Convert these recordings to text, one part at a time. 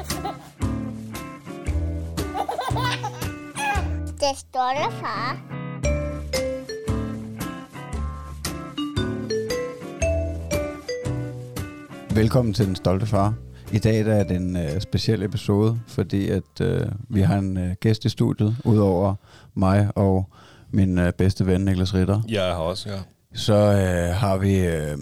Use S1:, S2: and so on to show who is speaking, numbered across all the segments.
S1: Det stolte far.
S2: Velkommen til Den Stolte Far. I dag der er det en uh, speciel episode, fordi at uh, vi har en uh, gæst i studiet, udover mig og min uh, bedste ven Niklas Ritter.
S3: Jeg er her også, ja.
S2: Så uh, har vi uh,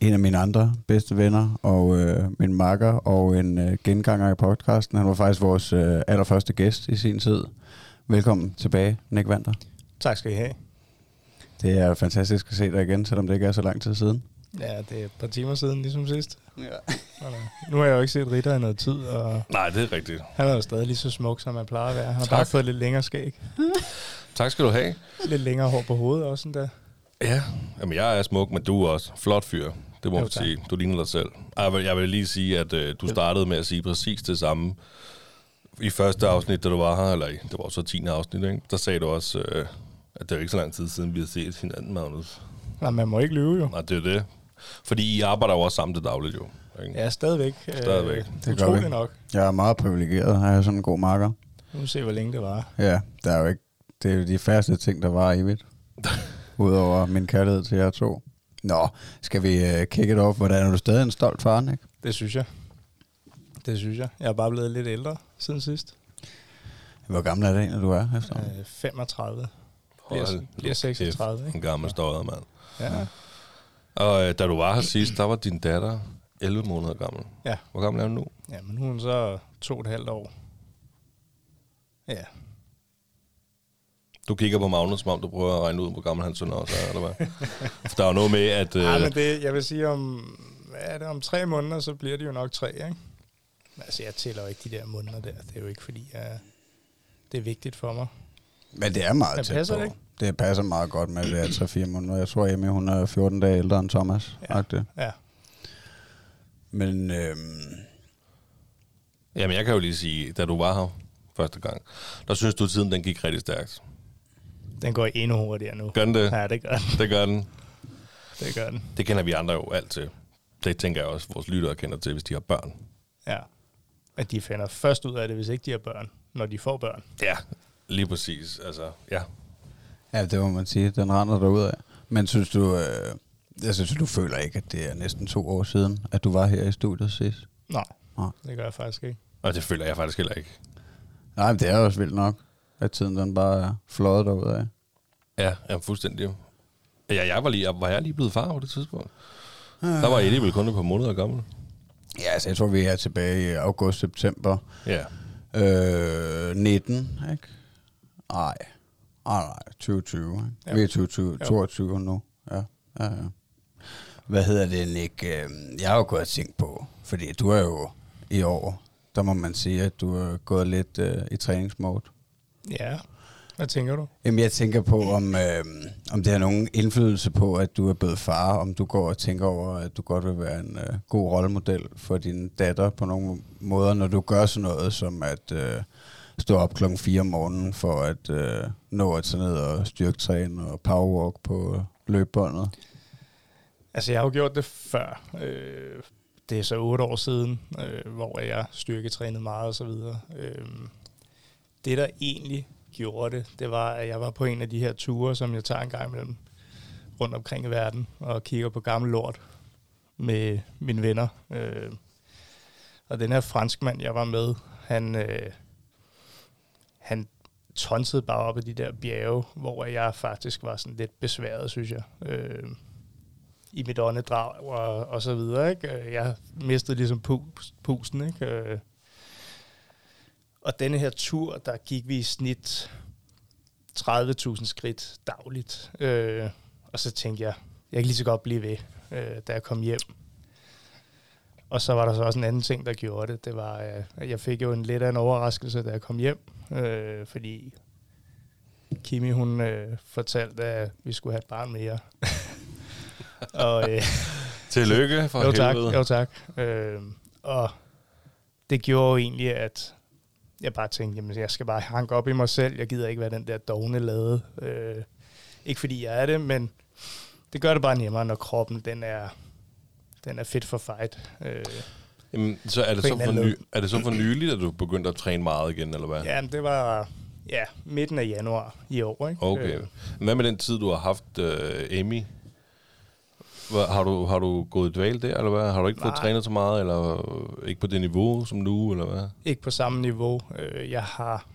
S2: en af mine andre bedste venner, og uh, min makker, og en uh, genganger i podcasten. Han var faktisk vores uh, allerførste gæst i sin tid. Velkommen tilbage, Nick Vander.
S4: Tak skal I have.
S2: Det er fantastisk at se dig igen, selvom det ikke er så lang tid siden.
S4: Ja, det er et par timer siden, ligesom sidst.
S2: Ja.
S4: Øh, Nu har jeg jo ikke set Ritter i noget tid, og
S3: Nej, det er rigtigt.
S4: han er jo stadig lige så smuk, som han plejer at være. Han har
S3: Tak.
S4: bare fået lidt længere skæg.
S3: Tak skal du have.
S4: Lidt længere hår på hovedet også endda.
S3: Ja, jamen jeg er smuk, men du er også flot fyr. Det må man sige. Du ligner dig selv. Jeg vil, jeg vil lige sige, at øh, du startede med at sige præcis det samme. I første afsnit, da du var her, eller i- det var så 10. afsnit, ikke? der sagde du også, øh, at det er ikke så lang tid siden, vi har set hinanden, Magnus.
S4: Nej, man må ikke lyve jo.
S3: Nej, det er det. Fordi I arbejder jo også sammen til dagligt, jo. Ikke?
S4: Ja, stadigvæk.
S3: Stadigvæk.
S4: Øh,
S2: Det gør
S4: utroligt
S2: vi.
S4: nok.
S2: Jeg er meget privilegeret at have sådan en god makker.
S4: Nu se, hvor længe det var.
S2: Ja, der er jo ikke, det er jo de færreste ting, der var evigt. Udover min kærlighed til jer to. Nå, skal vi uh, kick it off? Hvordan er du stadig en stolt far, ikke?
S4: Det synes jeg. Det synes jeg. Jeg er bare blevet lidt ældre siden sidst.
S2: Hvor gammel er det egentlig, du er efter?
S4: Øh, 35.
S3: Hold
S4: Bliver, bliver 36,
S3: kæft,
S4: ikke?
S3: En gammel støjer, mand.
S4: Ja.
S3: Og øh, da du var her sidst, der var din datter 11 måneder gammel.
S4: Ja.
S3: Hvor gammel er hun nu?
S4: ja, men nu er hun så to og et halvt år. Ja,
S3: Du kigger på Magnus, som om du prøver at regne ud, hvor gammel hans søn også er, eller hvad? For der er jo noget med, at... Øh,
S4: Ja, men det, jeg vil sige, om, hvad er det, om tre måneder, så bliver det jo nok tre, ikke? Men Altså, jeg tæller jo ikke de der måneder der. Det er jo ikke, fordi jeg, det er vigtigt for mig.
S2: Men det er meget
S4: Men
S2: tæt
S4: passer
S2: på.
S4: det
S2: Det,
S4: ikke?
S2: passer meget godt med, at det er 3-4 måneder. Jeg tror, Emmy, hun er 14 dage ældre end Thomas.
S4: Ja.
S2: Ja.
S4: Ja,
S2: Men øhm,
S3: Jamen, jeg kan jo lige sige, da du var her første gang, der synes du, at tiden den gik rigtig stærkt.
S4: Den går endnu hurtigere nu.
S3: Gør den det?
S4: Ja, det gør den.
S3: Det gør den.
S4: Det gør den.
S3: Det kender vi andre jo alt til. Det tænker jeg også, vores lyttere kender til, hvis de har børn.
S4: Ja. At de finder først ud af det, hvis ikke de har børn, når de får børn.
S3: Ja, lige præcis. Altså, ja.
S2: ja, det må man sige. Den render derud af. Men synes du, øh, jeg synes, du føler ikke, at det er næsten to år siden, at du var her i studiet sidst?
S4: Nej,
S2: Nej.
S4: det gør jeg faktisk ikke.
S3: Og det føler jeg faktisk heller ikke.
S2: Nej, men det er også vildt nok, at tiden den bare er fløjet derud af.
S3: Ja, ja fuldstændig. Ja, jeg var, lige, var jeg lige blevet far på det tidspunkt? Der var Eddie vel kun et par måneder gammel.
S2: Ja, altså jeg tror, vi er tilbage i august-september
S3: Ja.
S2: øh, 19, ikke? Nej. Nej, nej, 2020. Ikke?
S4: Ja.
S2: Vi er 2020,
S4: Jo.
S2: 22 nu. Ja, ja, ja. Hvad hedder det, Nick? Øh, Jeg har jo gået og tænkt på, fordi du er jo i år, der må man sige, at du er gået lidt øh, i træningsmode.
S4: Ja. Hvad tænker du?
S2: Jamen, jeg tænker på, om, øh, om det har nogen indflydelse på, at du er blevet far, om du går og tænker over, at du godt vil være en øh, god rollemodel for din datter på nogle måder, når du gør sådan noget som at øh, stå op klokken 4 om morgenen for at øh, nå at tage ned og styrketræne og powerwalk på løbebåndet.
S4: Altså, jeg har jo gjort det før. Øh, det er så otte år siden, øh, hvor jeg styrketrænede meget og så videre. Øh, det, der egentlig gjorde det, det var, at jeg var på en af de her ture, som jeg tager en gang imellem rundt omkring i verden og kigger på gammel lort med mine venner. Øh, og den her franskmand, jeg var med, han, øh, han tonsede bare op ad de der bjerge, hvor jeg faktisk var sådan lidt besværet, synes jeg. Øh, i mit åndedrag og, og så videre. Ikke? Øh, jeg mistede ligesom pus, pusten. Ikke? Øh, Øh, Og denne her tur, der gik vi i snit 30.000 skridt dagligt. Øh, og så tænkte jeg, jeg kan lige så godt blive ved, øh, da jeg kom hjem. Og så var der så også en anden ting, der gjorde det. Det var, øh, at jeg fik jo en lidt af en overraskelse, da jeg kom hjem. Øh, fordi Kimi, hun øh, fortalte, at vi skulle have et barn mere. og, øh,
S3: Tillykke for
S4: jo tak,
S3: helvede.
S4: jo tak. Øh, og det gjorde jo egentlig, at jeg bare tænkte, jamen jeg skal bare hanke op i mig selv. Jeg gider ikke være den der dogne lade. Øh, ikke fordi jeg er det, men det gør det bare nemmere, når kroppen den er, den er fit for fight. Øh,
S3: Jamen, så er det så, for ny, er det så for nyligt, at du begyndte at træne meget igen, eller hvad?
S4: Ja, men det var ja, midten af januar i år. Ikke?
S3: Okay.
S4: Øh,
S3: Hvad med den tid, du har haft uh, Amy? Hvad, har, du, har du gået i dvale der, eller hvad? Har du ikke fået
S4: Nej.
S3: trænet så meget, eller ikke på det niveau som nu, eller hvad?
S4: ikke på samme niveau. Øh, jeg har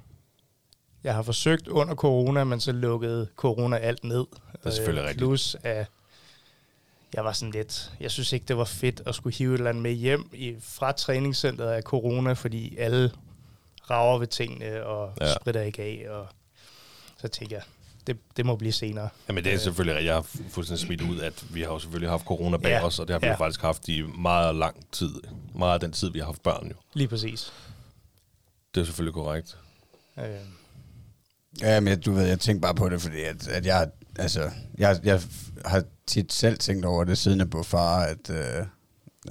S4: jeg har forsøgt under corona, men så lukkede corona alt ned.
S3: Det er selvfølgelig
S4: Øh,
S3: rigtigt.
S4: Plus at jeg var sådan lidt, jeg synes ikke, det var fedt at skulle hive et eller andet med hjem i, fra træningscenteret af corona, fordi alle rager ved tingene og
S3: Ja.
S4: spritter ikke af. Og så tænkte jeg, det, det må blive senere.
S3: Jamen det er
S4: Øh.
S3: selvfølgelig rigtigt. Jeg har fu- fuldstændig smidt ud, at vi har jo selvfølgelig haft corona bag
S4: Ja,
S3: os, og det har vi
S4: ja.
S3: jo faktisk haft i meget lang tid. Meget af den tid, vi har haft børn jo.
S4: Lige præcis.
S3: Det er selvfølgelig korrekt.
S4: Øh,
S2: Ja, men du ved, jeg tænkte bare på det, fordi at, at jeg, altså, jeg, jeg har tit selv tænkt over det, siden jeg blev far, at, øh,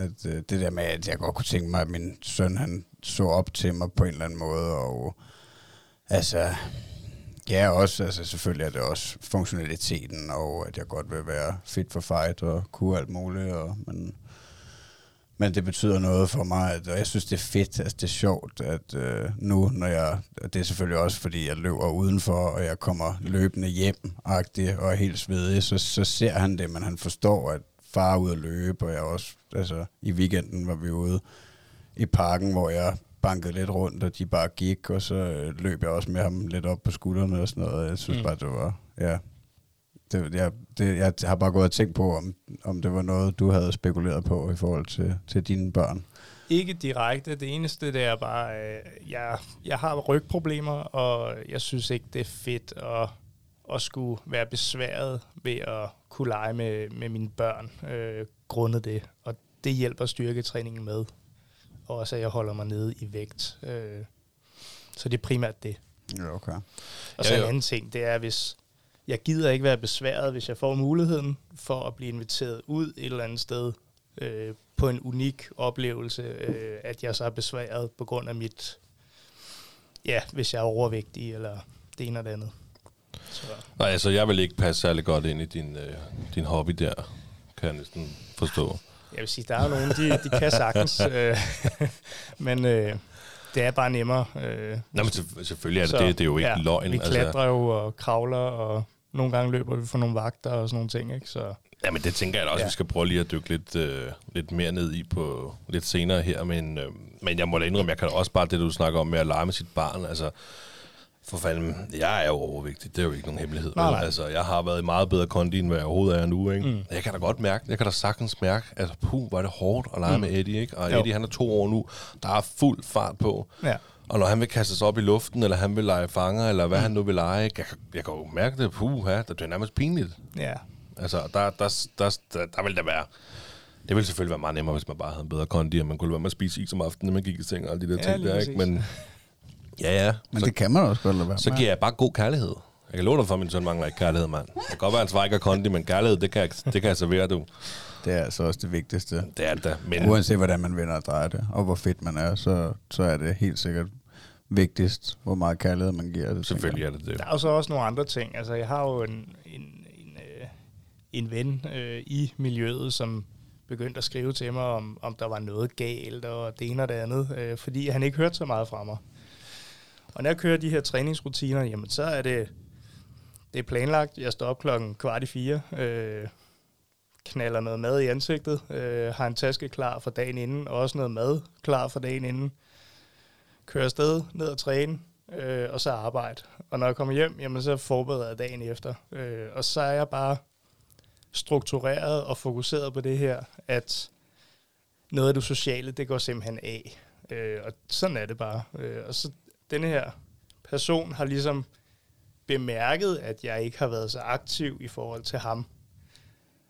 S2: at øh, det der med, at jeg godt kunne tænke mig, at min søn, han så op til mig på en eller anden måde, og altså, ja, også, altså selvfølgelig er det også funktionaliteten, og at jeg godt vil være fit for fight, og kunne alt muligt, og, men, men det betyder noget for mig, at, og jeg synes, det er fedt, altså det er sjovt, at øh, nu, når jeg, og det er selvfølgelig også, fordi jeg løber udenfor, og jeg kommer løbende hjem, og er helt svedig, så, så ser han det, men han forstår, at far er ude at løbe, og jeg også, altså i weekenden var vi ude i parken, hvor jeg bankede lidt rundt, og de bare gik, og så øh, løb jeg også med ham lidt op på skuldrene og sådan noget. Jeg synes
S4: Mm.
S2: mm. bare, det var, ja, det, jeg, det, jeg har bare gået og tænkt på, om, om det var noget, du havde spekuleret på i forhold til, til dine børn.
S4: Ikke direkte. Det eneste, det er bare, øh, jeg, jeg har rygproblemer, og jeg synes ikke, det er fedt at, at skulle være besværet ved at kunne lege med, med mine børn, øh, grundet det. Og det hjælper styrketræningen med. Og også, at jeg holder mig nede i vægt. Øh, så det er primært det.
S2: Ja, okay.
S4: Og så
S3: Ja,
S4: en
S3: jo.
S4: anden ting, det er, hvis jeg gider ikke være besværet, hvis jeg får muligheden for at blive inviteret ud et eller andet sted øh, på en unik oplevelse, øh, at jeg så er besværet på grund af mit, ja, hvis jeg er overvægtig, eller det ene eller det andet. Så,
S3: Nej, altså jeg vil ikke passe særlig godt ind i din, øh, din hobby der, kan jeg næsten forstå.
S4: Jeg vil sige, der er jo nogen, de, de kan sagtens, øh, men øh, det er bare nemmere. Øh,
S3: Nå, men selv- selvfølgelig er det
S4: så,
S3: det. Det er jo ikke løgn.
S4: Vi klatrer jo og kravler, og nogle gange løber vi for nogle vagter og sådan nogle ting, ikke? Så
S3: Ja, men det tænker jeg da også, ja.
S4: Ja.
S3: vi skal prøve lige at dykke lidt, øh, lidt mere ned i på lidt senere her. Men, øh, men jeg må da indrømme, jeg kan også bare det, du snakker om med at lege med sit barn. Altså, for fanden, jeg er jo overvægtig. Det er jo ikke nogen hemmelighed.
S4: Nej, nej.
S3: Altså, jeg har været i meget bedre kondi, end hvad jeg overhovedet er nu. Ikke?
S4: Mm.
S3: Jeg kan da godt mærke, jeg kan da sagtens mærke, at puh, var det hårdt at lege mm. Med Eddie. Ikke? Og
S4: Jo.
S3: Eddie, han er to år nu. Der er fuld fart på.
S4: ja.
S3: Og når han vil kaste sig op i luften, eller han vil lege fanger, eller hvad mm. han nu vil lege, jeg, jeg kan jo mærke det, puh, det er nærmest pinligt.
S4: Ja,
S3: Altså, der, der, der, der, der vil der være... Det ville selvfølgelig være meget nemmere, hvis man bare havde en bedre kondi, og man kunne lade være med at spise is om aftenen, når man gik i seng og alle de der
S4: Ja,
S3: ting der, ikke? Men ja, ja.
S2: Men
S3: så,
S2: det kan man også godt lade være
S3: så giver jeg bare god kærlighed. Jeg kan love dig for, at min søn mangler ikke kærlighed, mand. Det kan godt være, at han svarer ikke kondi, men kærlighed, det kan jeg, det kan jeg servere, du.
S2: Det er altså også det vigtigste.
S3: Det er det da. Men
S2: Uanset hvordan man vender og drejer det, og hvor fedt man er, så, så er det helt sikkert vigtigst, hvor meget kærlighed man giver. Det,
S3: selvfølgelig er det det.
S4: Der er jo så også nogle andre ting. Altså, jeg har jo en, en, en, øh, en ven øh, i miljøet, som begyndte at skrive til mig, om, om der var noget galt, og det ene og det andet, øh, fordi han ikke hørte så meget fra mig. Og når jeg kører de her træningsrutiner, jamen så er det, det er planlagt. Jeg står op klokken kvart i fire, øh, knaller noget mad i ansigtet, øh, har en taske klar for dagen inden, og også noget mad klar for dagen inden. Kører afsted, ned og træne, øh, og så arbejde. Og når jeg kommer hjem, jamen, så forbereder jeg dagen efter. Øh, og så er jeg bare struktureret og fokuseret på det her, at noget af det sociale, det går simpelthen af. Øh, og sådan er det bare. Øh, og så denne her person har ligesom bemærket, at jeg ikke har været så aktiv i forhold til ham.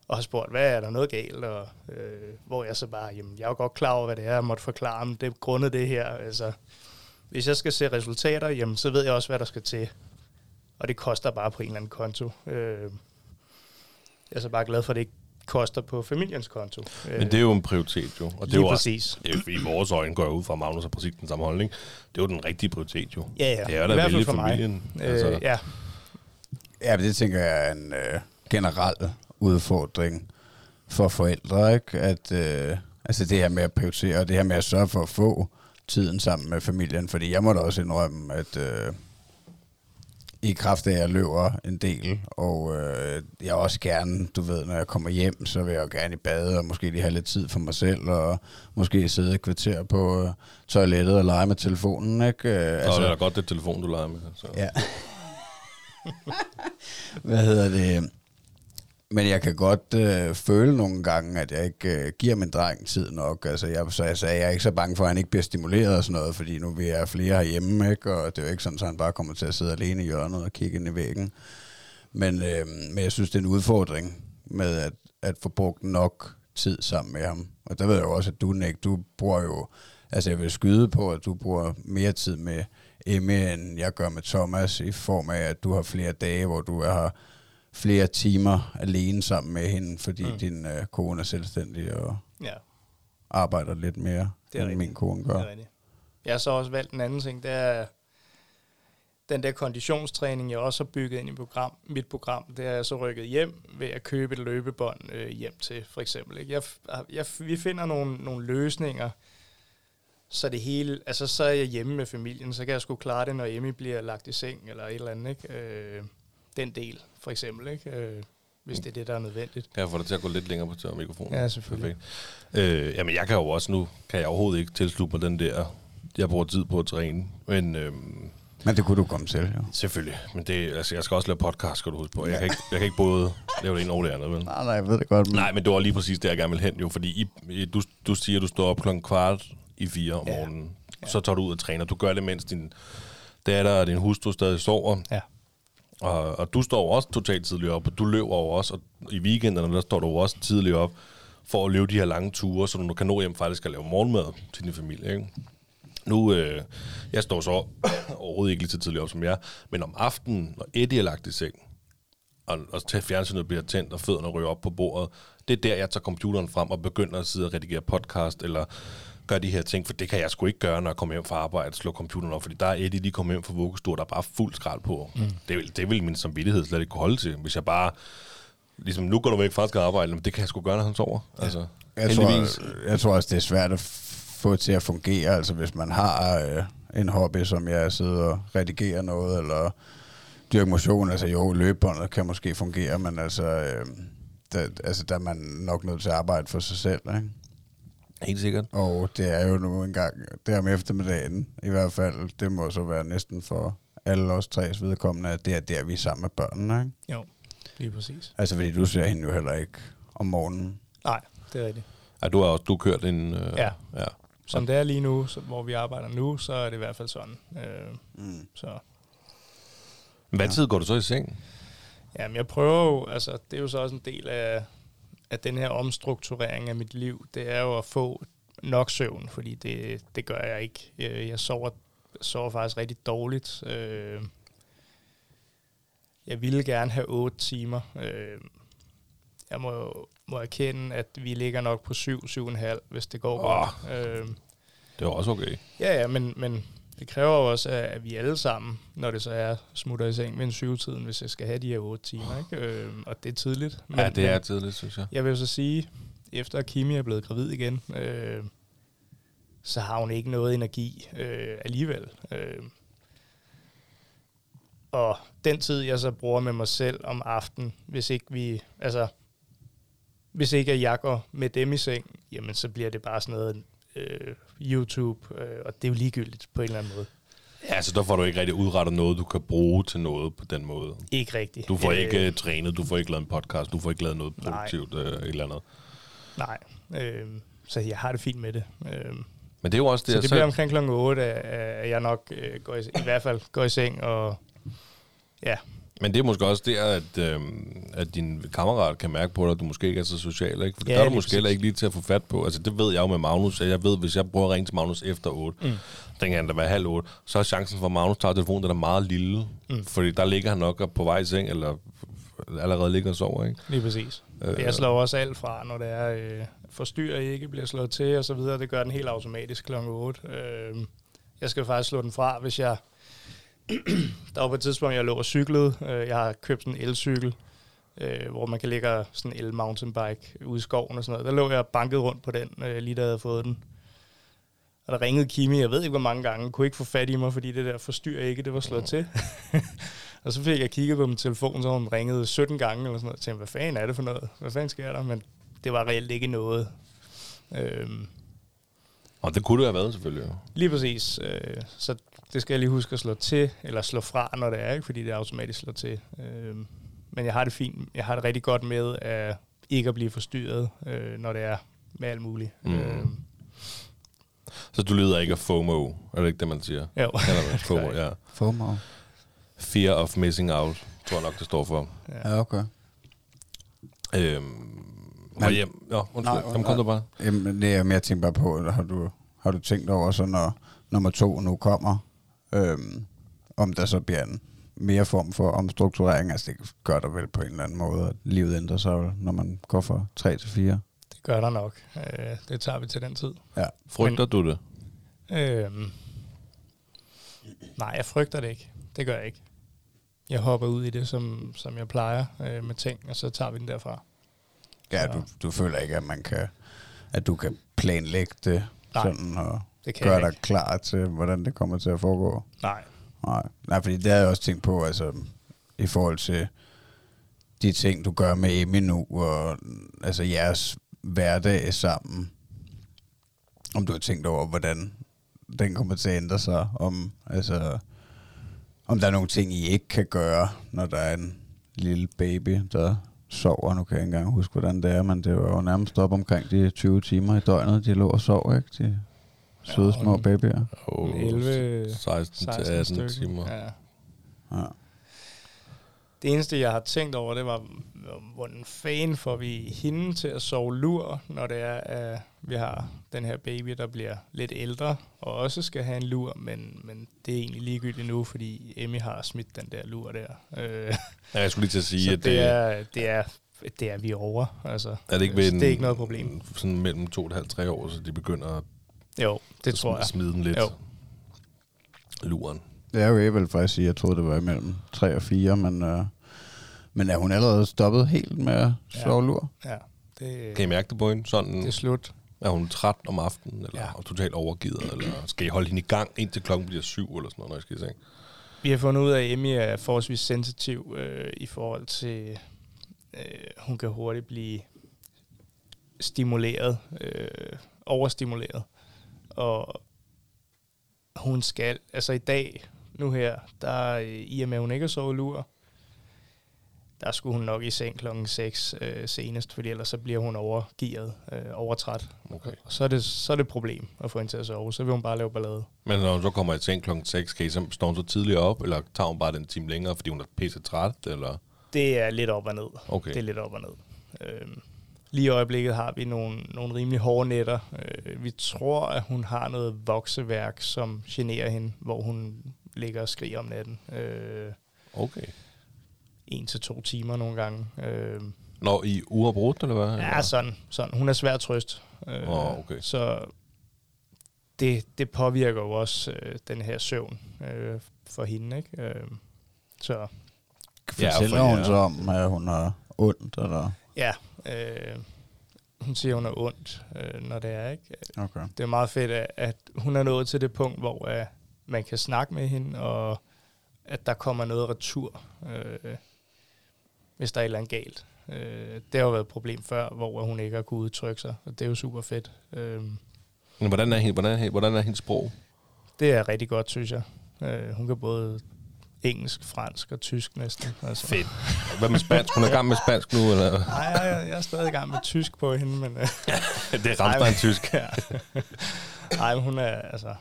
S4: Og har spurgt, hvad er der noget galt? Og, øh, hvor jeg så bare, jamen, jeg er jo godt klar over, hvad det er, jeg måtte forklare ham. Det er grundet det her. Altså, hvis jeg skal se resultater, jamen, så ved jeg også, hvad der skal til. Og det koster bare på en eller anden konto. Øh, jeg er så bare glad for, at det ikke koster på familiens konto. Øh,
S3: Men det er jo en prioritet, jo. Og det er jo også,
S4: præcis.
S3: det er jo, i vores øjne går jeg ud fra, at Magnus har præcis den samme holdning. Det er jo den rigtige prioritet, jo.
S4: Ja, ja.
S3: Det er da vælge
S4: for mig.
S3: familien.
S4: Øh, ja.
S2: Ja, men det tænker jeg er en øh, generel udfordring for forældre, ikke? At, øh, Altså det her med at prioritere, og det her med at sørge for at få tiden sammen med familien, fordi jeg må da også indrømme, at øh, i kraft af, at jeg løber en del, og øh, jeg også gerne, du ved, når jeg kommer hjem, så vil jeg jo gerne i bad, og måske lige have lidt tid for mig selv, og måske sidde et kvarter på øh, toilettet og lege med telefonen, ikke? Øh,
S3: Altså, og det er da godt, det telefon, du leger med. Så.
S2: Ja. Hvad hedder det? Men jeg kan godt øh, føle nogle gange, at jeg ikke øh, giver min dreng tid nok. Altså, jeg, så jeg sagde, jeg er ikke så bange for, at han ikke bliver stimuleret og sådan noget, fordi nu vi er flere herhjemme, ikke? og det er jo ikke sådan, at han bare kommer til at sidde alene i hjørnet og kigge ind i væggen. Men, øh, men jeg synes, det er en udfordring med at, at få brugt nok tid sammen med ham. Og der ved jeg jo også, at du, Nick, du bruger jo... Altså, jeg vil skyde på, at du bruger mere tid med Emmy, end jeg gør med Thomas, i form af, at du har flere dage, hvor du har flere timer alene sammen med hende, fordi mm. din øh, kone er selvstændig og
S4: Ja,
S2: arbejder lidt mere,
S4: Det er
S2: end
S4: rigtigt.
S2: min kone
S4: det
S2: gør.
S4: er rigtigt. Jeg har så også valgt en anden ting, det er den der konditionstræning, jeg også har bygget ind i program, mit program, det er jeg så rykket hjem ved at købe et løbebånd øh, hjem til, for eksempel. Ikke? Jeg, jeg, vi finder nogle, nogle løsninger, så det hele, altså så er jeg hjemme med familien, så kan jeg sgu klare det, når Emmy bliver lagt i seng eller et eller andet, ikke? Øh, den del, for eksempel, ikke? Øh, hvis det er det, der er nødvendigt.
S3: Kan jeg få dig til at gå lidt længere på tør mikrofonen?
S4: Ja, selvfølgelig.
S3: Perfekt. Øh, jamen, jeg kan jo også nu, kan jeg overhovedet ikke tilslutte mig den der, jeg bruger tid på at træne. Men øhm,
S2: Men det kunne du komme til, jo.
S3: selvfølgelig, men det, altså, jeg skal også lave podcast, skal du huske på. Jeg kan ikke, jeg kan ikke både lave det ene og det andet, vel?
S2: Nej, nej, jeg ved det godt. Men
S3: Nej, men det var lige præcis det, jeg gerne vil hen, jo. Fordi I, du, du siger, at du står op klokken kvart i fire om
S4: Ja.
S3: morgenen. Så tager du ud og træner. Du gør det, mens din datter og din hustru stadig sover.
S4: Ja.
S3: Og, og du står jo også totalt tidligt op, og du løber jo også, og i weekenderne, der står du jo også tidligt op, for at løbe de her lange ture, så du kan nå hjem faktisk at lave morgenmad til din familie, ikke? Nu, øh, jeg står så overhovedet ikke lige så tidligt op som jeg, men om aftenen, når Eddie er lagt i seng, og, og fjernsynet bliver tændt, og fødderne ryger op på bordet, det er der, jeg tager computeren frem og begynder at sidde og redigere podcast, eller gøre de her ting, for det kan jeg sgu ikke gøre, når jeg kommer hjem fra arbejde, slå computeren op, fordi der er Eddie lige kommet hjem fra vuggestue, der er bare fuld skrald på. Mm. Det, vil, det vil min samvittighed slet ikke kunne holde til, hvis jeg bare, ligesom nu går du væk fra skal arbejde, men det kan jeg sgu gøre, når han sover. Ja. Altså,
S2: jeg,
S3: heldigvis.
S2: tror, jeg tror også, det er svært at få til at fungere, altså hvis man har øh, en hobby, som jeg sidder og redigerer noget, eller dyrker motion, altså jo, løbebåndet kan måske fungere, men altså, øh, der, altså der er man nok nødt til at arbejde for sig selv, ikke?
S3: Helt sikkert.
S2: Og det er jo nu engang, det om eftermiddagen i hvert fald, det må så være næsten for alle os tres vedkommende, at det er der, vi er sammen med børnene, ikke?
S4: Jo, lige præcis.
S2: Altså fordi du ser hende jo heller ikke om morgenen.
S4: Nej, det er rigtigt.
S3: Ja, du har også du kørt en... Øh,
S4: Ja.
S3: ja.
S4: Som det er lige nu, så, hvor vi arbejder nu, så er det i hvert fald sådan. Øh,
S2: Mm.
S4: så
S3: Hvad tid går du så i seng?
S4: Jamen, jeg prøver jo, altså, det er jo så også en del af, af den her omstrukturering af mit liv, det er jo at få nok søvn, fordi det, det gør jeg ikke. Jeg, jeg sover, sover faktisk rigtig dårligt. Øh, jeg ville gerne have 8 timer. Øh, jeg må, må erkende, at vi ligger nok på 7-7,5, hvis det går
S3: Åh.
S4: godt. Øh,
S3: Det var også okay.
S4: Ja, ja, men, men det kræver jo også, at vi alle sammen, når det så er, smutter i seng ved en syvtiden, hvis jeg skal have de her otte timer, ikke? Øh, og det er tidligt.
S3: Men, ja, det er tidligt, synes jeg.
S4: Jeg vil så sige, efter at Kimi er blevet gravid igen, øh, så har hun ikke noget energi øh, alligevel. Øh, og den tid, jeg så bruger med mig selv om aftenen, hvis ikke vi, altså, hvis ikke jeg går med dem i seng, jamen så bliver det bare sådan noget øh, YouTube, øh, og det er jo ligegyldigt på en eller anden måde.
S3: Ja, så der får du ikke rigtig udrettet noget, du kan bruge til noget på den måde.
S4: Ikke rigtigt.
S3: Du får
S4: Øh,
S3: ikke uh, trænet, du får ikke lavet en podcast, du får ikke lavet noget
S4: Nej.
S3: produktivt uh, et eller andet.
S4: Nej, øh, så jeg har det fint med det. Øh,
S3: Men det er jo også det,
S4: så det bliver omkring kl. 8, at at jeg nok øh, går i, i hvert fald går i seng og ja,
S3: Men det er måske også der, at, øhm, at din kammerat kan mærke på dig, at du måske ikke er så social, ikke? For
S4: Ja,
S3: der er du måske heller ikke lige til at få fat på. Altså, det ved jeg jo med Magnus. Jeg ved, hvis jeg prøver at ringe til Magnus efter 8, mm. den kan der være halv 8, så er chancen for, at Magnus tager telefonen, den er meget lille. Mm. Fordi der ligger han nok på vej i seng, eller allerede ligger og sover, ikke?
S4: lige præcis.
S3: Øh.
S4: Jeg slår også alt fra, når det er øh, forstyrrer ikke bliver slået til og så videre. Det gør den helt automatisk kl. 8. Øh, jeg skal faktisk slå den fra, hvis jeg... der var på et tidspunkt, jeg lå og cyklede. Øh, jeg har købt en elcykel, øh, hvor man kan lægge sådan en el mountainbike ude i skoven og sådan noget. Der lå jeg og bankede rundt på den, øh, lige da jeg havde fået den. Og der ringede Kimi, jeg ved ikke hvor mange gange, kunne ikke få fat i mig, fordi det der forstyr ikke, det var slået til. og så fik jeg kigget på min telefon, så hun ringede 17 gange eller sådan noget. Jeg tænkte, hvad fanden er det for noget? Hvad fanden sker der? Men det var reelt ikke noget. Øhm,
S3: Og det kunne det have været, selvfølgelig.
S4: Lige præcis. Øh, så det skal jeg lige huske at slå til, eller slå fra, når det er, ikke? fordi det er automatisk slår til. Øh, men jeg har det fint. Jeg har det rigtig godt med at ikke at blive forstyrret, øh, når det er med alt muligt.
S3: Mm.
S4: Øh,
S3: Så du lider ikke af FOMO, er det ikke det, man siger?
S4: jo.
S3: Eller? FOMO, ja.
S2: FOMO.
S3: Fear of missing out, tror jeg nok, det står for.
S2: Ja, okay.
S3: Øhm,
S2: Men-
S3: hjem. Ja, undskyld.
S2: Nej,
S3: Jamen, kom du bare.
S2: Jamen, det er mere, tænker bare på, har du, har du tænkt over, så når nummer to nu kommer, øhm, om der så bliver en mere form for omstrukturering, altså det gør der vel på en eller anden måde, at livet ændrer sig, når man går fra 3 til 4.
S4: Det gør der nok. Øh, det tager vi til den tid.
S2: Ja.
S3: Frygter du det?
S4: Øhm, nej, jeg frygter det ikke. Det gør jeg ikke. Jeg hopper ud i det, som, som jeg plejer øh, med ting, og så tager vi den derfra.
S2: Ja,
S4: Ja.
S2: du, du føler ikke, at man kan, at du kan planlægge det
S4: Nej,
S2: sådan, og
S4: Det kan
S2: gøre dig klar til, hvordan det kommer til at foregå.
S4: Nej.
S2: Nej, Nej fordi det har jeg også tænkt på, altså i forhold til de ting, du gør med Emmy nu, og altså jeres hverdag sammen. Om du har tænkt over, hvordan den kommer til at ændre sig, om, altså, om der er nogle ting, I ikke kan gøre, når der er en lille baby, der sover. Nu kan jeg ikke engang huske, hvordan det er, men det var jo nærmest op omkring de 20 timer i døgnet, de lå og sov, ikke? De søde
S4: Ja,
S2: små babyer.
S3: Oh,
S4: 11,
S3: 16 til
S4: 16
S3: 18
S4: stykker.
S3: timer.
S4: Ja.
S2: Ja.
S4: Det eneste, jeg har tænkt over, det var, hvordan fanden får vi hende til at sove lur, når det er, at vi har den her baby, der bliver lidt ældre, og også skal have en lur, men, men det er egentlig ligegyldigt nu, fordi Emmy har smidt den der lur der. Øh,
S3: Ja, jeg skulle lige til at sige,
S4: så
S3: at
S4: det,
S3: det,
S4: er, det, er, det er vi over. Altså,
S3: er det ikke ved en,
S4: det er ikke noget problem.
S3: Sådan mellem 2,5-3 år, så de begynder at
S4: Jo, det
S3: så
S4: tror jeg.
S3: smide den lidt.
S4: Jo.
S3: Luren.
S2: Det er jo jeg vil faktisk sige, jeg troede, det var imellem 3 og 4, men, øh, men er hun allerede stoppet helt med at
S4: Ja.
S2: sove lur?
S4: Ja, det,
S3: Kan I mærke det på hende? Sådan,
S4: det er slut.
S3: er hun træt om aftenen, eller
S4: Ja.
S3: ja. totalt overgivet, eller skal I holde hende i gang, indtil klokken bliver syv, eller sådan noget, når I skal i seng?
S4: Vi har fundet ud af, at Emmy er forholdsvis sensitiv øh, i forhold til, øh, hun kan hurtigt blive stimuleret, øh, overstimuleret. Og hun skal, altså i dag, nu her, der øh, i og med, hun ikke har sovet lur, der skulle hun nok i seng klokken 6 øh, senest, fordi ellers så bliver hun overgearet, øh, overtræt.
S3: Okay.
S4: Og så er, det, så er det et problem at få hende til at sove, så vil hun bare lave ballade.
S3: Men når hun så kommer i seng klokken 6, kan I så, står hun så tidligere op, eller tager hun bare den time længere, fordi hun er pisse træt, eller?
S4: Det er lidt op og ned.
S3: Okay.
S4: Det er lidt op og ned. Øhm, lige i øjeblikket har vi nogle, nogle rimelig hårde nætter. Øh, vi tror, at hun har noget vokseværk, som generer hende, hvor hun ligger og skriger om natten. Øh,
S3: Okay.
S4: en til to timer nogle gange. Øh,
S3: Når I uafbrudt, eller hvad?
S4: ja, sådan, sådan. Hun er svær trøst. Øh,
S3: Åh, okay.
S4: Så det, det påvirker jo også øh, den her søvn øh, for hende. Ikke? Øh, så
S2: Fortæller
S3: for-
S2: hun
S3: ja.
S2: så om, at hun har ondt, eller?
S4: ja, øh, hun siger, hun er ondt, øh, når det er. ikke.
S2: Okay.
S4: det er meget fedt, at, at hun er nået til det punkt, hvor uh, man kan snakke med hende, og at der kommer noget retur, øh, hvis der er et eller andet galt. Øh, det har jo været et problem før, hvor hun ikke har kunnet udtrykke sig, og det er jo super fedt. Øh,
S3: Men hvordan er, hende, hvordan, er, hende- hvordan er hendes sprog?
S4: det er rigtig godt, synes jeg. Øh, hun kan både engelsk, fransk og tysk næsten. Altså.
S3: Fedt. Hvad med spansk? Hun er i gang med spansk nu, eller?
S4: Nej, jeg, jeg er stadig i gang med tysk på hende, men... Øh,
S3: det er Ramstein tysk.
S4: ja. Ej, men hun er, altså...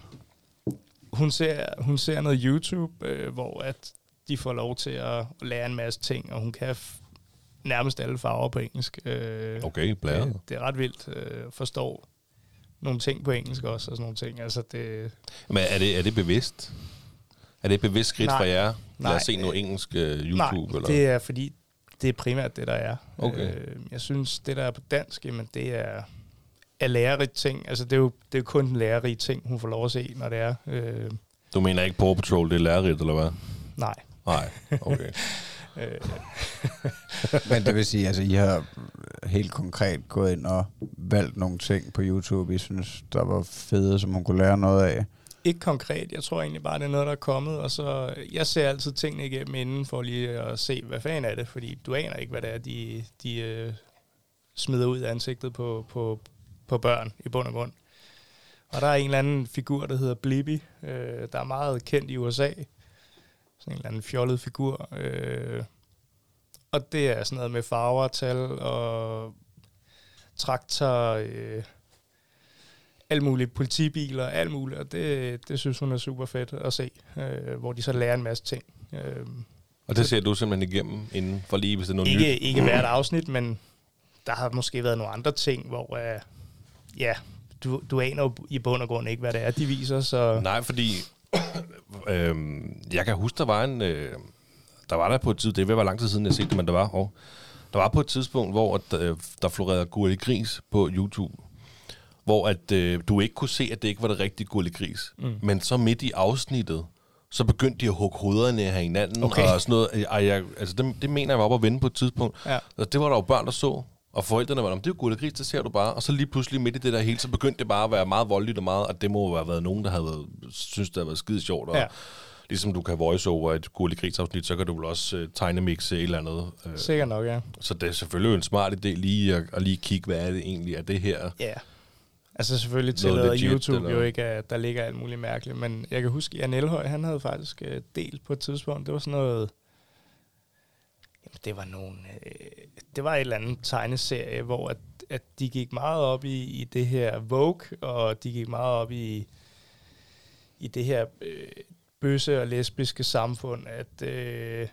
S4: Hun ser, hun ser noget YouTube, øh, hvor at de får lov til at lære en masse ting, og hun kan nærmest alle farver på engelsk. Øh,
S3: Okay, blæret.
S4: det, det er ret vildt. Øh, forstår nogle ting på engelsk også, og sådan nogle ting. Altså, det,
S3: Men er det, er det bevidst? Er det et bevidst skridt
S4: Nej.
S3: fra jer? Lad
S4: Nej.
S3: os se noget engelsk uh, YouTube?
S4: nej,
S3: eller?
S4: det er fordi, det er primært det, der er.
S3: Okay.
S4: Øh, jeg synes, det, der er på dansk, jamen, det er, er lærerigt ting. Altså, det er jo det er kun en lærerig ting, hun får lov at se, når det er. Øh,
S3: Du mener ikke Paw Patrol, det er lærerigt, eller hvad?
S4: nej.
S3: Nej, okay.
S4: Øh,
S2: Men det vil sige, altså I har helt konkret gået ind og valgt nogle ting på YouTube, I synes, der var fede, som hun kunne lære noget af
S4: ikke konkret, jeg tror egentlig bare, det er noget, der er kommet, og så, øh, jeg ser altid tingene igennem inden, for lige at se, hvad fanden er det, fordi du aner ikke, hvad det er, de, de øh, smider ud af ansigtet på, på, på børn i bund og grund. Og der er en eller anden figur, der hedder Blippi, øh, der er meget kendt i USA. Sådan en eller anden fjollet figur. Øh, og det er sådan noget med farver, tal og traktor, øh, alt muligt, politibiler, alt muligt, og det, det synes hun er super fedt at se, øh, hvor de så lærer en masse ting. Øh,
S3: Og det ser du simpelthen igennem inden for lige, hvis det er noget nyt.
S4: ikke, ikke hvert afsnit, men der har måske været nogle andre ting, hvor øh, ja, du, du aner jo i bund og grund ikke, hvad det er, de viser, så
S3: Nej, fordi øh, jeg kan huske, der var en... Øh, der var der på et tidspunkt, det være lang tid siden, jeg set det, men der var, og der var på et tidspunkt, hvor at, øh, der florerede Gurli Gris på YouTube, hvor at øh, du ikke kunne se, at det ikke var det rigtige Gurli Gris. Mm. Men så midt i afsnittet, så begyndte de at hugge hovederne af hinanden
S4: Okay.
S3: og sådan noget. Ej, jeg, altså det, det mener jeg var oppe at vende på et tidspunkt.
S4: Ja.
S3: Og det var der jo børn, der så. Og forældrene var, "Nå, men det er jo Gurli Gris, det ser du bare. Og så lige pludselig midt i det der hele, så begyndte det bare at være meget voldeligt og meget, og det må jo have været nogen, der havde været, synes, det havde været skide sjovt. Og
S4: Ja.
S3: Ligesom du kan voice over et Gurli Gris afsnit, så kan du vel også uh, tegnemixe et eller andet. Uh,
S4: sikkert nok, ja.
S3: så det er selvfølgelig en smart idé lige at, at lige kigge, hvad er det egentlig er det her.
S4: Ja. Altså selvfølgelig tillader YouTube
S3: eller?
S4: jo ikke, at der ligger alt muligt mærkeligt, men jeg kan huske, Jan Elhøj, han havde faktisk øh, delt på et tidspunkt, det var sådan noget, jamen det var nogle, øh, det var et eller andet tegneserie, hvor at, at de gik meget op i, i det her Vogue, og de gik meget op i, i det her øh, bøsse og lesbiske samfund, at, øh,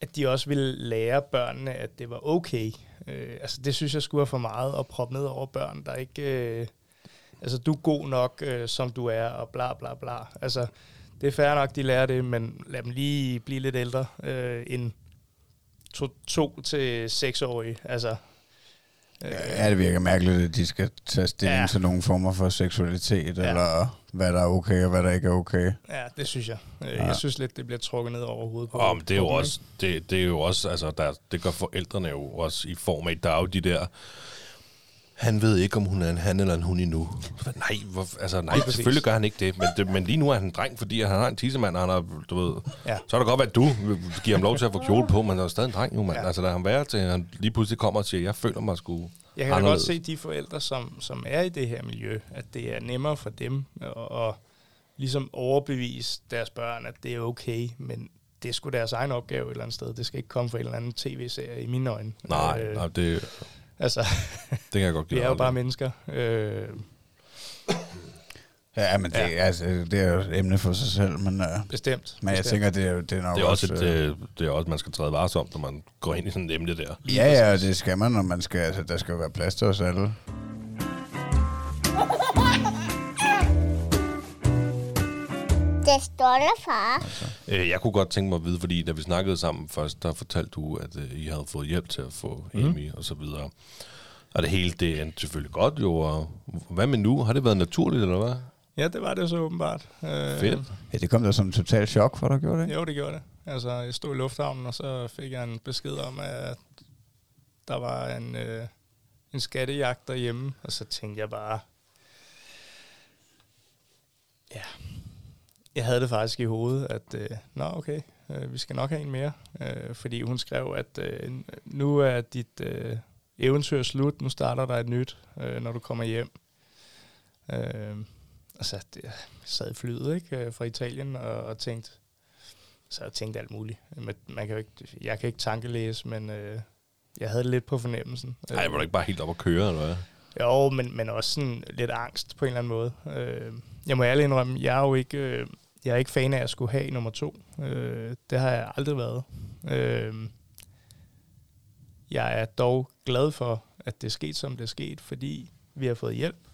S4: at de også ville lære børnene, at det var okay. Øh, altså det synes jeg skulle være for meget at proppe ned over børn, der ikke... Øh, altså du er god nok, øh, som du er, og bla bla bla. Altså det er fair nok, de lærer det, men lad dem lige blive lidt ældre øh, end to, to til seksårige. Altså, øh,
S2: Ja, det virker mærkeligt, at de skal tage stilling
S4: Ja.
S2: til nogle former for seksualitet,
S4: Ja.
S2: eller hvad der er okay og hvad der ikke er okay.
S4: ja, det synes jeg. Øh,
S2: Ja.
S4: Jeg synes lidt, det bliver trukket ned over hovedet på
S3: men det er jo også, det, det er jo også, altså der, det gør forældrene jo også i form af, der er jo de der, han ved ikke, om hun er en han eller en hun endnu. Nej, hvor, altså, nej
S4: præcis.
S3: selvfølgelig gør han ikke det men, det. men lige nu er han en dreng, fordi han har en tissemand, og han har, du ved,
S4: Ja.
S3: så er det godt at du giver ham lov til at få kjole på, men han er stadig en dreng, jo, mand.
S4: Ja.
S3: Ja. Altså lad ham være til, han lige pludselig kommer og siger, jeg føler mig sgu
S4: Jeg kan godt
S3: anderledes."
S4: se de forældre, som, som er i det her miljø, at det er nemmere for dem at, at ligesom overbevise deres børn, at det er okay, men det er sgu deres egen opgave et eller andet sted. Det skal ikke komme fra en eller anden tv-serie i mine øjne.
S3: Nej,
S4: Øh,
S3: nej det,
S4: Altså,
S3: det kan jeg godt
S4: vi
S3: give
S4: er jo bare mennesker. Øh,
S2: Ja, men det,
S4: Ja.
S2: Altså, det er jo et emne for sig selv, men, uh,
S4: bestemt.
S2: men jeg
S4: bestemt.
S2: tænker, det er, det er nok
S3: Det er også, et,
S2: øh,
S3: øh, det er også, man skal træde varsomt, når man går ind i sådan et emne der.
S2: Ja, ja, det skal man, når man skal, altså, der skal jo være plads til os alle.
S1: Det stolte far.
S3: Øh, Jeg kunne godt tænke mig at vide, fordi da vi snakkede sammen først, der fortalte du, at øh, I havde fået hjælp til at få mm. Amy og så videre. Og det hele, det er selvfølgelig godt jo. Og hvad med nu? Har det været naturligt, eller hvad?
S4: Ja, det var det så åbenbart. Øh,
S3: Fedt.
S2: Ja, det kom der som en total chok for dig, gjorde det?
S4: Jo, det gjorde det. Altså, jeg stod i lufthavnen, og så fik jeg en besked om, at der var en, øh, en skattejagt derhjemme, og så tænkte jeg bare, ja, jeg havde det faktisk i hovedet, at, øh, nå okay, øh, vi skal nok have en mere, øh, fordi hun skrev, at øh, nu er dit øh, eventyr slut, nu starter der et nyt, øh, når du kommer hjem. Øh, altså, det, jeg sad i flyet ikke, øh, fra Italien og, og tænkte, så jeg tænkte alt muligt. Men Man kan jo ikke, jeg kan ikke tankelæse, men øh, jeg havde det lidt på fornemmelsen.
S3: Nej, var du ikke bare helt op at køre, eller hvad?
S4: Jo, men, men også sådan lidt angst på en eller anden måde. Øh, jeg må ærligt indrømme, jeg er jo ikke, øh, jeg er ikke fan af at skulle have nummer to. Øh, det har jeg aldrig været. Øh, jeg er dog glad for, at det er sket, som det er sket, fordi vi har fået hjælp,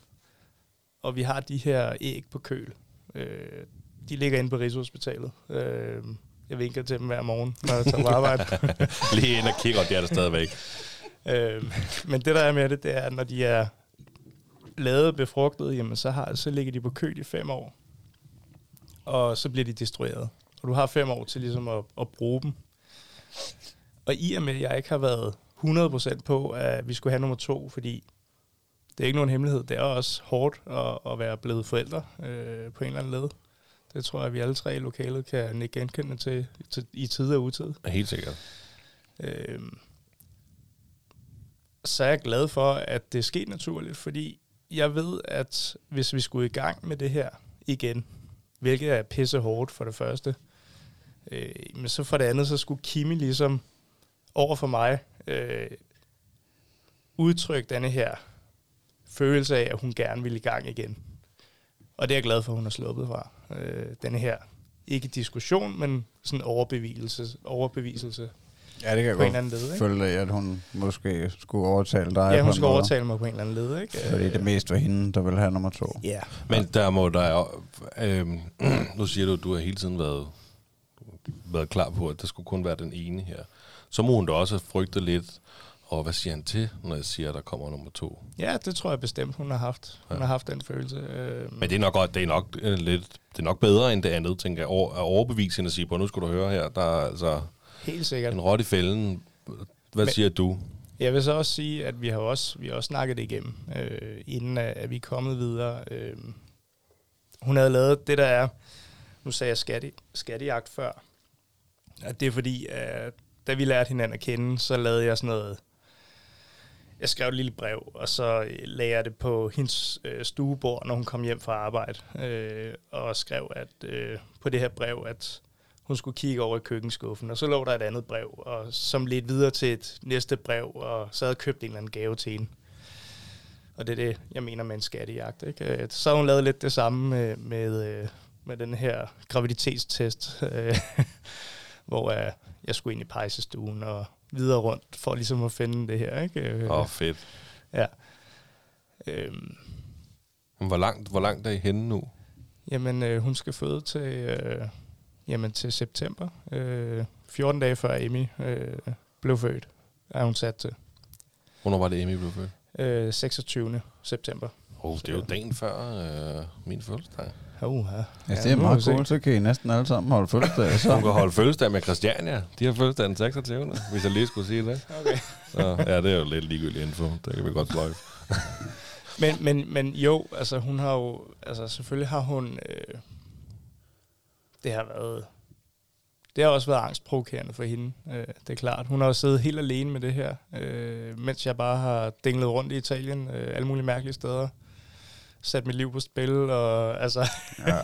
S4: og vi har de her æg på køl. Øh, de ligger inde på Rigshospitalet. Øh, jeg vinker til dem hver morgen, når jeg tager på arbejde.
S3: Lige ind og kigger, og det er der stadigvæk.
S4: Øh, men det der er med det, det er, at når de er lavet befrugtet, jamen så, har, så ligger de på køl i fem år. Og så bliver de destrueret. Og du har fem år til ligesom at, at bruge dem. Og i og med, at jeg ikke har været 100% på, at vi skulle have nummer to, fordi det er ikke nogen hemmelighed. Det er også hårdt at, at være blevet forældre øh, på en eller anden led. Det tror jeg, at vi alle tre i lokalet kan ikke genkende til, til i tid og utid.
S3: Helt sikkert.
S4: Øh, så er jeg glad for, at det er sket naturligt, fordi jeg ved, at hvis vi skulle i gang med det her igen, hvilket er pisse hårdt for det første, øh, men så for det andet, så skulle Kimi ligesom over for mig øh, udtrykke denne her følelse af, at hun gerne vil i gang igen. Og det er jeg glad for, at hun har sluppet fra. Øh, denne her, ikke diskussion, men sådan overbeviselse, overbeviselse
S2: Ja, det kan
S4: på en eller
S2: jeg
S4: anden led.
S2: godt
S4: Ikke?
S2: følge, at hun måske skulle overtale dig.
S4: Ja,
S2: på
S4: hun
S2: måde.
S4: overtale mig på en eller anden led. Ikke?
S2: Fordi det mest var hende, der ville have nummer to.
S4: Ja.
S3: Men der må der. Øh, nu siger du, at du har hele tiden været, været klar på, at der skulle kun være den ene her. Så må hun da også frygte lidt, og hvad siger han til, når jeg siger, at der kommer nummer to?
S4: Ja, det tror jeg bestemt, hun har haft. Hun
S3: Ja.
S4: har haft den følelse. Øh,
S3: Men det er nok, godt- det er nok øh, lidt, det er nok bedre end det andet, tænker jeg, over, at overbevise hende og sige, på nu skal du høre her, der er altså
S4: helt sikkert.
S3: en rot i fælden. Hvad
S4: Men-
S3: siger du?
S4: Jeg vil så også sige, at vi har også, vi har også snakket det igennem, øh, inden at, at vi er kommet videre. Øh, hun havde lavet det, der er, nu sagde jeg skatte, skattejagt før, at det er fordi, at da vi lærte hinanden at kende, så lavede jeg sådan noget, jeg skrev et lille brev, og så øh, lagde jeg det på hendes øh, stuebord, når hun kom hjem fra arbejde, øh, og skrev at øh, på det her brev, at hun skulle kigge over i køkkenskuffen, og så lå der et andet brev, og som ledte videre til et næste brev, og så havde købt en eller anden gave til hende. Og det er det, jeg mener med en skattejagt. Ikke? Øh, Så har hun lavet lidt det samme med, med, øh, med den her graviditetstest, øh, hvor jeg skulle ind i pejsestuen og videre rundt, for ligesom at finde det her. Ikke?
S3: Åh, oh, fedt.
S4: Ja. Øhm,
S3: Hvor langt, hvor langt er I henne nu?
S4: Jamen, øh, hun skal føde til, øh, jamen, til september. Øh, 14 dage før Amy øh, blev født, er hun sat til.
S3: Hvornår var det, Amy blev født?
S4: Øh, 26. september.
S3: Oh, det er jo dagen før øh, min fødselsdag.
S4: Uh, ja.
S2: Ja, det er meget cool, så kan I næsten alle sammen holde fødselsdag.
S3: Hun
S2: Så.
S3: kan holde fødselsdag med Christiania. De har fødselsdag den 26. Hvis jeg lige skulle sige det.
S4: Okay.
S3: Så, ja, det er jo lidt ligegyldig info. Det kan vi godt sløjfe.
S4: Men, men, men jo, altså hun har jo, altså selvfølgelig har hun, øh, det har været, det har også været angstprovokerende for hende, øh, det er klart. Hun har jo siddet helt alene med det her, øh, mens jeg bare har dinglet rundt i Italien, øh, alle mulige mærkelige steder, sat mit liv på spil, og altså
S2: Ja.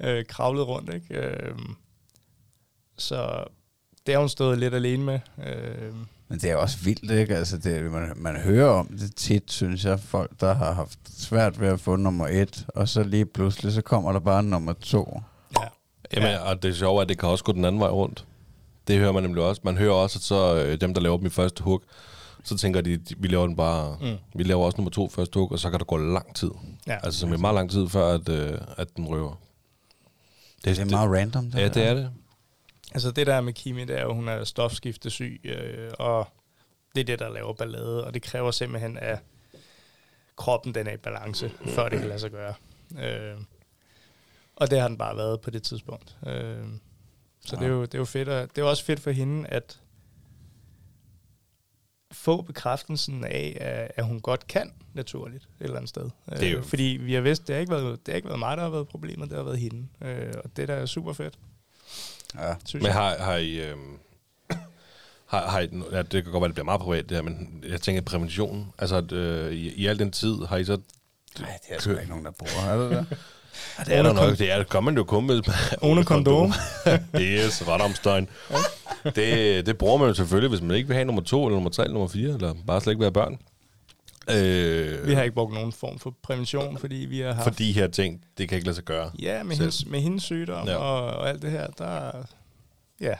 S4: øh, kravlet rundt, ikke? Øh, så det har hun stået lidt alene med. Øh,
S2: Men det er også vildt, ikke? Altså, det, man, man hører om det tit, synes jeg, folk, der har haft svært ved at få nummer et, og så lige pludselig, så kommer der bare nummer to.
S4: Ja.
S3: Jamen, ja. og det sjove er, at det kan også gå den anden vej rundt. Det hører man nemlig også. Man hører også, at så øh, dem, der laver dem i første hug, så tænker de, de vi laver den bare,
S4: Mm.
S3: vi laver også nummer to første hug, og så kan der gå lang tid.
S4: Ja.
S3: Altså simpelthen meget lang tid, før at, øh, at den røver.
S2: Det, det er meget random. Det
S3: Ja, det er det.
S4: Altså det der er med Kimi, det er jo, hun er stofskiftesyg, øh, og det er det, der laver ballade, og det kræver simpelthen, at kroppen den er i balance, før det kan lade sig gøre. Øh, og det har den bare været på det tidspunkt. Øh, så det, er jo, det er jo fedt, og det er jo også fedt for hende, at få bekræftelsen af, at, at hun godt kan naturligt et eller andet sted.
S3: Det er jo-
S4: Øh, fordi vi har vidst, det har ikke været, det har ikke været mig, der har været problemet, det har været hende. Øh, og det der er super fedt,
S2: Ja.
S4: synes
S3: Men
S4: jeg.
S3: har, har I... Øh, har, har I, ja, det kan godt være, det bliver meget privat, det her, men jeg tænker prævention. Altså, at, øh, i, i al den tid har I så...
S2: Nej, det er sgu ikke nogen, der bruger. Er det det?
S3: Ja, det er der nok. Det er, gør man jo kun med...
S4: Ohne kondom.
S3: yes, Radamstein. det, det bruger man jo selvfølgelig, hvis man ikke vil have nummer to, eller nummer tre, eller nummer fire, eller bare slet ikke være børn. Øh,
S4: Vi har ikke brugt nogen form for prævention, fordi vi har haft...
S3: For de her ting, det kan ikke lade sig gøre.
S4: Ja, med
S3: Selv.
S4: hendes, med hendes sygdom
S3: Ja.
S4: ja. og, og alt det her, der... Ja,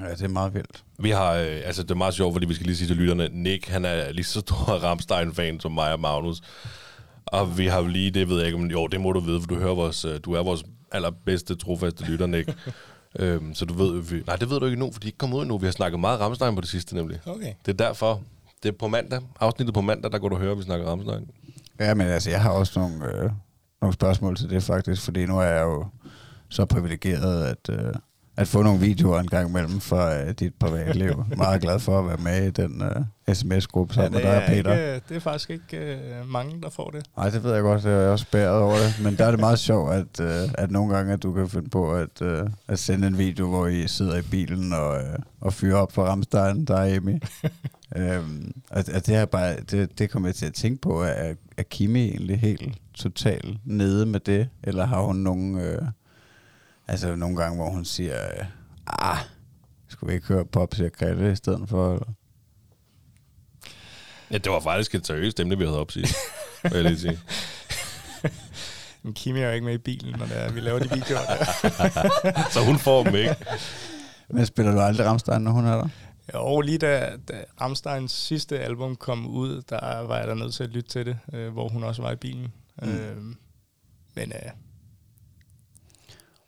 S2: Ja, det er meget vildt.
S3: Vi har, øh, altså det er meget sjovt, fordi vi skal lige sige til lytterne, Nick, han er lige så stor Ramstein-fan som mig og Magnus. Og vi har jo lige, det ved jeg ikke, men jo, det må du vide, for du, hører vores, øh, du er vores allerbedste, trofaste lytter, Nick. øhm, så du ved, vi, nej, det ved du ikke nu, for de er ikke kommet ud endnu. Vi har snakket meget Ramstein på det sidste, nemlig.
S4: okay.
S3: Det er derfor, det er på mandag, afsnittet på mandag, der går du høre, at vi snakker Ramstein.
S2: Ja, men altså, jeg har også nogle, øh, nogle spørgsmål til det faktisk, fordi nu er jeg jo så privilegeret, at, øh, at få nogle videoer en gang imellem fra uh, dit privatliv. Meget glad for at være med i den uh, sms-gruppe sammen
S4: det,
S2: med dig og
S4: er
S2: Peter.
S4: ikke, det er faktisk ikke uh, mange, der får det.
S2: Nej, det ved jeg godt, det er jeg også bæret over det. Men der er det meget sjovt, at, uh, at nogle gange, at du kan finde på at, uh, at sende en video, hvor I sidder i bilen og, uh, og fyrer op for Ramstein, der er Amy. øhm, og, og det, er bare, det, det kommer jeg til at tænke på, er, er Kimi egentlig helt totalt nede med det? Eller har hun nogle, øh, altså nogle gange, hvor hun siger, øh, ah, skulle vi ikke høre pop siger Grete i stedet for? Eller?
S3: Ja, det var faktisk et seriøst emne, vi havde op sidst. vil jeg lige sige.
S4: Men Kimi er jo ikke med i bilen, når det er, vi laver de videoer der.
S3: Så hun får dem ikke.
S2: Men spiller du aldrig Ramstein, når hun er der?
S4: Jo, lige da, da Ramsteins sidste album kom ud, der var jeg der nødt til at lytte til det, øh, hvor hun også var i bilen. Mm. Øh, men øh,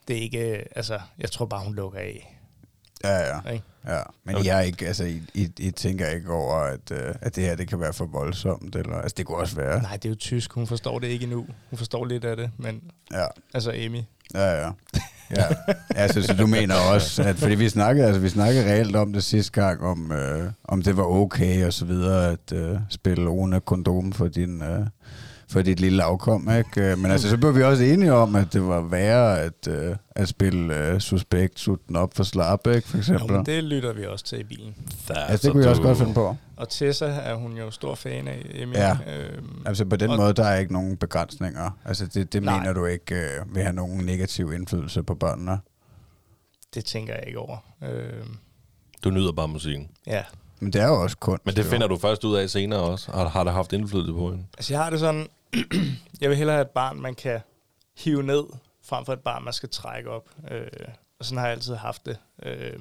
S4: det er ikke, øh, altså, jeg tror bare, hun lukker af.
S2: Ja, ja.
S4: Ikke?
S2: ja. Men jeg er ikke, altså, I, I, I tænker ikke over, at, uh, at det her det kan være for voldsomt, eller, altså det kunne også være.
S4: Nej, det er jo tysk, hun forstår det ikke endnu. Hun forstår lidt af det, men
S2: Ja,
S4: altså Amy,
S2: ja, ja. Ja, altså, så du mener også, at fordi vi snakkede, altså, vi snakkede reelt om det sidste gang, om, øh, om det var okay og så videre, at øh, spille Rune kondom for din, øh, for dit lille afkom, ikke? Øh, Men altså, så blev vi også enige om, at det var værre at, øh, at spille øh, suspekt, sutten op for slap, ikke? For
S4: jo,
S2: eksempel.
S4: men det lytter vi også til i bilen.
S2: altså, det kunne jeg også godt finde på.
S4: Og Tessa er hun jo stor fan af, Amy.
S2: Ja.
S4: Øhm,
S2: Altså på den
S4: Og-
S2: måde, der er ikke nogen begrænsninger. Altså det, det
S4: Nej.
S2: mener du ikke øh, vil have nogen negativ indflydelse på børnene?
S4: det tænker jeg ikke over. Øhm,
S3: Du nyder bare musikken.
S4: ja,
S2: Men det er jo også kunst.
S3: Men det
S2: jo.
S3: finder du først ud af senere også. Har, har det haft indflydelse på hende?
S4: Altså, jeg har det sådan, jeg vil hellere have et barn, man kan hive ned, frem for et barn, man skal trække op. Øh, og sådan har jeg altid haft det. Øh,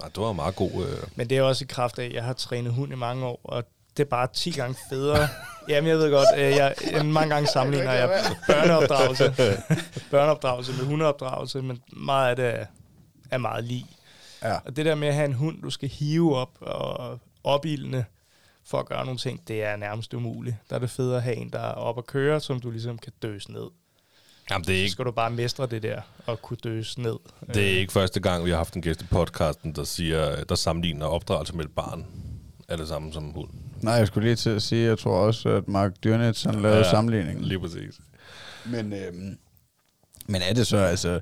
S3: Nej, du var meget god. Øh.
S4: men det er også i kraft af, at jeg har trænet hund i mange år, og det er bare 10 gange federe. Jamen, jeg ved godt, øh, jeg, mange gange sammenligner jeg børneopdragelse, børneopdragelse med hundeopdragelse, men meget af det er, er meget lige.
S2: Ja.
S4: Og det der med at have en hund, du skal hive op og opildne for at gøre nogle ting, det er nærmest umuligt. Der er det federe at have en, der er op at køre, som du ligesom kan døse ned.
S3: Jamen, det er
S4: Så
S3: ikke
S4: skal du bare mestre det der og kunne døse ned.
S3: Det er
S4: Øh,
S3: ikke første gang, vi har haft en gæst i podcasten, der, siger, der sammenligner opdragelse med et barn. Er det samme som hund.
S2: Nej, jeg skulle lige til at sige, jeg tror også, at Mark Dyrnitz han lavede ja. sammenligningen.
S3: Lige præcis.
S2: Men, øhm, men er det så, altså,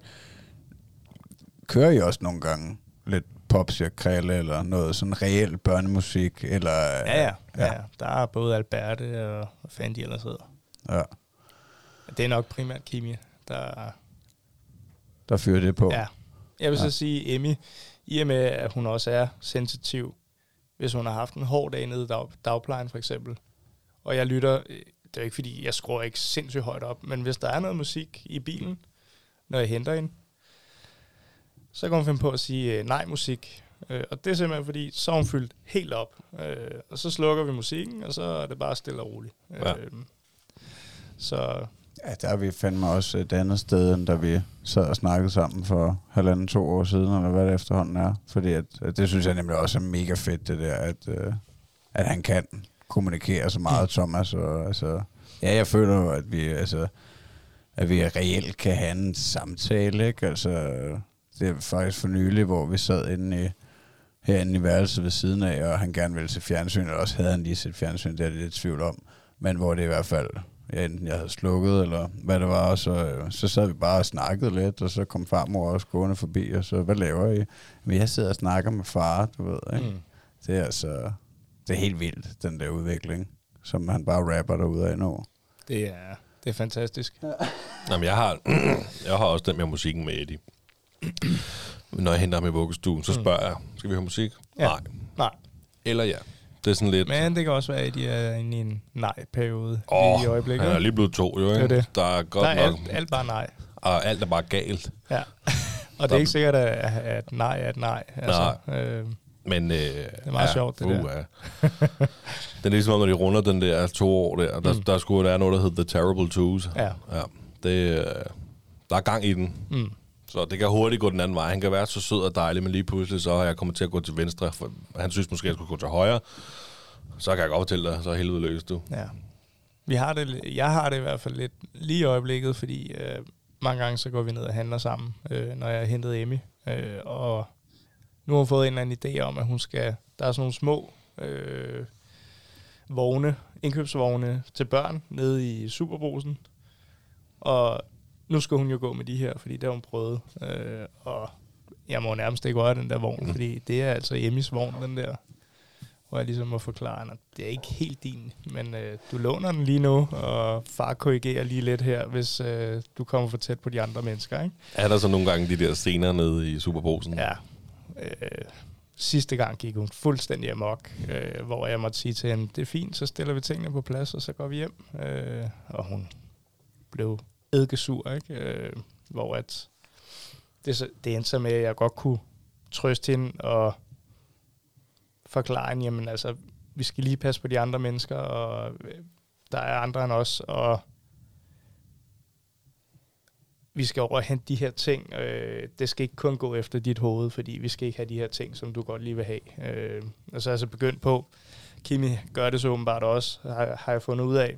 S2: kører I også nogle gange lidt popsir krille eller noget sådan reel børnemusik? Eller,
S4: ja, ja, ja, ja. Der er både Alberte og hvad fanden de ellers hedder.
S2: ja.
S4: Det er nok primært Kimi, der...
S2: Der fyrer det på.
S4: Ja. Jeg vil
S2: Ja.
S4: så sige, Emmy, i og med, at hun også er sensitiv, hvis hun har haft en hård dag nede i dag, dagplejen for eksempel, og jeg lytter, øh, det er ikke fordi, jeg skruer ikke sindssygt højt op, men hvis der er noget musik i bilen, når jeg henter hende, så kan hun finde på at sige øh, nej musik. Øh, og det er simpelthen fordi, så er hun fyldt helt op. Øh, og så slukker vi musikken, og så er det bare stille og roligt.
S3: Ja.
S4: Øh, så
S2: Ja, der er vi fandme også et andet sted, end da vi sad og snakkede sammen for halvanden, to år siden, eller hvad det efterhånden er. Fordi at, at det synes jeg nemlig også er mega fedt, det der, at, øh, at han kan kommunikere så meget, Thomas. Og, altså, ja, jeg føler jo, at vi, altså, at vi reelt kan have en samtale, ikke? Altså, det er faktisk for nylig, hvor vi sad inde i, herinde i værelset ved siden af, og han gerne ville se fjernsyn, eller også havde han lige set fjernsyn, det er det lidt tvivl om. Men hvor det i hvert fald, ja, enten jeg havde slukket, eller hvad det var, og så, øh, så sad vi bare og snakkede lidt, og så kom farmor også gående forbi, og så, hvad laver I? Men jeg sidder og snakker med far, du ved, ikke?
S4: mm.
S2: Det er altså, det er helt vildt, den der udvikling, som han bare rapper derude af nu.
S4: det, er, det er fantastisk.
S3: Jamen, jeg har, jeg har også den med musikken med Eddie. Når jeg henter ham i vuggestuen, så spørger jeg, skal vi høre musik?
S4: Ja.
S3: Nej.
S4: Nej.
S3: Eller ja. Det er sådan lidt...
S4: Men det kan også være, at de er inde i en nej-periode lige i øjeblikket.
S3: han er lige blevet to, jo, ikke?
S4: Det er det.
S3: Der er godt
S4: Der er
S3: nok...
S4: alt, alt bare nej.
S3: Og alt er bare galt.
S4: Ja. Og det er ikke sikkert, at, at nej er et nej. Altså, Øh,
S3: Men, øh, det
S4: er meget sjovt, det der.
S3: Ja. det er ligesom, når de runder den der to år der, der, mm. der skulle være noget, der hedder The Terrible Twos.
S4: ja.
S3: ja. Det, øh, der er gang i den.
S4: Mm.
S3: Så det kan hurtigt gå den anden vej. Han kan være så sød og dejlig, men lige pludselig så har jeg kommet til at gå til venstre. For han synes måske, at jeg skulle gå til højre. Så kan jeg godt fortælle dig, så er helvede løst du.
S4: ja. Vi har det, jeg har det i hvert fald lidt lige i øjeblikket, fordi øh, mange gange så går vi ned og handler sammen, øh, når jeg har hentet Emmy. Øh, og nu har hun fået en eller anden idé om, at hun skal... Der er sådan nogle små øh, vogne, indkøbsvogne til børn nede i Superbrusen. Og nu skal hun jo gå med de her, fordi det har hun prøvet. Øh, og jeg må nærmest ikke røre den der vogn, mm. fordi det er altså Emmys vogn, den der. Hvor jeg ligesom må forklare, at det er ikke helt din, men øh, du låner den lige nu, og far korrigerer lige lidt her, hvis øh, du kommer for tæt på de andre mennesker. Ikke?
S3: Er der så nogle gange de der scener nede i Superbrusen?
S4: Ja. Øh, sidste gang gik hun fuldstændig amok, øh, hvor jeg måtte sige til hende, det er fint, så stiller vi tingene på plads, og så går vi hjem. Øh, og hun blev eddikesur, ikke? Øh, hvor at det, så- det endte så med, at jeg godt kunne trøste hende og forklare hende, jamen altså, vi skal lige passe på de andre mennesker, og øh, der er andre end os, og vi skal over og hente de her ting. Øh, det skal ikke kun gå efter dit hoved, fordi vi skal ikke have de her ting, som du godt lige vil have. Øh, og så er jeg så begyndt på, Kimi gør det så åbenbart også, har, har jeg fundet ud af,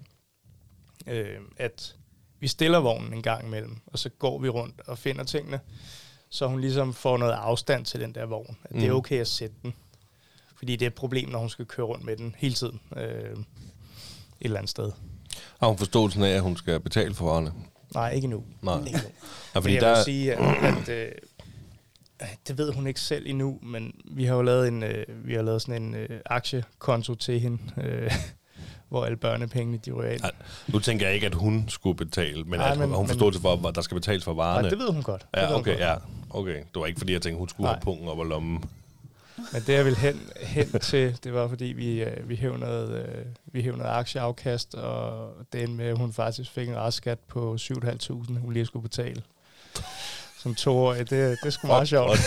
S4: øh, at vi stiller vognen en gang imellem, og så går vi rundt og finder tingene, så hun ligesom får noget afstand til den der vogn. At det er
S3: Mm.
S4: okay at sætte den. Fordi det er et problem, når hun skal køre rundt med den hele tiden. Øh, et eller andet sted.
S3: Har hun forståelsen af, at hun skal betale for varerne?
S4: Nej, ikke nu.
S3: Nej.
S4: Ikke nu.
S3: Ja,
S4: fordi jeg
S3: der,
S4: vil sige, at, at øh, det ved hun ikke selv endnu, men vi har jo lavet en, øh, vi har lavet sådan en øh, aktiekonto til hende, øh, hvor alle børnepengene de ryger ind.
S3: Ej, nu tænker jeg ikke, at hun skulle betale, men
S4: Nej,
S3: at hun,
S4: men-
S3: hun
S4: men-
S3: forståelse for, at der skal betales for
S4: Nej,
S3: varerne.
S4: det ved hun godt. ved
S3: Ja,
S4: hun
S3: okay,
S4: godt.
S3: ja. Okay, det var ikke fordi, jeg tænkte, hun skulle
S4: Nej.
S3: have pungen op og lommen.
S4: Men det jeg vil hen, hen til, det var fordi, vi, øh, vi, hæv noget, øh, vi hæv noget aktieafkast, og det endte med, at hun faktisk fik en restskat på 7.500, hun lige skulle betale. Som toårig, det, det er sgu meget sjovt.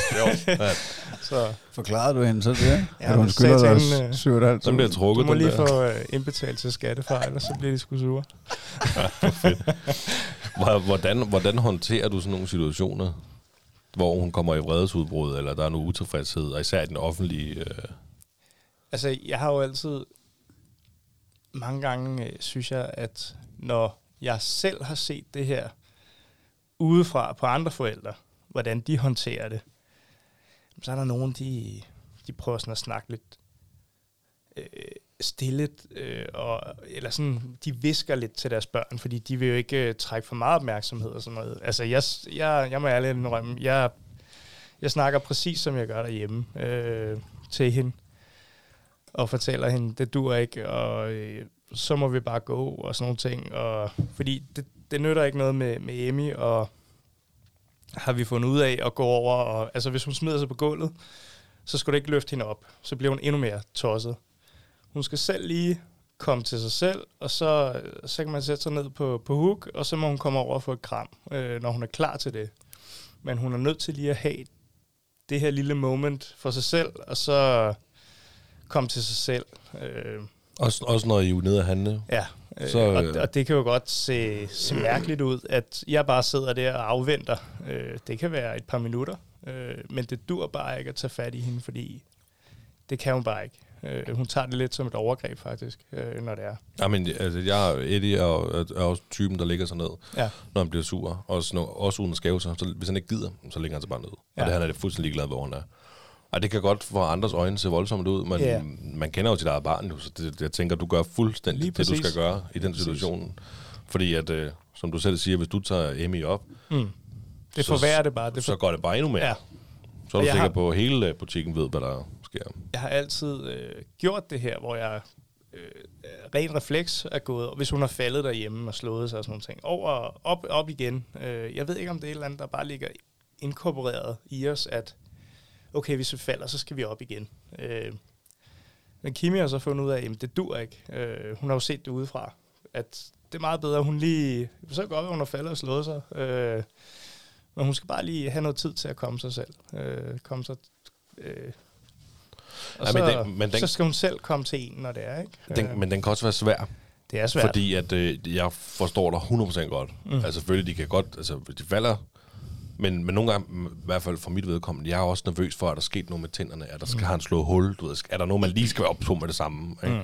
S3: Ja,
S4: Så
S2: Forklarede du hende så det?
S4: Ja,
S2: at hun skylder dig
S4: til hende, øh,
S2: 7,5
S3: så bliver
S4: du
S3: trukket
S4: må
S3: den
S4: lige
S3: der.
S4: få øh, indbetalt til skattefejl, og så bliver de sgu sure.
S3: Hvor- Hvordan, hvordan håndterer du sådan nogle situationer, hvor hun kommer i vredesudbrud, eller der er noget utilfredshed, og især i den offentlige... Øh,
S4: Altså, jeg har jo altid... Mange gange øh, synes jeg, at når jeg selv har set det her udefra på andre forældre, hvordan de håndterer det, så er der nogen, de, de prøver sådan at snakke lidt øh, stille, øh, og, eller sådan, de visker lidt til deres børn, fordi de vil jo ikke øh, trække for meget opmærksomhed og sådan noget. Altså, jeg, jeg, jeg må ærligt indrømme, jeg, jeg snakker præcis, som jeg gør derhjemme øh, til hende, og fortæller hende, det dur ikke, og øh, så må vi bare gå, og sådan nogle ting. Og, fordi det, det nytter ikke noget med, med Emmy, og har vi fundet ud af at gå over, og altså hvis hun smider sig på gulvet, så skal du ikke løfte hende op. Så bliver hun endnu mere tosset. Hun skal selv lige komme til sig selv, og så, så kan man sætte sig ned på, på hook, og så må hun komme over og få et kram, øh, når hun er klar til det. Men hun er nødt til lige at have det her lille moment for sig selv, og så komme til sig selv. Øh,
S3: også, også når I er nede at handle.
S4: ja, øh,
S3: Så,
S4: så, og,
S3: øh,
S4: og det kan jo godt se, se mærkeligt ud, at jeg bare sidder der og afventer. Øh, det kan være et par minutter, øh, men det dur bare ikke at tage fat i hende, fordi det kan hun bare ikke. Øh, hun tager det lidt som et overgreb faktisk, øh, når det er.
S3: Ja, men altså, jeg er Eddie er, er, også typen, der ligger sig ned,
S4: Ja.
S3: når han bliver sur. Også, når, også uden at skæve sig. Så hvis han ikke gider, så ligger han sig bare ned. Ja. Og det han er det fuldstændig ligeglad, hvor han er. Og det kan godt for andres øjne se voldsomt ud, men
S4: Ja.
S3: man kender jo sit eget barn, så det, jeg tænker, du gør fuldstændig
S4: Lige
S3: det, du
S4: præcis.
S3: skal gøre i den situation. Fordi at, øh, som du selv siger, hvis du tager Emmy op,
S4: Mm. Det
S3: Så-
S4: forværrer det bare. Det
S3: så
S4: for,
S3: går det bare endnu mere.
S4: ja.
S3: Så er du sikker
S4: har-
S3: på, at hele øh, butikken ved, hvad der sker.
S4: jeg har altid øh, gjort det her, hvor jeg øh, ren refleks er gået, hvis hun har faldet derhjemme og slået sig og sådan nogle ting, over, op, op igen. Øh, jeg ved ikke, om det er et eller andet, der bare ligger inkorporeret i os, at okay, hvis vi falder, så skal vi op igen. Øh, men Kimi har så fundet ud af, at det dur ikke. Øh, hun har jo set det udefra, at det er meget bedre, at hun lige... Så kan godt være, hun har faldet og slået sig. Øh, men hun skal bare lige have noget tid til at komme sig selv. Øh, komme sig... Øh, og
S3: Ja,
S4: så,
S3: men den- men den-
S4: så skal hun selv komme til en, når det er, ikke?
S3: Den,
S4: Øh,
S3: men den kan også være svær.
S4: det er svært.
S3: Fordi at øh, jeg forstår dig 100% godt. Mm. Altså selvfølgelig, de kan godt, altså de falder, men, men nogle gange, i hvert fald for mit vedkommende, jeg er også nervøs for, at der er sket noget med tænderne, at der skal mm. han slå hul, du ved, er der noget, man lige skal være op på med det samme. Ikke? Mm.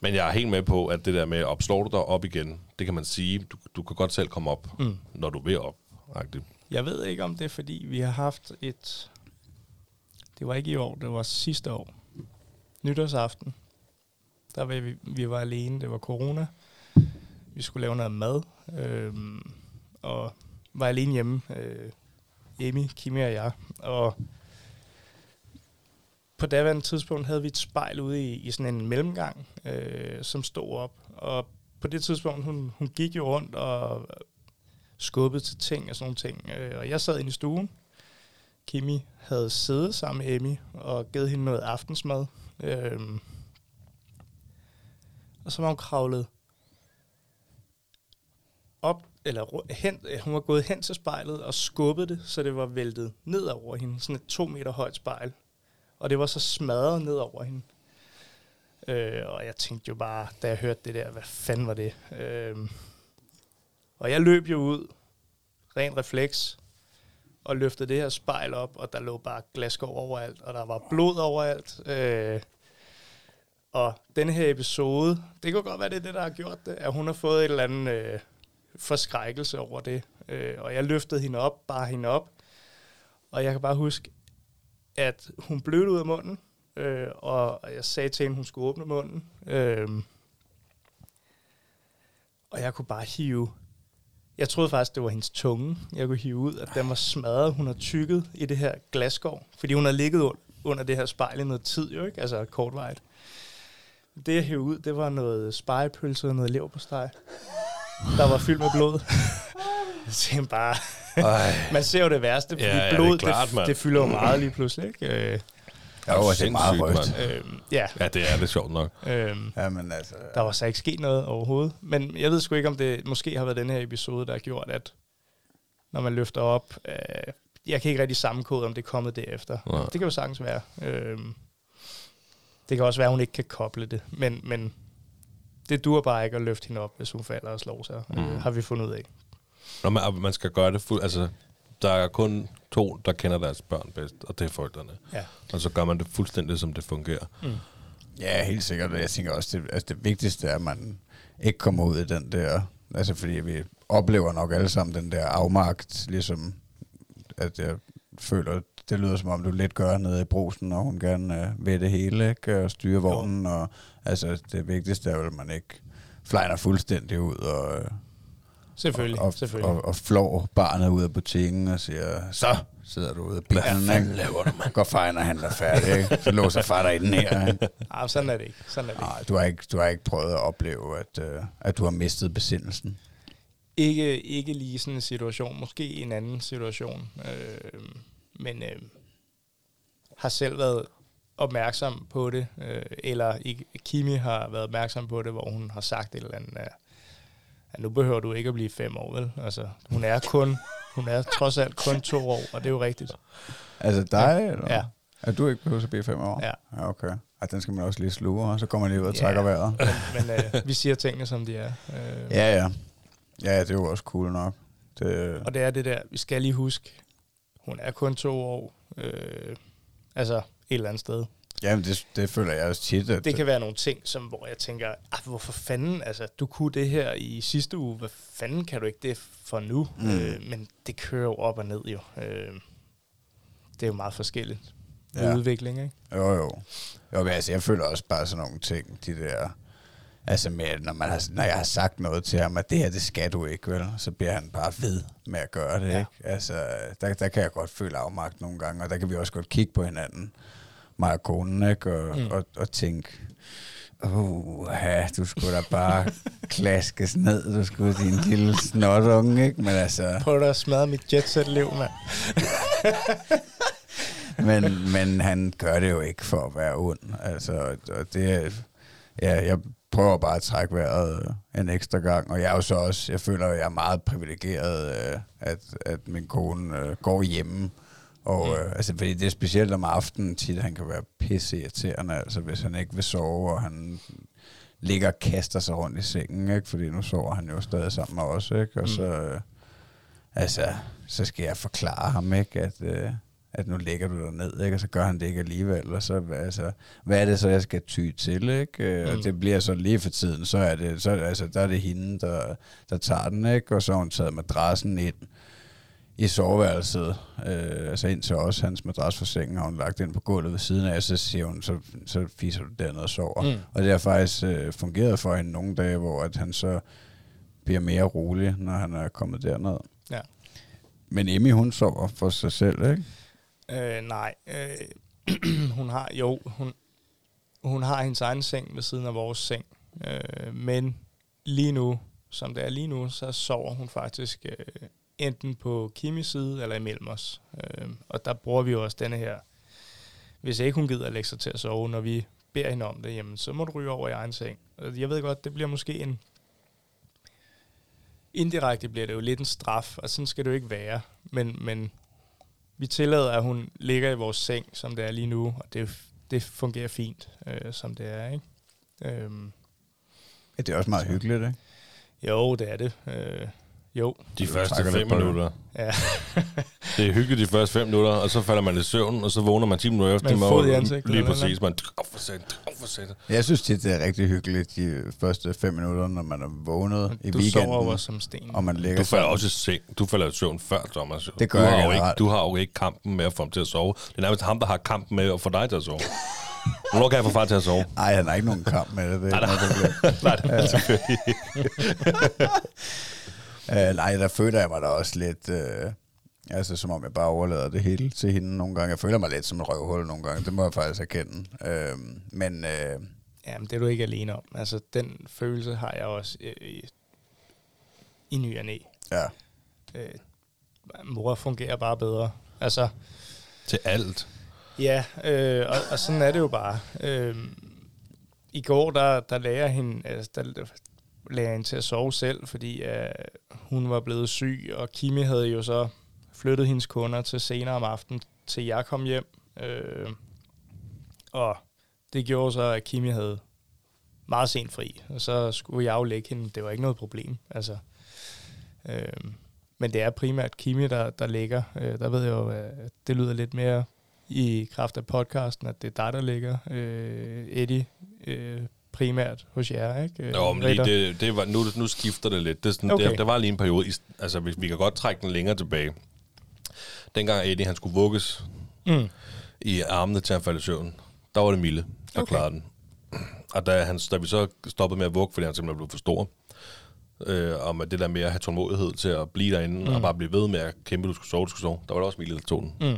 S3: Men jeg er helt med på, at det der med, opslår du dig op igen, det kan man sige, du, du kan godt selv komme op, mm. når du vil op. agtigt.
S4: Jeg ved ikke, om det er, fordi vi har haft et... Det var ikke i år, det var sidste år. Nytårsaften. Der var vi, vi var alene, det var corona. Vi skulle lave noget mad, øhm, og var alene hjemme. Øh, Amy, Kimi og jeg. Og på daværende tidspunkt havde vi et spejl ude i, i sådan en mellemgang, øh, som stod op. Og på det tidspunkt, hun, hun gik jo rundt og skubbede til ting og sådan nogle ting. Øh, og jeg sad inde i stuen. Kimi havde siddet sammen med Emmy og givet hende noget aftensmad. Øh, og så var hun kravlet op, eller hen, hun var gået hen til spejlet og skubbet det, så det var væltet ned over hende. Sådan et to meter højt spejl. Og det var så smadret ned over hende. Øh, og jeg tænkte jo bare, da jeg hørte det der, hvad fanden var det? Øh, og jeg løb jo ud, ren refleks, og løftede det her spejl op, og der lå bare glasgård overalt, og der var blod overalt. Øh, og den her episode, det kan godt være, det er det, der har gjort det, at hun har fået et eller andet øh, forskrækkelse over det. Øh, og jeg løftede hende op, bare hende op, og jeg kan bare huske, at hun blødte ud af munden, øh, og jeg sagde til hende, hun skulle åbne munden. Øh, og jeg kunne bare hive jeg troede faktisk, det var hendes tunge, jeg kunne hive ud, at den var smadret. Hun har tykket i det her glasskov, fordi hun har ligget under det her spejl i noget tid, jo ikke? Altså kortvejt. Det, jeg hævde ud, det var noget spejepølse og noget leverpostej, der var fyldt med blod. Jeg bare...
S3: Ej.
S4: Man ser jo det værste, fordi
S3: Ja, ja, det
S4: blod, det,
S3: klart,
S4: det, det fylder jo meget lige pludselig, ikke? Øh,
S2: og det er meget
S3: Sindssygt,
S2: rødt.
S3: mand.
S4: øh, ja,
S3: Ja, det er det sjovt nok.
S4: øh,
S2: Ja, men altså...
S4: der var så ikke sket noget overhovedet. Men jeg ved sgu ikke, om det måske har været den her episode, der har gjort, at når man løfter op... Øh, jeg kan ikke rigtig sammenkode, om det er kommet derefter.
S3: Nej.
S4: Det kan jo sagtens være. Øh, det kan også være, at hun ikke kan koble det. Men, men det dur bare ikke at løfte hende op, hvis hun falder og slår sig. Mm. Øh, har vi fundet ud af.
S3: Når man, man skal gøre det fuld, altså, der er kun to, der kender deres børn bedst, og det er forældrene.
S4: Ja.
S3: Og så gør man det fuldstændig, som det fungerer.
S2: Ja, helt sikkert. Jeg tænker også, det, altså det vigtigste er, at man ikke kommer ud i den der... Altså, fordi vi oplever nok alle sammen den der afmagt, ligesom at jeg føler, det lyder som om, du lidt gør nede i brusen, og hun gerne øh, ved det hele, ikke? Og styre vognen, og altså, det vigtigste er jo, at man ikke flyner fuldstændig ud og,
S4: Selvfølgelig,
S2: og,
S4: selvfølgelig.
S2: og, og flår barnet ud af butikken og siger, så sidder du ude af bilen,
S3: fanden
S2: ikke?
S3: laver du, mand?
S2: Går fejl, og handler færdig, ikke? Så låser far dig i den her, ikke?
S4: Ah, sådan er det ikke. Sådan er det ikke.
S2: Nej, du har ikke, du har ikke prøvet at opleve, at, øh, at du har mistet besindelsen.
S4: Ikke, ikke lige sådan en situation, måske en anden situation, øh, men øh, har selv været opmærksom på det, øh, eller Kimi har været opmærksom på det, hvor hun har sagt et eller andet, at, at nu behøver du ikke at blive fem år, vel? Altså, hun er kun, hun er trods alt kun to år, og det er jo rigtigt.
S2: Altså dig, ja. eller?
S4: Ja.
S2: At du ikke behøver at blive fem år?
S4: Ja.
S2: ja okay. Ej, den skal man også lige sluge, og så kommer man lige ud og
S4: Ja.
S2: trækker vejret.
S4: Men øh, vi siger tingene, som de er. Øh,
S2: Ja, ja. Ja, det er jo også cool nok. Det,
S4: Og det er det der, vi skal lige huske, hun er kun to år, øh, altså et eller andet sted.
S2: jamen, det, det føler jeg også tit, at
S4: Det kan være nogle ting, som, hvor jeg tænker, ah, hvorfor fanden, altså du kunne det her i sidste uge, hvad fanden kan du ikke det for nu?
S2: Mm.
S4: Øh, men det kører jo op og ned jo. Øh, det er jo meget forskelligt
S2: Ja.
S4: udvikling, ikke?
S2: Jo, jo. Jo, men altså, jeg føler også bare sådan nogle ting, de der... Altså med, når, man har, når jeg har sagt noget til ham, at det her, det skal du ikke, vel? Så bliver han bare ved med at gøre det,
S4: Ja.
S2: ikke? Altså, der, der kan jeg godt føle afmagt nogle gange, og der kan vi også godt kigge på hinanden, mig og konen, ikke? Og, mm. Og, og tænke, uh, ja, du skulle da bare klaskes ned, du skulle din lille snotunge, ikke? Men altså...
S4: Prøv da at smadre mit jetset-liv, mand.
S2: men, men han gør det jo ikke for at være ond. Altså, og det, ja, jeg prøver bare at trække vejret en ekstra gang, og jeg er jo så også, jeg føler, at jeg er meget privilegeret, øh, at, at min kone øh, går hjemme, og øh, altså, fordi det er specielt om aftenen tit, han kan være pisse irriterende, altså hvis han ikke vil sove, og han ligger og kaster sig rundt i sengen, ikke? fordi nu sover han jo stadig sammen med os, ikke? og så, øh, altså, så skal jeg forklare ham, ikke? At, øh, at nu ligger du der ned, ikke? og så gør han det ikke alligevel, og så, altså, hvad er det så, jeg skal ty til, ikke? Øh, Og
S4: Mm.
S2: det bliver så lige for tiden, så er det, så, altså, der er det hende, der, der tager den, ikke? Og så har hun taget madrassen ind i soveværelset, øh, altså ind til os, hans madras for sengen, har hun lagt ind på gulvet ved siden af, så siger hun, så, så fiser du dernede og sover.
S4: Mm.
S2: Og det har faktisk øh, fungeret for hende nogle dage, hvor at han så bliver mere rolig, når han er kommet derned.
S4: Ja.
S2: Men Emmy, hun sover for sig selv, ikke?
S4: Øh, nej, øh, hun har jo, hun, hun har hendes egen seng ved siden af vores seng, øh, men lige nu, som det er lige nu, så sover hun faktisk øh, enten på Kimis side eller imellem os. Øh, og der bruger vi jo også denne her, hvis ikke hun gider lægge sig til at sove, når vi beder hende om det, jamen, så må du ryge over i egen seng. Jeg ved godt, det bliver måske en, indirekte bliver det jo lidt en straf, og sådan skal det jo ikke være, men, men vi tillader, at hun ligger i vores seng, som det er lige nu, og det, det fungerer fint, øh, som det er, ikke? Øhm,
S2: Ja, det er også meget hyggeligt, ikke?
S4: jo, det er det. Øh, jo,
S3: De første fem minutter.
S4: ja.
S3: Det er hyggeligt de første fem minutter, og så falder man i søvn, og så vågner man 10 minutter efter. Man
S4: fod i ansigtet,
S3: Lige præcis. Man, åh, for åh, for sat.
S2: Jeg synes tit, det er rigtig hyggeligt de første fem minutter, når man er vågnet i
S4: du
S2: weekenden,
S4: sover jo også som sten.
S2: og man ligger
S3: Du falder også i seng. Du falder i søvn før, Thomas.
S2: Det gør
S3: du
S2: jeg
S3: har jo ikke. Du har jo ikke kampen med at få ham til at sove. Det er nærmest ham, der har kampen med at få dig til at sove. Hvornår kan jeg få far til at sove?
S2: Ej, han har ikke nogen kamp med det. det er ikke noget problem.
S3: Nej,
S2: Uh, nej, der føler jeg mig da også lidt... Uh, altså, som om jeg bare overlader det hele til hende nogle gange. Jeg føler mig lidt som et røvhul nogle gange. Det må jeg faktisk erkende. Uh, men uh,
S4: Jamen, det er du ikke alene om. Altså, den følelse har jeg også øh, i, i ny og næ.
S2: ja,
S4: Øh, mor fungerer bare bedre. Altså,
S3: Til alt.
S4: Ja, øh, og, og sådan er det jo bare. Øh, I går, der, der lagde jeg hende, altså, der lagde hende til at sove selv, fordi øh, hun var blevet syg, og Kimi havde jo så flyttet hendes kunder til senere om aftenen, til jeg kom hjem. Øh, og det gjorde så, at Kimi havde meget sent fri, og så skulle jeg jo lægge hende. Det var ikke noget problem. Altså, øh, men det er primært Kimi, der, der ligger. Øh, der ved jeg jo, at det lyder lidt mere i kraft af podcasten, at det er dig, der ligger, øh, Eddie, øh, primært hos jer, ikke?
S3: Jo, men lige det, det var, nu, nu skifter det lidt. Det sådan,
S4: Okay.
S3: der, der var lige en periode, altså vi, vi kan godt trække den længere tilbage. Dengang Eddie, han skulle vugges
S4: Mm.
S3: i armene til at falde i søvn, der var det Mille, der
S4: Okay.
S3: klarede den. Og da, han, da vi så stoppede med at vugge, fordi han simpelthen blev for stor, øh, og med det der med at have tålmodighed til at blive derinde, mm. og bare blive ved med at kæmpe, du skulle sove, du skulle sove, der var det også Mille, der tog den.
S4: Mm.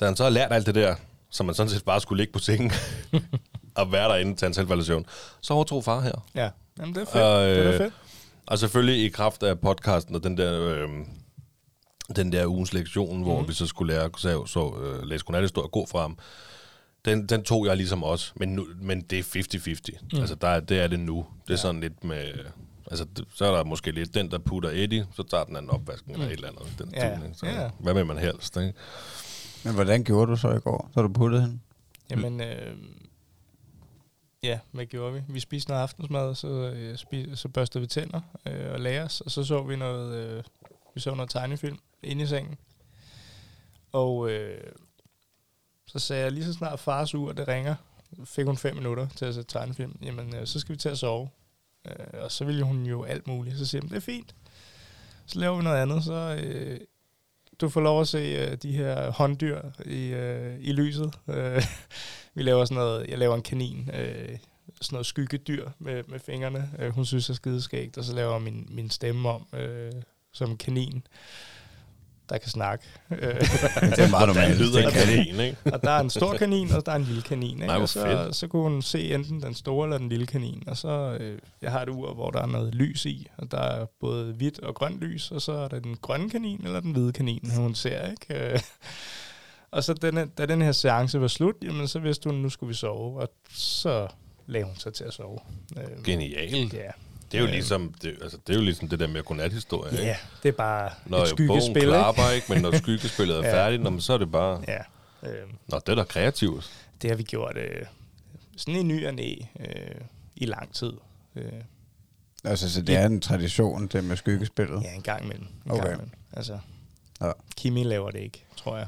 S3: Da han så har lært alt det der, som man sådan set bare skulle ligge på sengen, og være derinde til hans selv falde i søvn, så overtog far her.
S4: Ja, Jamen, det er fedt.
S3: Og,
S4: det er
S3: øh,
S4: fedt.
S3: Og selvfølgelig i kraft af podcasten og den der, øh, den der ugens lektion, mm. hvor
S4: Mhm.
S3: vi så skulle lære så, så øh, læse godnathistorie og gå fra ham, den, den tog jeg ligesom også, men, nu, men det er 50-50. Mm. Altså, der, er- det er det nu. Det er ja. sådan lidt med... Altså, det, så er der måske lidt den, der putter Eddie, så tager den anden opvasken mm. eller et eller andet. Den
S4: Ja,
S3: ikke? så,
S4: ja.
S3: Hvad vil man helst? Ikke?
S2: men hvordan gjorde du så i går, så du puttede hende?
S4: Jamen, øh, ja, hvad gjorde vi? Vi spiste noget aftensmad, så, øh, spi- så børstede vi tænder øh, og lagde os, og så så vi noget, øh, vi så noget tegnefilm inde i sengen. Og øh, så sagde jeg, lige så snart fars ur, det ringer, fik hun fem minutter til at se tegnefilm, jamen øh, så skal vi til at sove. Øh, og så ville hun jo alt muligt, så siger hun, det er fint. Så laver vi noget andet, så øh, du får lov at se uh, de her hånddyr i, uh, i lyset. Uh, vi laver sådan noget, jeg laver en kanin, uh, sådan noget skyggedyr med, med fingrene. Uh, hun synes, jeg er skideskægt, og så laver jeg min, min stemme om uh, som kanin, der kan snakke. Øh,
S2: Det er meget normalt.
S3: lyder en kanin, ikke?
S4: og der er en stor kanin, og der er en lille kanin. Ikke?
S3: Nej,
S4: og så,
S3: fedt.
S4: så kunne hun se enten den store eller den lille kanin. Og så, øh, jeg har et ur, hvor der er noget lys i, og der er både hvidt og grønt lys, og så er der den grønne kanin eller den hvide kanin, hun ser. Ikke? Øh, og så denne, da den her seance var slut, jamen, så vidste hun, at nu skulle vi sove, og så lagde hun sig til at sove. Øh,
S3: Genialt.
S4: Ja.
S3: Det er jo ligesom det, altså, det, er jo ligesom det der med godnathistorie.
S4: ja,
S3: ikke?
S4: det er bare
S3: Når
S4: et skyggespil. ikke?
S3: klapper, ikke? Men når skyggespillet er
S4: Ja.
S3: færdigt, når man, så er det bare...
S4: Ja. Øh,
S3: Nå, det er da kreativt.
S4: det har vi gjort øh, sådan i ny og næ øh, i lang tid. Øh,
S2: Altså, så det er en tradition, det med skyggespillet.
S4: Ja, en gang imellem. En
S2: Okay.
S4: gang imellem. Altså,
S2: Ja.
S4: Kimi laver det ikke, tror jeg.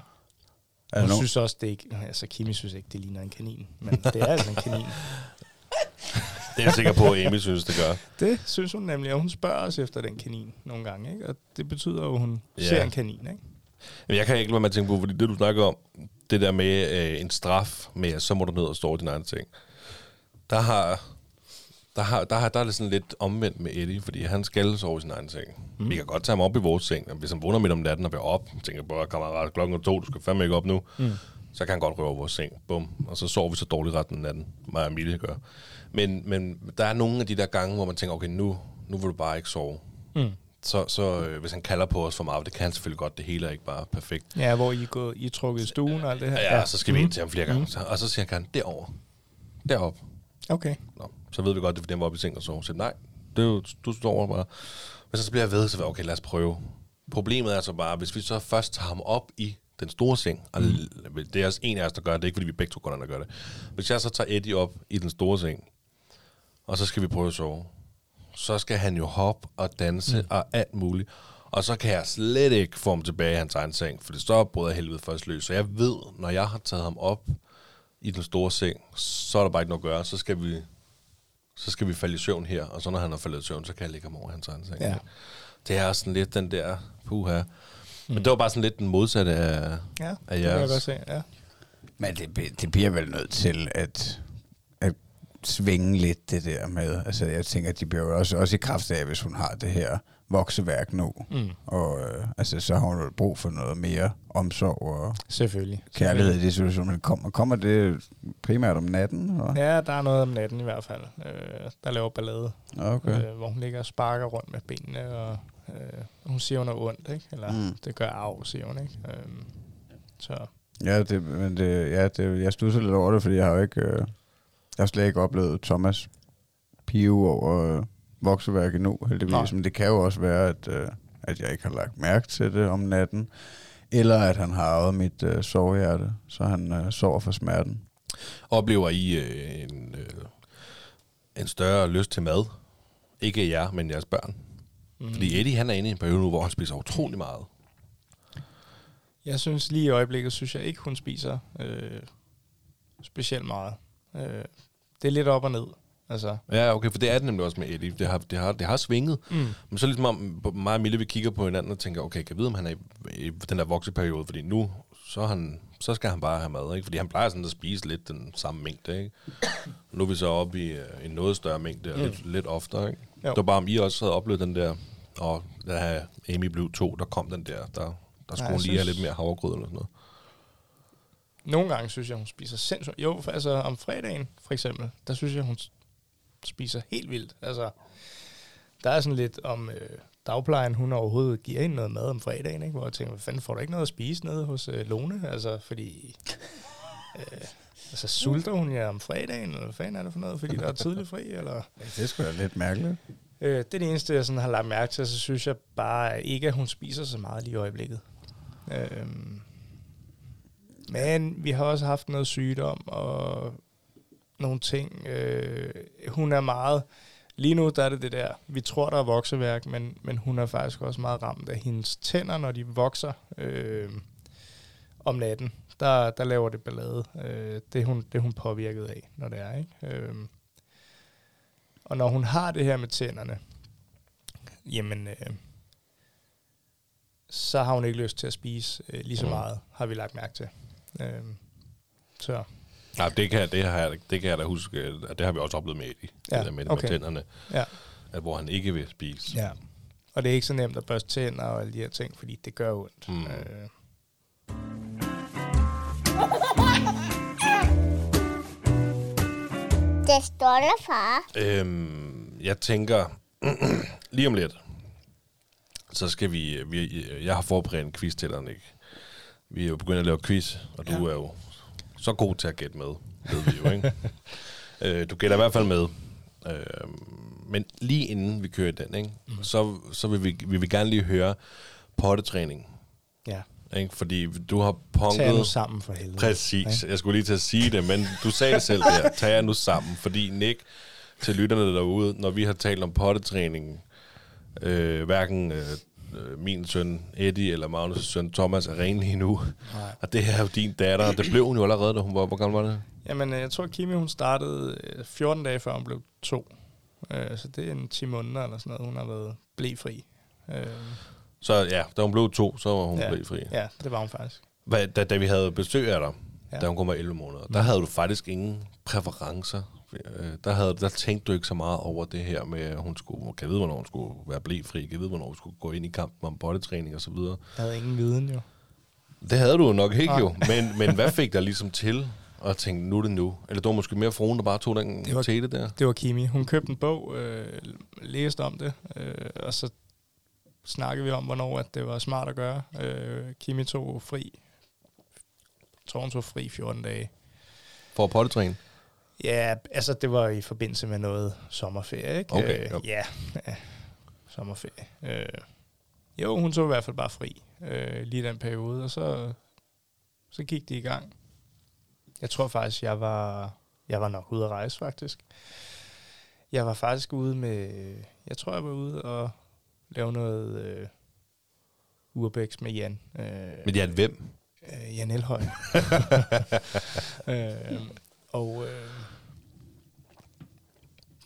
S4: Hun
S2: nogen,
S4: synes også, det ikke... Altså, Kimi synes ikke, det ligner en kanin. Men det er altså en kanin.
S3: Det er jeg sikker på, at Amy synes, det gør.
S4: Det synes hun nemlig, og hun spørger os efter den kanin nogle gange, ikke? Og det betyder jo, at hun
S3: Ja.
S4: ser en kanin, ikke?
S3: Men jeg kan ikke lade at tænke på, fordi det, du snakker om, det der med øh, en straf med, at så må du ned og stå dine egne ting. Der har, der har, der har, der er det sådan lidt omvendt med Eddie, fordi han skal sove i sin egen seng. Mm. Vi kan godt tage ham op i vores seng, og hvis han vågner midt om natten og vil op, tænker på, kammerat, klokken er to, du skal fandme ikke op nu, mm. Så kan han godt røve over vores seng. Bum. Og så sover vi så dårligt resten af natten, mig og Emilie gør. Men, men der er nogle af de der gange, hvor man tænker, okay, nu, nu vil du bare ikke sove.
S4: Mm.
S3: Så, så øh, hvis han kalder på os for meget, det kan han selvfølgelig godt, det hele er ikke bare perfekt.
S4: Ja, hvor I gået, I trukket i stuen og alt det her.
S3: Ja, ja, så skal vi
S4: Mm.
S3: ind til ham flere gange. Så, og så siger han, derover, derop.
S4: Okay.
S3: Nå, så ved vi godt, det er, fordi han var oppe i seng og sove. Så nej, det er jo, du står over bare. Men så bliver jeg ved, så okay, lad os prøve. Problemet er så bare, hvis vi så først tager ham op i den store seng, og mm. det er også en af os, der gør det, ikke fordi vi begge to går der gør det. Hvis jeg så tager Eddie op i den store seng, og så skal vi prøve at sove, så skal han jo hoppe og danse mm. og alt muligt. Og så kan jeg slet ikke få ham tilbage i hans egen seng, for det står både helvede først løs. Så jeg ved, når jeg har taget ham op i den store seng, så er der bare ikke noget at gøre. Så skal vi, så skal vi falde i søvn her, og så når han har faldet i søvn, så kan jeg lægge ham over i hans egen seng.
S4: Ja.
S3: Det er sådan lidt den der, puha. Men det var bare sådan lidt den modsatte af,
S4: Ja,
S3: af
S4: det kan jeg
S3: jeres.
S4: godt se. Ja.
S2: Men det, det bliver vel nødt til at, at svinge lidt det der med. Altså jeg tænker, at de bliver jo også, også i kraft af, hvis hun har det her vokseværk nu.
S4: Mm.
S2: Og øh, altså, så har hun jo brug for noget mere omsorg og
S4: Selvfølgelig.
S2: kærlighed i det situation. Men kommer, kommer det primært om natten? Eller?
S4: Ja, der er noget om natten i hvert fald, øh, der laver ballade,
S2: Okay.
S4: øh, hvor hun ligger og sparker rundt med benene, og øh, hun siger, hun er ondt, ikke? Eller
S2: Mm.
S4: det gør af, siger hun, ikke? Øh, så
S2: Ja, det, men det, ja det, jeg studser lidt over det, fordi jeg har jo ikke, øh, jeg har slet ikke oplevet Thomas pive over øh, vokseværk endnu, heldigvis.
S4: Nej.
S2: Men det kan jo også være, at, øh, at jeg ikke har lagt mærke til det om natten, eller at han har arvet mit øh, sovehjerte, så han øh, sover for smerten.
S3: Oplever I øh, en, øh, en større lyst til mad? Ikke jer, men jeres børn. Mm. Fordi Eddie, han er inde i en periode nu, hvor han spiser utrolig meget.
S4: jeg synes lige i øjeblikket, synes jeg ikke, hun spiser øh, specielt meget. Øh, det er lidt op og ned. Altså,
S3: Ja, okay, for det er det nemlig også med Eddie. Det har, det har, det har svinget.
S4: mm.
S3: Men så ligesom om mig og Mille, vi kigger på hinanden og tænker, okay, kan jeg vide, om han er i, i den der vokseperiode? Fordi nu, så, han, så skal han bare have mad, ikke? Fordi han plejer sådan at spise lidt den samme mængde, ikke? Nu er vi så oppe i øh, en noget større mængde, og
S4: Mm.
S3: lidt, lidt oftere, ikke?
S4: Jo.
S3: Det var bare, om I også havde oplevet den der, og da Amy blev to, der kom den der, der, der skulle hun lige have
S4: synes-
S3: lidt mere havregrød eller sådan noget.
S4: Nogle gange synes jeg, hun spiser sindssygt. Jo, for, altså om fredagen for eksempel, der synes jeg, hun spiser helt vildt. Altså, der er sådan lidt om øh, dagplejen, hun overhovedet giver hende noget mad om fredagen, ikke? hvor jeg tænker, hvad fanden får du ikke noget at spise nede hos øh, Lone? Altså, fordi... Øh, altså, sulter hun jer om fredagen, eller hvad fanden er det for noget, fordi der er tidlig fri, eller...
S2: Det skulle være lidt mærkeligt.
S4: Øh, det er det eneste, jeg sådan har lagt mærke til, så synes jeg bare ikke, at hun spiser så meget lige i øjeblikket. Øh, men vi har også haft noget sygdom og nogle ting. Øh, hun er meget... Lige nu der er det det der, vi tror, der er vokseværk, men, men hun er faktisk også meget ramt af hendes tænder, når de vokser øh, om natten. Der, der laver det ballade. Øh, det, hun, det hun påvirket af, når det er. Ikke? Øh, og når hun har det her med tænderne, jamen, øh, så har hun ikke lyst til at spise øh, lige så
S3: Mm.
S4: meget, har vi lagt mærke til. Øh, så
S3: Nej, det kan, det, har jeg, det kan jeg da huske, at det har vi også oplevet med Eddie.
S4: Ja,
S3: det der med,
S4: okay.
S3: med tænderne.
S4: ja,
S3: At hvor han ikke vil spise.
S4: ja. Og det er ikke så nemt at børste tænder og alle de her ting, fordi det gør ondt.
S3: Mm.
S4: Øh,
S1: Det stolte far.
S3: Øhm, jeg tænker, lige om lidt, så skal vi, vi jeg har forberedt en quiz til dig, Nick. Vi er jo begyndt at lave quiz, og du
S4: Ja.
S3: er jo så god til at gætte med, ved vi jo, ikke? øh, du gætter i hvert fald med. Øh, men lige inden vi kører den, ikke? Mm. så, så vil, vi, vil vi gerne lige høre pottetræning. Ikke? Fordi du har
S4: Tag
S3: punket...
S4: nu sammen for helvede.
S3: Præcis. Jeg skulle lige til at sige det, men du sagde det selv der. Tag jer nu sammen. Fordi Nick, til lytterne derude, når vi har talt om pottetræning, øh, hverken øh, øh, min søn Eddie eller Magnus' søn Thomas er ren lige nu.
S4: Nej.
S3: Og det er jo din datter, og det blev hun jo allerede, da hun var, hvor gammel var det?
S4: Jamen, øh, jeg tror, Kimi hun startede øh, 14 dage før hun blev to. Øh, Så det er en 10 måneder eller sådan noget, hun har været blæfri. Øh,
S3: Så ja, da hun blev to, så var hun
S4: Ja.
S3: ja. fri.
S4: Ja, det var hun faktisk.
S3: Hvad, da, da vi havde besøg af dig,
S4: Ja.
S3: da hun kom med 11 måneder, der havde du faktisk ingen præferencer. Øh, Der, havde, der tænkte du ikke så meget over det her med, at hun skulle, kan vide, hvornår hun skulle være blæfri, kan vide, hvornår hun skulle gå ind i kampen om bodytræning og så videre.
S4: Jeg havde ingen viden jo.
S3: Det havde du nok ikke
S4: Nej.
S3: jo, men, men hvad fik dig ligesom til at tænke, nu er det nu? Eller det var måske mere fruen, der bare tog den
S4: Det var-
S3: var... tete der?
S4: Det var Kimi. Hun købte en bog, øh, læste om det, øh, og så snakkede vi om, hvornår at det var smart at gøre. Øh, Kimi tog fri. Hun tog fri 14 dage.
S3: For at bodytræne?
S4: Ja, altså det var i forbindelse med noget sommerferie, ikke?
S3: Okay,
S4: øh,
S3: ja.
S4: ja. ja, sommerferie. Øh, jo, hun tog i hvert fald bare fri øh, lige den periode, og så, så gik det i gang. Jeg tror faktisk, jeg var, jeg var nok ude at rejse, faktisk. Jeg var faktisk ude med, jeg tror, jeg var ude og lave noget øh, urbex med Jan. Øh,
S3: Men ja, hvem?
S4: øh, Jan Elhøj. øh, og øh,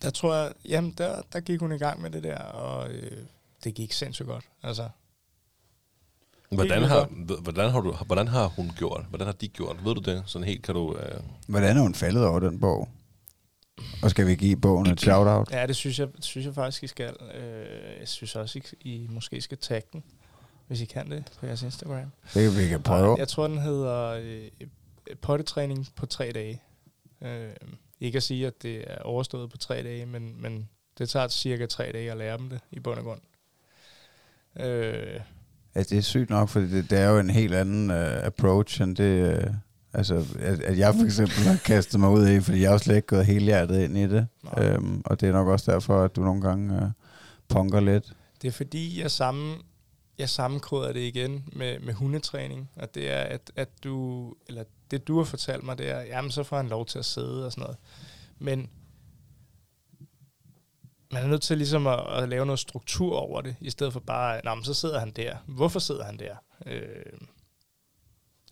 S4: der tror jeg, jamen der, der gik hun i gang med det der, og øh, det gik sindssygt godt. Altså,
S3: Hvordan har, hvordan, har du, hvordan har hun gjort? Hvordan har de gjort? Ved du det? Sådan helt kan du... Øh,
S2: Hvordan er hun faldet over den bog? Og skal vi give bogen et shout-out?
S4: ja, det synes jeg, synes jeg faktisk, I skal. Øh, jeg synes også, I, I måske skal tagge den, hvis I kan det på jeres Instagram.
S2: Det kan vi kan prøve.
S4: Jeg tror, den hedder øh, pottetræning på tre dage. Øh, ikke at sige, at det er overstået på tre dage, men, men det tager cirka tre dage at lære dem det i bund og grund. Øh,
S2: Altså, det er sygt nok, for det, det er jo en helt anden uh, approach, end det, uh, altså, at, at jeg for eksempel har kastet mig ud i, fordi jeg har slet ikke gået hele hjertet ind i det.
S4: Nej.
S2: Um, og det er nok også derfor, at du nogle gange uh, punker lidt.
S4: det er fordi, jeg, sammen, jeg sammenkoder det igen med, med hundetræning, og det er, at, at du, eller det du har fortalt mig, det er, jamen så får han lov til at sidde og sådan noget. Men man er nødt til ligesom at, at lave noget struktur over det, i stedet for bare, Nå, men så sidder han der. Hvorfor sidder han der? Øh,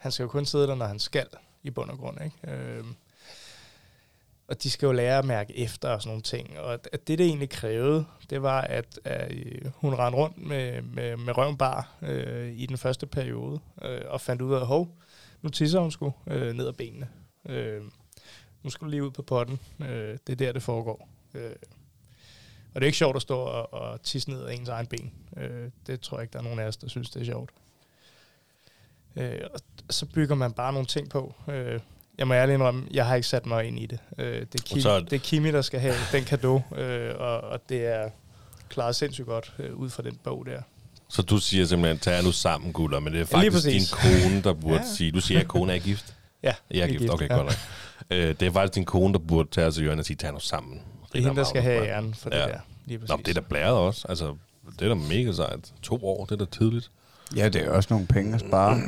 S4: han skal jo kun sidde der, når han skal, i bund og grund. Ikke? Øh, og de skal jo lære at mærke efter og sådan nogle ting. Og at, det, det egentlig krævede, det var, at, at øh, hun rendte rundt med, med, med røven øh, i den første periode, øh, og fandt ud af, at hov, nu tisser hun sgu øh, ned ad benene. Øh, nu skal du lige ud på potten. Øh, det er der, det foregår. Øh, og det er ikke sjovt at stå og, og tisse ned ad ens egen ben. Øh, det tror jeg ikke, der er nogen af os, der synes, det er sjovt. Øh, og så bygger man bare nogle ting på. Øh, jeg må ærligt indrømme, jeg har ikke sat mig ind i det. Øh, det, er Kimi,
S3: så er
S4: det er Kimi, der skal have den kado, øh, og, og det er klaret sindssygt godt øh, ud fra den bog der.
S3: så du siger simpelthen, tag nu sammen, gutter, men det er faktisk din kone, der burde Ja. sige... Du siger, at kone er gift?
S4: Ja,
S3: Jeg er
S4: vi
S3: gift, okay,
S4: ja.
S3: godt nok. Øh, det er faktisk din kone, der burde tage sig i og sige, tag nu sammen.
S4: Det er hende, der skal have æren for det
S3: Ja.
S4: der. Lige præcis.
S3: Nå, det er da blæret også. Altså, det er da mega sejt. To år, det er da tidligt.
S2: Ja, det er også nogle penge at spare.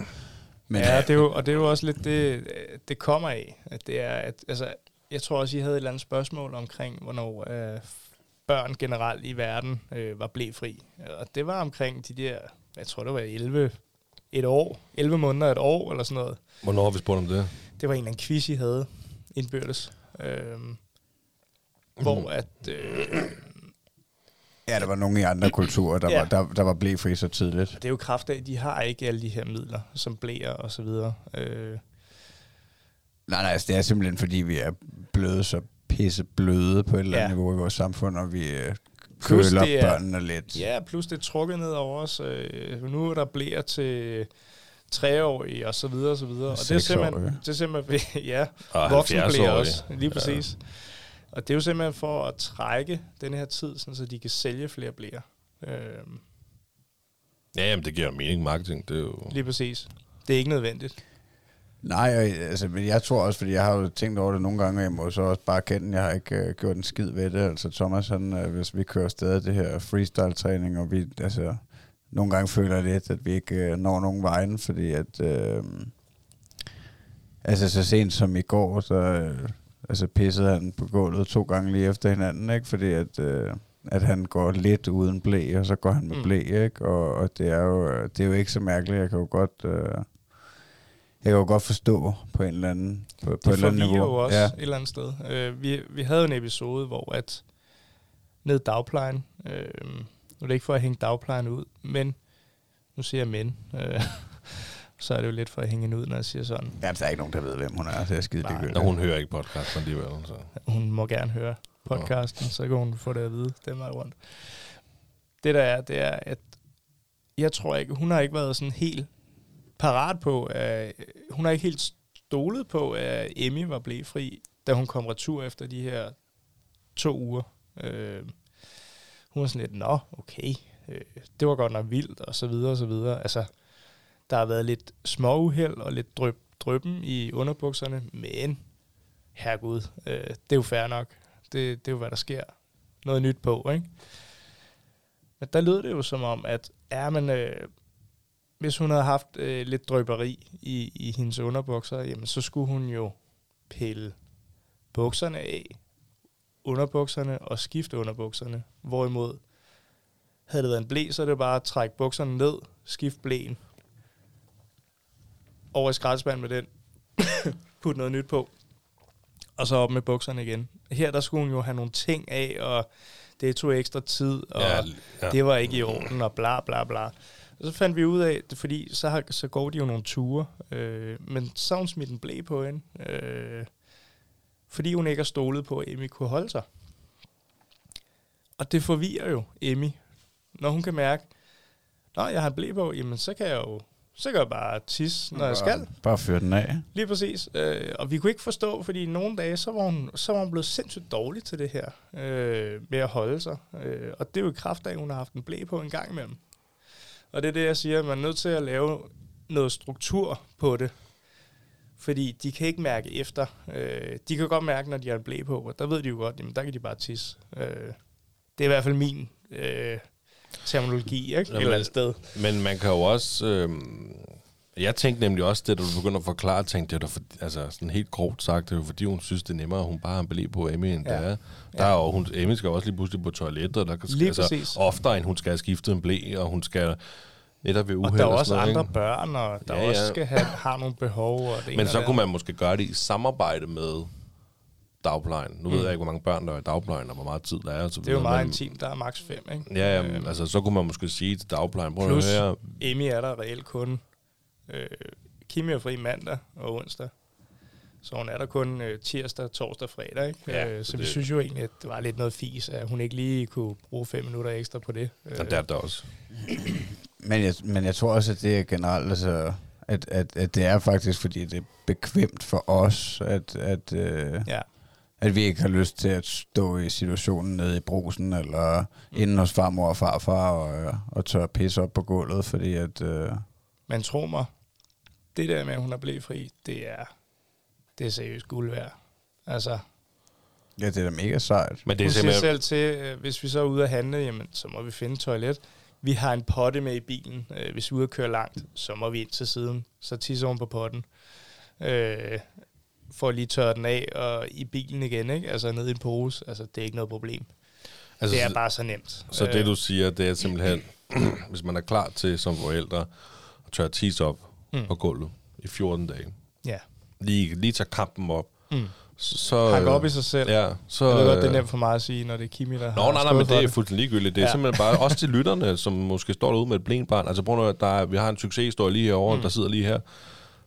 S2: Men
S4: ja, det er jo, og det er jo også lidt det, det kommer af. At det er, at, altså, jeg tror også, I havde et eller andet spørgsmål omkring, hvornår øh, børn generelt i verden øh, var blæfri. Og det var omkring de der, jeg tror det var 11, et år, 11 måneder, et år eller sådan noget.
S3: Hvornår har vi spurgt om det?
S4: Det var en eller anden quiz, I havde indbyrdes. Øh, hvor at, øh,
S2: ja, der var nogle i andre kulturer, der,
S4: Ja.
S2: var, der, der var blæfri så tidligt.
S4: det er jo kraft af, de har ikke alle de her midler, som blæer og så videre. Øh,
S2: Nej, nej, altså, det er simpelthen fordi, vi er blevet så pisse bløde på et eller andet
S4: Ja.
S2: niveau i vores samfund, og vi øh,
S4: Plus
S2: køler
S4: er-
S2: børnene lidt.
S4: Ja, plus det er trukket ned over os. Øh, nu er der bliver til treårige og så videre og så videre. Og det er simpelthen, det er simpelthen ja,
S3: Og
S4: voksen bliver
S3: 70-årige.
S4: også, lige præcis. Ja. Og det er jo simpelthen for at trække den her tid, sådan, så de kan sælge flere blære. Øh,
S3: Ja, jamen, det giver mening. Marketing, det er jo...
S4: lige præcis. Det er ikke nødvendigt.
S2: Nej, altså, men jeg tror også, fordi jeg har jo tænkt over det nogle gange, og jeg må så også bare kende, jeg har ikke øh, gjort en skid ved det. Altså Thomas, han, øh, hvis vi kører stadig det her freestyle-træning, og vi, altså, nogle gange føler jeg lidt, at vi ikke øh, når nogen vejen, fordi at, øh, altså så sent som i går, så øh, altså, pissede han på gulvet to gange lige efter hinanden, ikke? Fordi at, øh, at han går lidt uden blæ, og så går han med
S4: Mm.
S2: blæ, ikke? Og, og det, er jo, det er jo ikke så mærkeligt. Jeg kan jo godt, øh, jeg kan jo godt forstå på en eller anden, på, på et
S4: det
S2: eller andet niveau.
S4: jo også
S2: Ja.
S4: et eller andet sted. Øh, vi, vi havde en episode, hvor at ned dagplejen, øh, nu er det ikke for at hænge dagplejen ud, men nu siger jeg men, øh, så er det jo lidt for at hænge ud, når jeg siger sådan.
S2: Jamen, der er ikke nogen, der ved, hvem hun er. Det er skide
S4: Nej.
S2: ligegyldigt.
S3: Når hun hører ikke podcasten alligevel. Så.
S4: Hun må gerne høre podcasten, så kan hun få det at vide, den vej rundt. Det der er, det er, at jeg tror ikke, hun har ikke været sådan helt parat på, at, hun har ikke helt stolet på, at Emmy var blæfri, da hun kom retur efter de her to uger. Øh, hun var sådan lidt, nå, okay, øh, det var godt nok vildt, og så videre, og så videre. Altså, der har været lidt små uheld og lidt drøb, drøben i underbukserne, men herregud, øh, det er jo fair nok. Det, det er jo, hvad der sker. Noget nyt på, ikke? Men der lød det jo som om, at er man, øh, hvis hun havde haft øh, lidt drøberi i, i hendes underbukser, jamen så skulle hun jo pille bukserne af, underbukserne og skifte underbukserne. Hvorimod, havde det været en blæ, så er det bare at trække bukserne ned, skifte blæen, over i skraldespanden med den, putte noget nyt på, og så op med bukserne igen. Her der skulle hun jo have nogle ting af, og det tog ekstra tid, og
S3: Ja,
S4: ja, det var ikke i orden, og bla bla bla. Og så fandt vi ud af, det, fordi så, har, så går de jo nogle ture, øh, men så hun smidt en blæ på hende, øh, fordi hun ikke har stolet på, at Emmy kunne holde sig. Og det forvirrer jo Emmy, når hun kan mærke, Nå, jeg har en blæ på, jamen så kan jeg jo så kan jeg bare tisse, når jeg skal.
S2: Bare fyr den af.
S4: Lige præcis. Øh, og vi kunne ikke forstå, fordi nogle dage, så var hun, så var hun blevet sindssygt dårlig til det her, øh, med at holde sig. Øh, og det er jo i kraft af, at hun har haft en blæ på en gang imellem. Og det er det, jeg siger, man er nødt til at lave noget struktur på det. Fordi de kan ikke mærke efter. Øh, de kan godt mærke, når de har en blæ på, og der ved de jo godt, jamen der kan de bare tisse. Øh, det er i hvert fald min øh, terminologi, ikke? Et
S3: Jamen,
S4: eller andet sted.
S3: Men man kan jo også... Øh, jeg tænkte nemlig også, det, da du begynder at forklare, tænkte jeg, det for, altså sådan helt grovt sagt, det er jo fordi, hun synes, det er nemmere, at hun bare har en belæg på Emmy, end
S4: Ja.
S3: det er. Der er jo, hun, Emmy skal også lige pludselig på toilettet, og der kan,
S4: Lige
S3: altså,
S4: præcis.
S3: oftere, end hun skal have skiftet en blæ, og hun skal netop ved uheld
S4: Og der er
S3: og
S4: også
S3: sådan noget,
S4: andre børn, og der
S3: Ja,
S4: ja, også skal have, har nogle behov. Og det
S3: Men
S4: og
S3: så kunne man måske gøre det i samarbejde med dagplejen. Nu mm. ved jeg ikke, hvor mange børn der er i dagplejen, og hvor meget tid der er. Og så
S4: Det er jo meget intimt, der er maks 5, ikke?
S3: Ja, ja,
S4: Øh,
S3: altså så kunne man måske sige til dagplejen, prøv
S4: Plus-
S3: at høre,
S4: Emmy er der reelt kun. Øh, Kimi er fri mandag og onsdag. Så hun er der kun øh, tirsdag, torsdag, fredag. Ikke?
S3: Ja,
S4: øh,
S3: så
S4: så vi
S3: det-
S4: synes jo egentlig, at det var lidt noget fis, at hun ikke lige kunne bruge fem minutter ekstra på det. Øh,
S3: ja, det er der også.
S2: Men jeg, men jeg tror også, at det er generelt, altså, at, at, at det er faktisk, fordi det er bekvemt for os, at, at, øh,
S4: ja.
S2: At vi ikke har lyst til at stå i situationen nede i brusen, eller mm. inde hos farmor og farfar, og, og tørre pisse op på gulvet, fordi at... Øh,
S4: Men tro mig, det der med, at hun er blevet fri, det er, det er seriøst guld værd. Altså,
S2: ja, det er da mega sejt.
S3: Men det er simpelthen...
S4: selv til, øh, hvis vi så er ude at handle, jamen, så må vi finde et toilet. Vi har en potte med i bilen. Øh, hvis vi er ude at køre langt, så må vi ind til siden. Så tisser hun på potten. Øh, for at lige tørre den af og i bilen igen, ikke? Altså ned i en pose. Altså, det er ikke noget problem.
S3: Altså,
S4: det er bare så nemt.
S3: Så det du siger, det er simpelthen, hvis man er klar til som forældre at tørre tis op
S4: Mm.
S3: på gulvet i 14 dage,
S4: Ja.
S3: lige, lige tage kampen op,
S4: Mm.
S3: så...
S4: Hakke op i sig selv.
S3: Ja, så...
S4: Jeg ved godt, det er
S3: øh,
S4: nemt for mig at sige, når det er Kimi, der
S3: Nå,
S4: har
S3: nej, nej, men det er fuldstændig ligegyldigt. Det er
S4: Ja.
S3: simpelthen bare, også til lytterne, som måske står derude med et blindbarn. Altså prøv nu, der er, vi har en succeshistorie lige herovre,
S4: mm.
S3: der sidder lige her.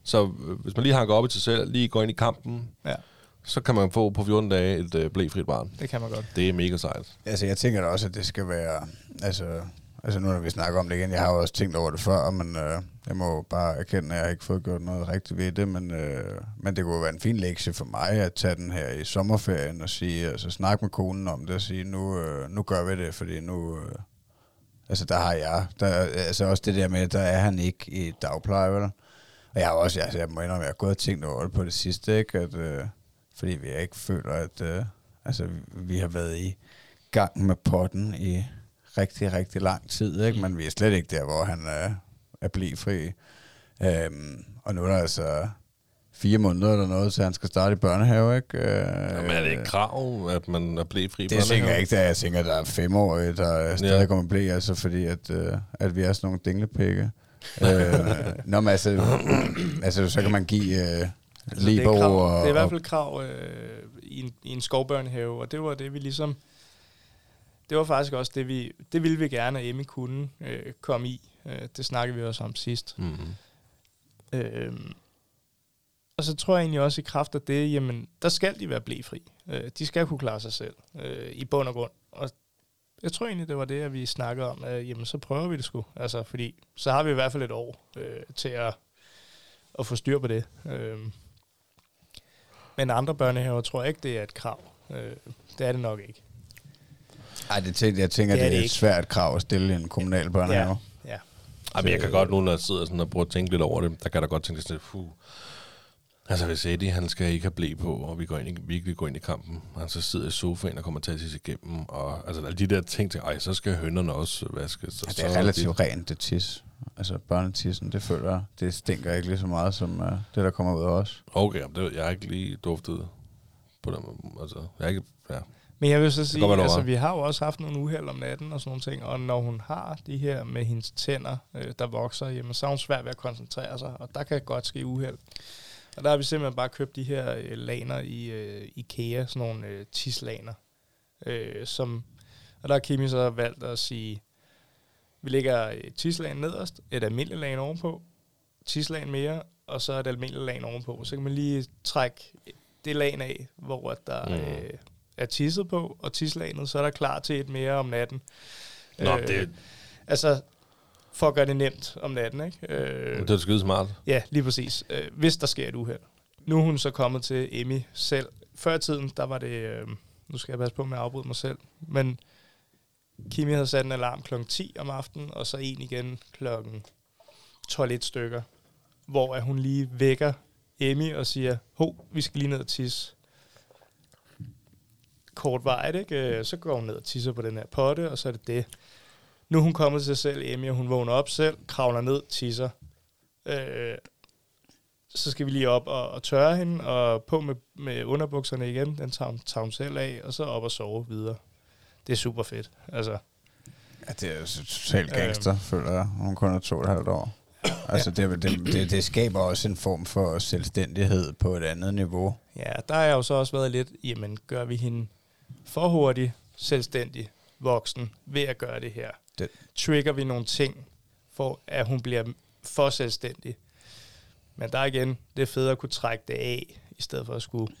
S3: Så øh, hvis man lige hakker op i sig selv, lige går ind i kampen,
S4: Ja.
S3: så kan man få på 14 dage et øh, blæfrit barn.
S4: Det kan man godt.
S3: Det er mega sejt.
S2: Altså, jeg tænker da også, at det skal være... Altså, altså nu når vi snakker om det igen, jeg har jo også tænkt over det før, men øh, jeg må bare erkende, at jeg har ikke fået gjort noget rigtigt ved det, men, øh, men det kunne være en fin lektie for mig at tage den her i sommerferien og sige, altså snakke med konen om det og sige, nu, øh, nu gør vi det, fordi nu... Øh, altså, der har jeg... Der, altså også det der med, der er han ikke i dagpleje, vel? Og jeg har også, altså, jeg må indrømme, jeg har gået og tænkt over det på det sidste, ikke? At, øh, fordi vi ikke føler, at øh, altså, vi, har været i gang med potten i rigtig, rigtig lang tid, ikke? men vi er slet ikke der, hvor han er, er blæfri. Øhm, og nu er der altså fire måneder eller noget, så han skal starte i børnehave, ikke? Øh,
S3: Jamen, er det ikke krav, at man er blæfri i
S2: Det tænker jeg ikke, da jeg tænker, at der er femårige, der stadig
S3: Ja.
S2: kommer blæ, altså fordi, at, øh, at vi er sådan nogle dinglepikke. Øh, nå, men altså, altså, så kan man give øh,
S4: Altså, det, er krav,
S2: og...
S4: det er i hvert fald krav øh, i, en, i en skovbørnehave, og det var det, vi ligesom... Det var faktisk også det, vi... Det ville vi gerne, at Emmy kunne øh, komme i. Øh, det snakkede vi også om sidst.
S3: Mm-hmm.
S4: Øh, og så tror jeg egentlig også i kraft af det, jamen, der skal de være blæfri. Øh, de skal kunne klare sig selv øh, i bund og grund. Og jeg tror egentlig, det var det, at vi snakkede om, at jamen, så prøver vi det sgu. Altså, fordi så har vi i hvert fald et år øh, til at, at få styr på det. Øh, men andre børnehaver tror jeg ikke, det er et krav. Øh, det er det nok ikke.
S2: Ej, det tænker, jeg tænker,
S4: Det
S2: det
S4: er
S2: er,
S4: det
S2: et
S4: ikke.
S2: svært krav at stille i en kommunal børnehave.
S4: Ja.
S3: Ej, men jeg kan godt nu, når jeg sidder sådan og prøver at tænke lidt over det, der kan jeg da godt tænke sådan lidt, fuh. Altså hvis Eddie, han skal ikke have blæ på, og vi går ind i, virkelig går ind i kampen, og så sidder i sofaen og kommer til at tisse igennem, og altså alle de der ting til, ej, så skal hønderne også vaskes. Så,
S2: Altså, det er relativt rent, det tis. Altså børnetissen, det føler jeg, det stinker ikke lige så meget som uh, det, der kommer ud af os.
S3: Okay, jamen, det, jeg har ikke lige duftet på dem. Altså, jeg ikke, ja.
S4: Men jeg vil så
S3: godt
S4: sige,
S3: har
S4: altså vi har jo også haft nogle uheld om natten og sådan nogle ting, og når hun har de her med hendes tænder, øh, der vokser, jamen så er hun svært ved at koncentrere sig, og der kan godt ske uheld. Og der har vi simpelthen bare købt de her øh, laner i øh, IKEA, sådan nogle øh, tislaner, øh, som, og der har Kimi så valgt at sige, vi lægger et tislagen nederst, et almindeligt lagen ovenpå, tislagen mere, og så et almindeligt lagen ovenpå. Så kan man lige trække det lagen af, hvor der
S3: Mm.
S4: øh, er tisset på, og tislanet, så er der klar til et mere om natten.
S3: Nå, det,
S4: Altså, for at gøre det nemt om natten, ikke? Øh,
S3: det er skide smart.
S4: Ja, lige præcis. Øh, hvis der sker et uheld. Nu er hun så kommet til Emmy selv. Før i tiden, der var det... Øh, nu skal jeg passe på med at afbryde mig selv. Men Kimi havde sat en alarm kl. 10 om aftenen, og så en igen kl. 12 et stykker. Hvor at hun lige vækker Emmy og siger, ho, vi skal lige ned og tisse. Kort vejt, ikke? Øh, Så går hun ned og tisser på den her potte, og så er det det. Nu er hun kommet til sig selv, Emmy, og hun vågner op selv, kravler ned, tisser. Øh, så skal vi lige op og, og tørre hende, og på med, med underbukserne igen, den tager hun, tager hun selv af, og så op og sove videre. Det er super fedt. Altså,
S2: Ja, det er jo totalt gangster, øh. føler jeg. Hun kun er to og et halvt år. Altså, det, det, det, det skaber også en form for selvstændighed på et andet niveau.
S4: ja, der har jeg jo så også været lidt, jamen gør vi hende for hurtigt selvstændig voksen ved at gøre det her?
S2: Det-
S4: Trigger vi nogle ting, for at hun bliver for selvstændig? Men der igen, det er fedt at kunne trække det af, i stedet for at skulle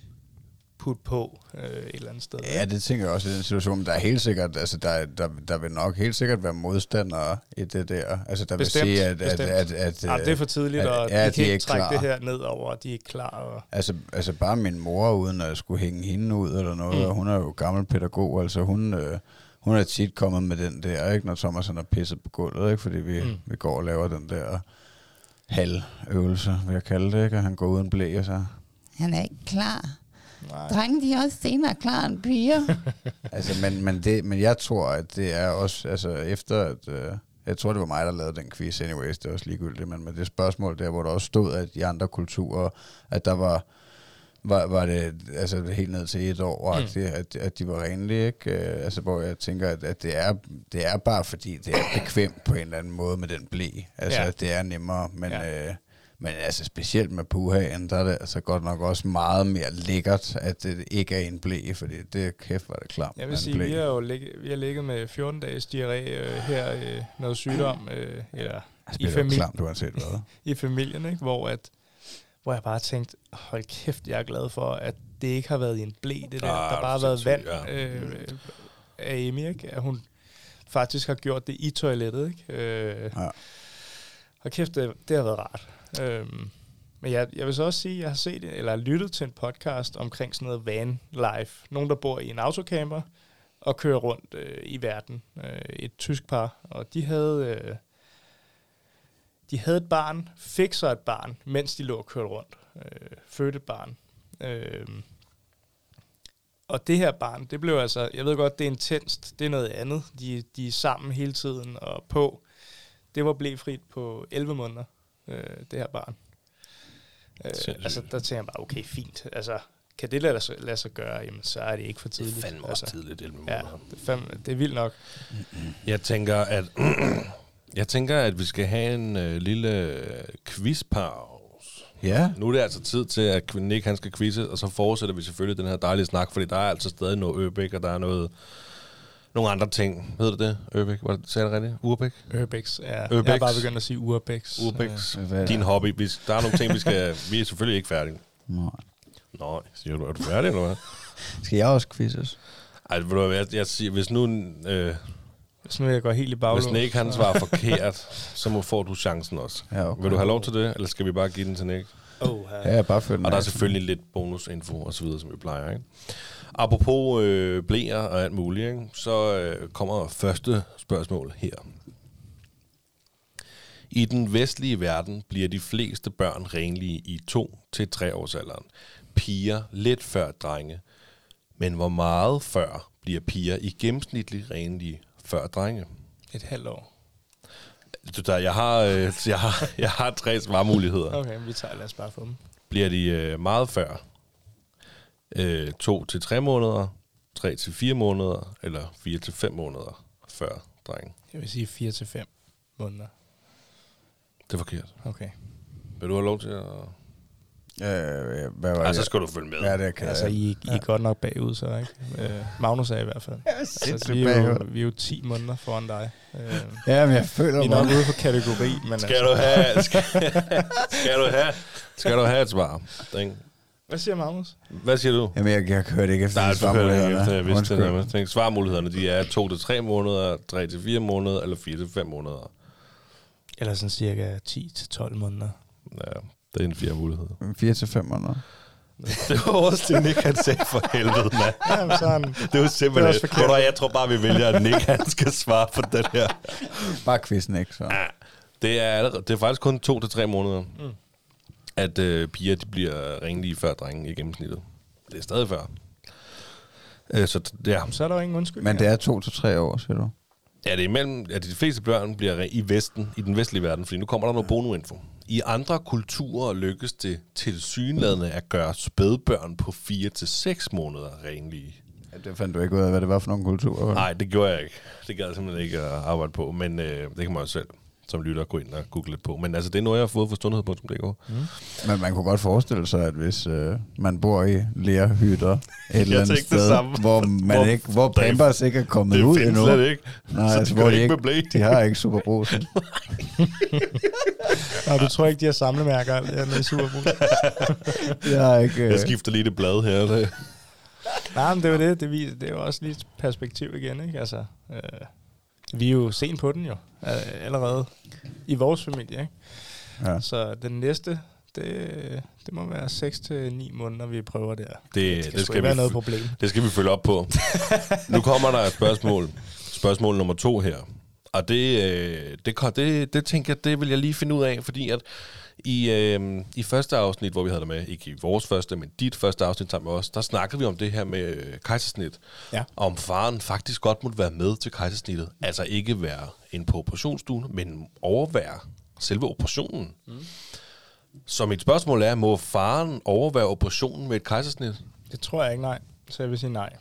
S4: putte på øh, et eller andet sted.
S2: Ja, det tænker jeg også i den situation. Men der er helt sikkert, altså der, der, der vil nok helt sikkert være modstandere i det der. Altså der
S4: Bestemt,
S2: vil sige, at, at, at, at,
S4: Jamen, det er for tidligt,
S2: at-
S4: og
S2: ja,
S4: ja,
S2: de
S4: de kan
S2: er
S4: ikke trække
S2: klar.
S4: det her ned over, de er ikke klar. Og
S2: Altså, altså bare min mor, uden at skulle hænge hende ud eller noget,
S4: mm.
S2: hun er jo gammel pædagog, altså hun, øh, hun er tit kommet med den der, ikke, når Thomas han er pisset på gulvet, ikke, fordi vi,
S4: Mm.
S2: vi går og laver den der halvøvelse, vil jeg kalde det, ikke, og han går uden blæ og så,
S5: Han er ikke klar.
S4: nej,
S5: Drenge, de er også senere klar end piger.
S2: altså, men, men, det, men jeg tror, at det er også, altså efter at, øh, jeg tror, det var mig, der lavede den quiz anyways, det er også ligegyldigt, men med det spørgsmål der, hvor der også stod, at i andre kulturer, at der var, var, var det altså helt ned til et år,
S4: Mm.
S2: mm. at, at de var renlige, ikke? Øh, Altså, hvor jeg tænker, at, at det, er, det er bare fordi, det er bekvemt på en eller anden måde med den blæ. Altså,
S4: Ja.
S2: det er nemmere, men...
S4: Ja.
S2: Øh, men altså specielt med puhaen, der er det altså godt nok også meget mere lækkert, at det ikke er en blæ, fordi det er kæft, er det klamt.
S4: jeg vil sige,
S2: ble.
S4: vi har jo ligget, vi har ligget med 14 dages diarré øh, her, øh, noget sygdom, øh, eller
S2: Altså,
S4: i
S2: det
S4: familie.
S2: klamt, uanset hvad.
S4: i familien, ikke? Hvor, at, hvor jeg bare tænkte, hold kæft, jeg er glad for, at det ikke har været i en blæ, det der.
S3: Ah,
S4: der bare har været vand
S3: ja.
S4: øh, af Amy, ikke? At hun faktisk har gjort det i toilettet, ikke? Øh,
S2: Ja.
S4: Og kæft, det, det har været rart. Øhm, men jeg, jeg vil så også sige, at jeg har set eller lyttet til en podcast omkring sådan noget van life. Nogen, der bor i en autocamper og kører rundt øh, i verden. Øh, et tysk par, og de havde... Øh, de havde et barn, fik så et barn, mens de lå og kørte rundt. Øh, fødte et barn. Øh, og det her barn, det blev altså, jeg ved godt, det er intenst, det er noget andet. De, de er sammen hele tiden og på. Det var blæfrit på 11 måneder, øh, det her barn. Øh, altså, der tænker jeg bare, okay, fint. Altså, kan det lade sig, lade sig gøre, jamen, så er det ikke for
S3: Det
S4: tidligt.
S3: er fandme
S4: altså,
S3: også tidligt, 11
S4: Ja,
S3: måneder.
S4: det er, fandme, det er vildt nok.
S3: Jeg tænker, at jeg tænker, at vi skal have en øh, lille øh, quizpause.
S2: Ja.
S3: Nu er det altså tid til, at Nick han skal quizze, og så fortsætter vi selvfølgelig den her dejlige snak, fordi der er altså stadig noget Øbæk, og der er noget, nogle andre ting. Ved du det, Øbæk? Var det, sagde jeg det rigtigt? Urbex?
S4: Urbex, ja. Jeg
S3: Urbex.
S4: har bare begyndt at sige.
S2: Hvad er det?
S3: Din hobby. Vi, der er nogle ting, vi skal... Vi er selvfølgelig ikke færdige.
S2: Nej.
S3: Nå, siger du, er du færdig, eller hvad?
S2: Skal jeg også quizzes?
S3: Ej, ved du jeg, jeg siger, hvis nu... Øh,
S4: Hvis nu jeg går helt i baglås.
S3: hvis Nick han svarer forkert, så må, får du chancen også.
S2: Ja, okay.
S3: Vil du have lov til det, eller skal vi bare give den til Nick?
S4: Oh,
S2: Ja, jeg bare følt
S3: Og der er selvfølgelig lidt bonusinfo og så videre, som vi plejer. Ikke? Apropos øh, blæer og alt muligt, ikke? så øh, kommer første spørgsmål her. I den vestlige verden bliver de fleste børn renlige i 2-3 års alderen. Piger lidt før drenge. Men hvor meget før bliver piger i gennemsnitlig renlige før drenge?
S4: Et halvt år.
S3: Du, der, jeg, har, øh, jeg, har, jeg har tre svarmuligheder.
S4: Okay, vi tager, lad os bare få dem.
S3: bliver de øh, meget før. Øh, to til tre måneder, tre til fire måneder, eller fire til fem måneder før dreng.
S4: Jeg vil sige 4 til 5 måneder.
S3: Det er forkert.
S4: Okay.
S3: Vil du have lov til at...
S2: Øh, hvad var det?
S3: så skal du følge med.
S2: Ja, det kan
S4: Altså,
S2: jeg.
S4: I, I er godt nok bagud, så ikke? Øh, Magnus er i hvert fald. Altså, vi, er jo, vi er jo 10 måneder foran dig. Øh,
S2: Ja, men jeg føler
S4: vi er nok
S2: mig...
S4: ude for kategori, men
S3: Skal
S4: altså,
S3: du have... Skal, skal du have... Skal du have et svar? Ikke?
S4: Hvad siger Magnus?
S3: Hvad siger du?
S2: Jamen, jeg, jeg hørte ikke efter
S3: Nej, du det ikke efter, jeg vidste det
S2: Undskyld.
S3: nærmest. Tænk, Svarmulighederne, de er 2 til 3 måneder, 3 til 4 måneder, eller 4 til 5 måneder.
S4: Eller sådan cirka 10 til 12 måneder.
S3: Ja, det er en fire mulighed.
S2: 4 til 5 måneder.
S3: Det var også det, Nick han sagde for helvede, mand.
S4: Ja, men så er han,
S3: Det var simpelthen... Det var jeg tror bare, vi vælger, at Nick han skal svare på den her.
S2: Bare quizzen, ikke? Så.
S3: Ja, det er, allerede, det er faktisk kun to til tre måneder, mm. at øh, piger de bliver renlige før drenge i gennemsnittet. Det er stadig før. Øh, så ja,
S4: så er der jo ingen undskyldning.
S2: Men det er 2 til 3 år, siger du?
S3: ja, det er imellem, at de fleste børn bliver i Vesten, i den vestlige verden, fordi nu kommer der noget bonuinfo. I andre kulturer lykkes det til synladende at gøre spædbørn på 4 til 6 måneder renlige.
S2: Ja, det fandt du ikke ud af, hvad det var for nogle kulturer.
S3: Nej, det gjorde jeg ikke. Det gad jeg simpelthen ikke at arbejde på, men øh, det kan man jo selv som lytter gå ind og google lidt på. Men altså, det er noget, jeg har fået fra sundhed.dk.
S2: Men man kunne godt forestille sig, at hvis øh, man bor i lærhytter et eller andet
S3: det
S2: sted,
S3: samme.
S2: hvor, man
S3: Hvor-
S2: ikke, hvor
S3: der er-
S2: Pampers ikke er kommet
S3: Det
S2: ud endnu.
S3: slet ikke.
S2: Nej,
S3: så
S2: altså,
S3: det
S2: hvor de,
S3: ikke med
S2: de har ikke superbrusen.
S4: Og du tror ikke, de har samlemærker nede i Superbrug?
S2: De har ikke... Øh,
S3: Jeg skifter lige det blad her. Det.
S4: Nej, men det er jo det. Det, viser, det er jo også lige et perspektiv igen, ikke? Altså, øh, vi er jo sent på den jo, øh, allerede i vores familie, ikke?
S2: ja.
S4: Så den næste, det, det må være 6 til 9 måneder, vi prøver der.
S3: Det,
S4: Det
S3: det,
S4: skal,
S3: skal
S4: ikke være
S3: vi,
S4: noget problem.
S3: det skal vi følge op på. nu kommer der et spørgsmål. Spørgsmål nummer to her. Og det, øh, det, det, det, det tænker jeg, det vil jeg lige finde ud af, fordi at i, øh, i første afsnit, hvor vi havde dig med, ikke i vores første, men dit første afsnit sammen med os, der snakkede vi om det her med øh, kejsersnit.
S4: Ja.
S3: Og om faren faktisk godt måtte være med til kejsersnittet. Altså ikke være en på operationsstuen, men overvære selve operationen. Mm. Så mit spørgsmål er, må faren overvære operationen med et kejsersnit?
S4: Det tror jeg ikke, nej. Så jeg vil sige nej.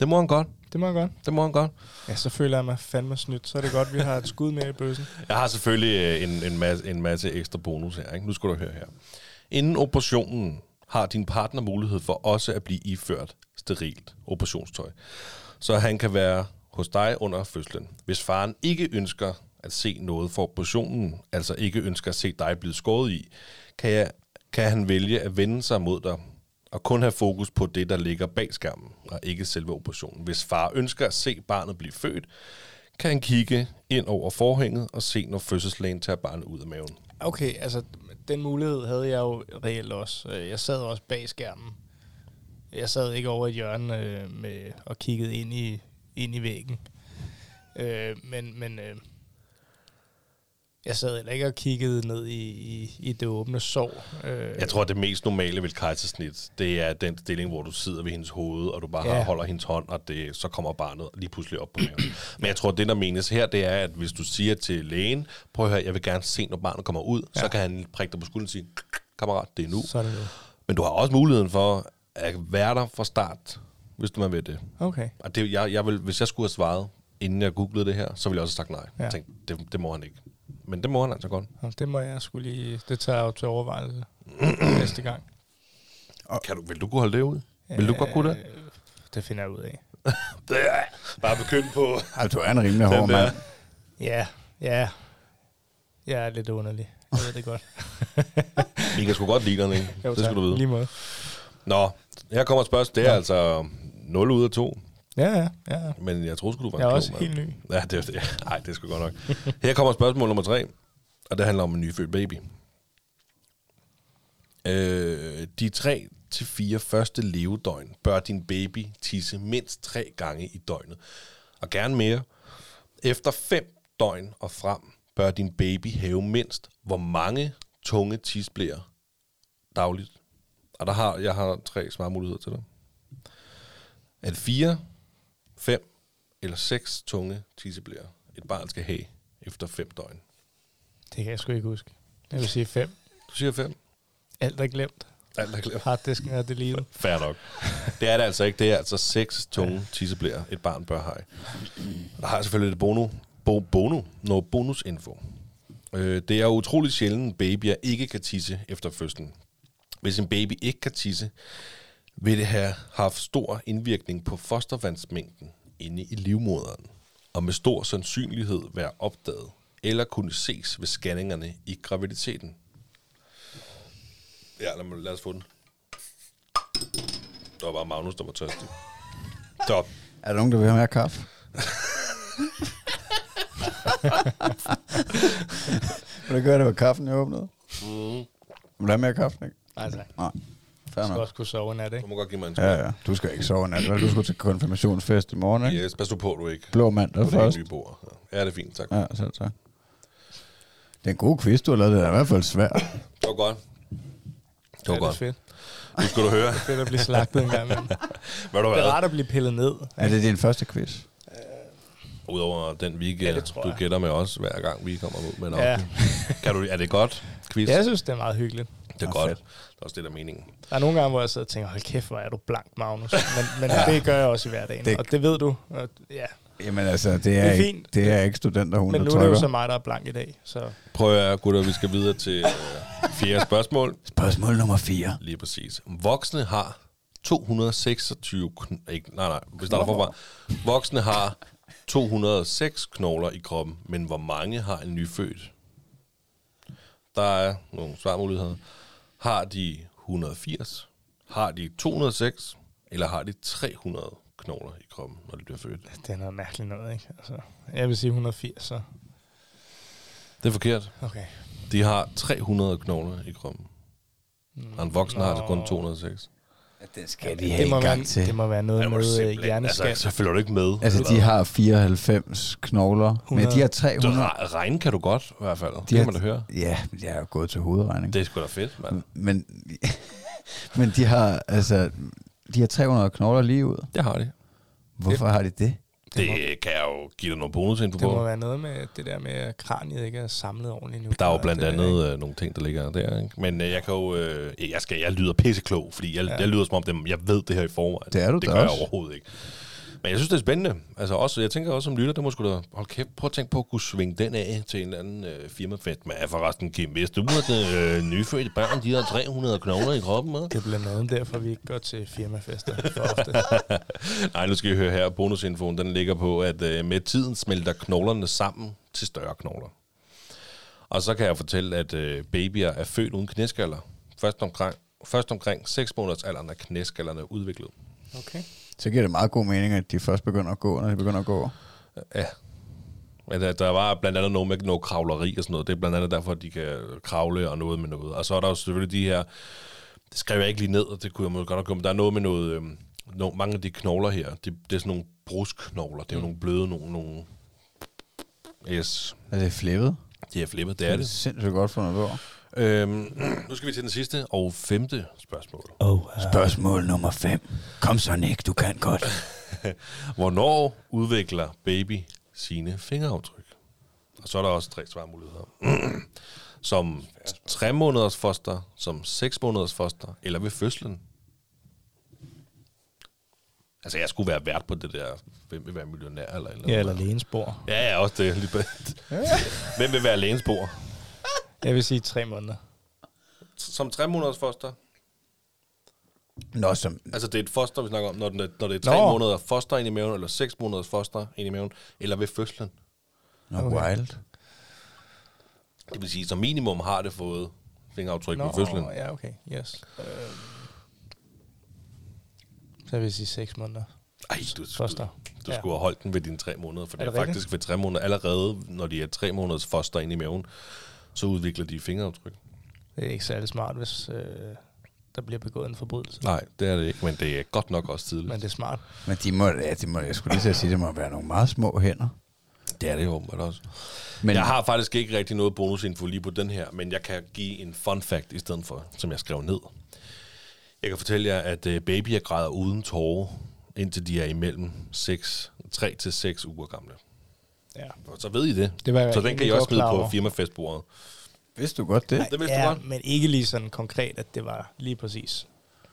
S3: Det må han godt.
S4: Det må jeg godt.
S3: Det må han godt.
S4: Ja, så føler jeg mig fandme snydt. Så er det godt, vi har et skud mere i bøssen.
S3: Jeg har selvfølgelig øh, en, en, masse, en masse ekstra bonus her. Ikke? Nu skal du høre her. Inden operationen har din partner mulighed for også at blive iført sterilt operationstøj. Så han kan være hos dig under fødslen. Hvis faren ikke ønsker at se noget for operationen, altså ikke ønsker at se dig blive skåret i, kan, jeg, kan han vælge at vende sig mod dig og kun have fokus på det, der ligger bag skærmen, og ikke selve operationen. Hvis far ønsker at se barnet blive født, kan han kigge ind over forhænget og se, når fødselslægen tager barnet ud af maven.
S4: Okay, altså den mulighed havde jeg jo reelt også. Øh, jeg sad også bag skærmen. Jeg sad ikke over i et hjørne øh, med, og kiggede ind i, ind i væggen. Øh, men men øh, jeg sad heller ikke og kiggede ned i, i, i det åbne sår. Øh,
S3: Jeg tror, at det mest normale ved kejsersnit, det er den stilling, hvor du sidder ved hendes hoved, og du bare
S4: Ja.
S3: holder hendes hånd, og det, så kommer barnet lige pludselig op på maven. Men jeg tror, at det, der menes her, det er, at hvis du siger til lægen, prøv at høre, jeg vil gerne se, når barnet kommer ud, ja. Så kan han prikke dig på skulderen og sige, kammerat, det er nu.
S4: Så det nu.
S3: Men du har også muligheden for at være der fra start, hvis du man vil det.
S4: Okay.
S3: Og det, jeg, jeg vil, hvis jeg skulle have svaret, inden jeg googlede det her, så ville jeg også have sagt nej.
S4: Ja.
S3: Jeg tænkte, det, det må han ikke. Men det må han altså godt.
S4: Det må jeg skulle lige... Det tager jeg jo til overvejelse næste gang.
S3: Kan du, vil du kunne holde det ud? Vil du godt kunne det?
S4: Øh, Det finder jeg ud af.
S3: Bare begynd på...
S2: Altså, du er en rimelig hård
S3: Den
S2: mand.
S4: Ja, ja. Jeg er lidt underlig. Jeg ved det godt.
S3: Vi kan sgu godt lide ikke?
S4: Jo,
S3: det skal du vide.
S4: Lige måde.
S3: Nå, her kommer et spørgsmål. Det er
S4: Ja.
S3: altså 0 ud af 2.
S4: Ja, ja, ja.
S3: Men jeg tror sgu, du var
S4: Jeg er
S3: en
S4: også
S3: klog
S4: helt
S3: mand.
S4: ny.
S3: Ja, det er det. Nej, det er sgu godt nok. Her kommer spørgsmål nummer 3. Og det handler om en nyfødt baby. Øh, de 3 til fire første levedøgn bør din baby tisse mindst tre gange i døgnet. Og gerne mere. Efter 5 døgn og frem bør din baby have mindst, hvor mange tunge tisblæer dagligt. Og der har, jeg har tre svarmuligheder til dig. Er det 4, 5 eller 6 tunge tisseblæer, et barn skal have efter 5 døgn?
S4: Det kan jeg sgu ikke huske. Jeg vil sige fem.
S3: Du siger 5.
S4: Alt er glemt.
S3: Alt er glemt.
S4: Harddisken er deleted.
S3: Fair nok. Det er det altså ikke. Det er altså 6 tunge tisseblæer, et barn bør have. Der har jeg selvfølgelig lidt bono, bo, bono, noget bonusinfo. Øh, det er utroligt sjældent, babyer ikke kan tisse efter fødslen. Hvis en baby ikke kan tisse, vil det have haft stor indvirkning på fostervandsmængden inde i livmoderen, og med stor sandsynlighed være opdaget eller kunne ses ved scanningerne i graviditeten. Ja, lad, mig, lad os få den. Det var bare Magnus, der var tørstig. Top.
S2: Er der nogen, der vil have mere kaffe? Vil du gøre det, var kaffen jeg åbnede?
S3: Mm.
S2: Vil du have mere kaffe, ikke?
S4: Altså,
S2: Nej. Fair
S4: jeg skal
S2: nok.
S4: også kunne sove nat,
S3: Du
S4: ikke?
S3: må godt give mig en
S2: Ja,
S3: skål.
S2: ja. Du skal ikke sove nat, vel? Du skal til konfirmationsfest i morgen, ikke?
S3: Yes, pas du på, du ikke.
S2: Blå mandag
S3: På det
S2: først.
S3: nye bord. Ja, det er fint, tak.
S2: Ja, selv tak. Det er en god quiz, du har lavet. Det er i hvert fald svært.
S3: Det var godt. Det var
S4: Ja, det er
S3: godt.
S4: fedt.
S3: Nu skal du høre.
S4: Fedt at blive slagtet en gang imellem.
S3: Hvad du
S4: Det er rart at blive pillet ned.
S2: Er det din første quiz?
S3: Udover den weekend,
S4: Ja, det
S3: du gætter med os, hver gang vi kommer ud med en
S4: Ja.
S3: Kan du, er det godt, quiz?
S4: Jeg synes, det er meget hyggeligt.
S3: Det er godt.
S2: fedt.
S3: Det er også det, der er meningen.
S4: Der er nogle gange, hvor jeg sidder og tænker, hold kæft, hvor er du blank, Magnus. Men, men ja. det gør jeg også i hverdagen,
S2: Det-
S4: og det ved du. Og, ja.
S2: Jamen altså, det er,
S4: Det er
S2: ikke,
S4: fint.
S2: det er ikke studenterhuen,
S4: Men
S2: der
S4: nu er det jo så mig, der er blank i dag. Så
S3: Prøv at høre, gutter, vi skal videre til øh, fjerde spørgsmål.
S2: Spørgsmål nummer 4.
S3: Lige præcis. Voksne har 226... Kn- ikke, nej, nej, vi starter forfra. Voksne har 206 knogler i kroppen, men hvor mange har en nyfødt? Der er nogle svarmuligheder. Har de 180? Har de 206? Eller har de 300 knogler i kroppen, når de bliver født?
S4: det er noget mærkeligt noget, ikke? Altså, jeg vil sige 180, så
S3: Det er forkert.
S4: okay.
S3: De har 300 knogler i kroppen. Og en voksen har altså kun
S4: Nå.
S3: 206.
S2: Den skal
S4: det, må være, det må være noget
S3: er du
S4: med
S3: simpelthen-
S4: hjerneskab.
S3: Altså, så følger du ikke med.
S2: Altså, de har 94 knogler, men
S4: 100.
S2: de har
S3: Du,
S2: 300.
S3: re- regne kan du godt, i hvert fald.
S2: De
S3: Det kan
S2: har-
S3: man da høre.
S2: Ja, jeg er jo gået til hovedregning.
S3: Det er sgu da fedt, mand.
S2: Men, men de har, altså, de har 300 knogler lige ud.
S3: Det har de.
S2: Hvorfor har de det?
S3: Det kan jeg jo give dig noget bonusinfo
S4: Det må
S3: på.
S4: være noget med det der med, at kraniet ikke er samlet ordentligt nu.
S3: Der er jo blandt
S4: Det
S3: andet øh, nogle ting, der ligger der. Ikke? Men øh, jeg kan jo... Øh, jeg, skal, jeg lyder pisseklog, fordi jeg, ja. Jeg lyder som om, dem, jeg ved det her i forvejen.
S2: Det er du
S3: det gør jeg
S2: også.
S3: overhovedet ikke. Men jeg synes, det er spændende. Altså også, jeg tænker også som lytter, det må sgu da... Hold kæft, prøv at tænke på at kunne svinge den af til en eller anden øh, firmafest. Men forresten, Kim, hvis du at øh, nyfødte børn, de har 300 knogler i kroppen, med.
S4: Det er blandt andet derfor, vi ikke går til firmafester for ofte.
S3: Nej, nu skal I høre her. Bonusinfoen, den ligger på, at øh, med tiden smelter knoglerne sammen til større knogler. Og så kan jeg fortælle, at øh, babyer er født uden knæskaller. Først omkring, først omkring 6 måneders alderen er knæskallerne udviklet.
S4: Okay.
S2: Så giver det meget god mening, at de først begynder at gå, når de begynder at gå.
S3: Ja. Men der, der var blandt andet noget med noget kravleri og sådan noget. Det er blandt andet derfor, at de kan kravle og noget med noget. Og så er der jo selvfølgelig de her... Det skrev jeg ikke lige ned, og det kunne jeg måske godt nok men der er noget med noget... Øhm, no, mange af de knogler her, det, det er sådan nogle brusknogler. Det er jo nogle bløde, nogle... nogle yes,
S2: Er det flippet?
S3: de er flippet, det
S2: Det
S3: er
S2: er
S3: det.
S2: sindssygt godt fundet på.
S3: Øhm, nu skal vi til den sidste og femte spørgsmål.
S4: Oh,
S2: Spørgsmål nummer 5. Kom så, Nick, du kan godt.
S3: Hvornår udvikler baby sine fingeraftryk? Og så er der også tre svarmuligheder. som tre måneders foster, som seks måneders foster, eller ved fødslen. Altså, jeg skulle være vært på det der, hvem vil være millionær, eller eller
S4: Ja, eller lægensbord.
S3: Ja, ja, også det. Lige på- hvem vil være lægensbord?
S4: Jeg vil sige tre måneder.
S3: Som tre måneders foster.
S2: Nå, som,
S3: Altså, det er et foster, vi snakker om, når, den er, når det er tre
S4: Nå.
S3: måneder foster ind i maven, eller seks måneders foster ind i maven, eller ved fødslen.
S2: nå,
S4: Okay.
S2: wild.
S3: Det vil sige, som minimum har det fået fingeraftryk ved fødslen.
S4: ja, okay. Yes. Øhm. Så vil jeg sige seks måneder.
S3: Ej, du, du,
S4: Foster.
S3: du
S4: Ja.
S3: skulle have holdt den ved dine tre måneder, for
S4: Er
S3: det er,
S4: det rigtigt?
S3: faktisk ved tre måneder. Allerede, når de er tre måneders foster ind i maven, så udvikler de fingeraftryk.
S4: Det er ikke særlig smart, hvis øh, der bliver begået en forbrydelse.
S3: Nej, det er det ikke, men det er godt nok også tidligt.
S4: Men det er smart.
S2: Men de må, ja, de må, jeg skulle lige at sige, det må være nogle meget små hænder.
S3: det er det jo åbenbart også.
S2: Men
S3: Men jeg har faktisk ikke rigtig noget bonusinfo lige på den her, men jeg kan give en fun fact i stedet for, som jeg skrev ned. Jeg kan fortælle jer, at øh, babyer græder uden tårer, indtil de er imellem 6, 3 til 6 uger gamle.
S4: Ja.
S3: Så ved I det.
S4: Det var
S3: så den kan I også smide på firmafestbordet.
S2: vidste du godt det?
S3: Det vidste
S4: ja,
S3: du godt.
S4: men ikke lige sådan konkret, at det var lige præcis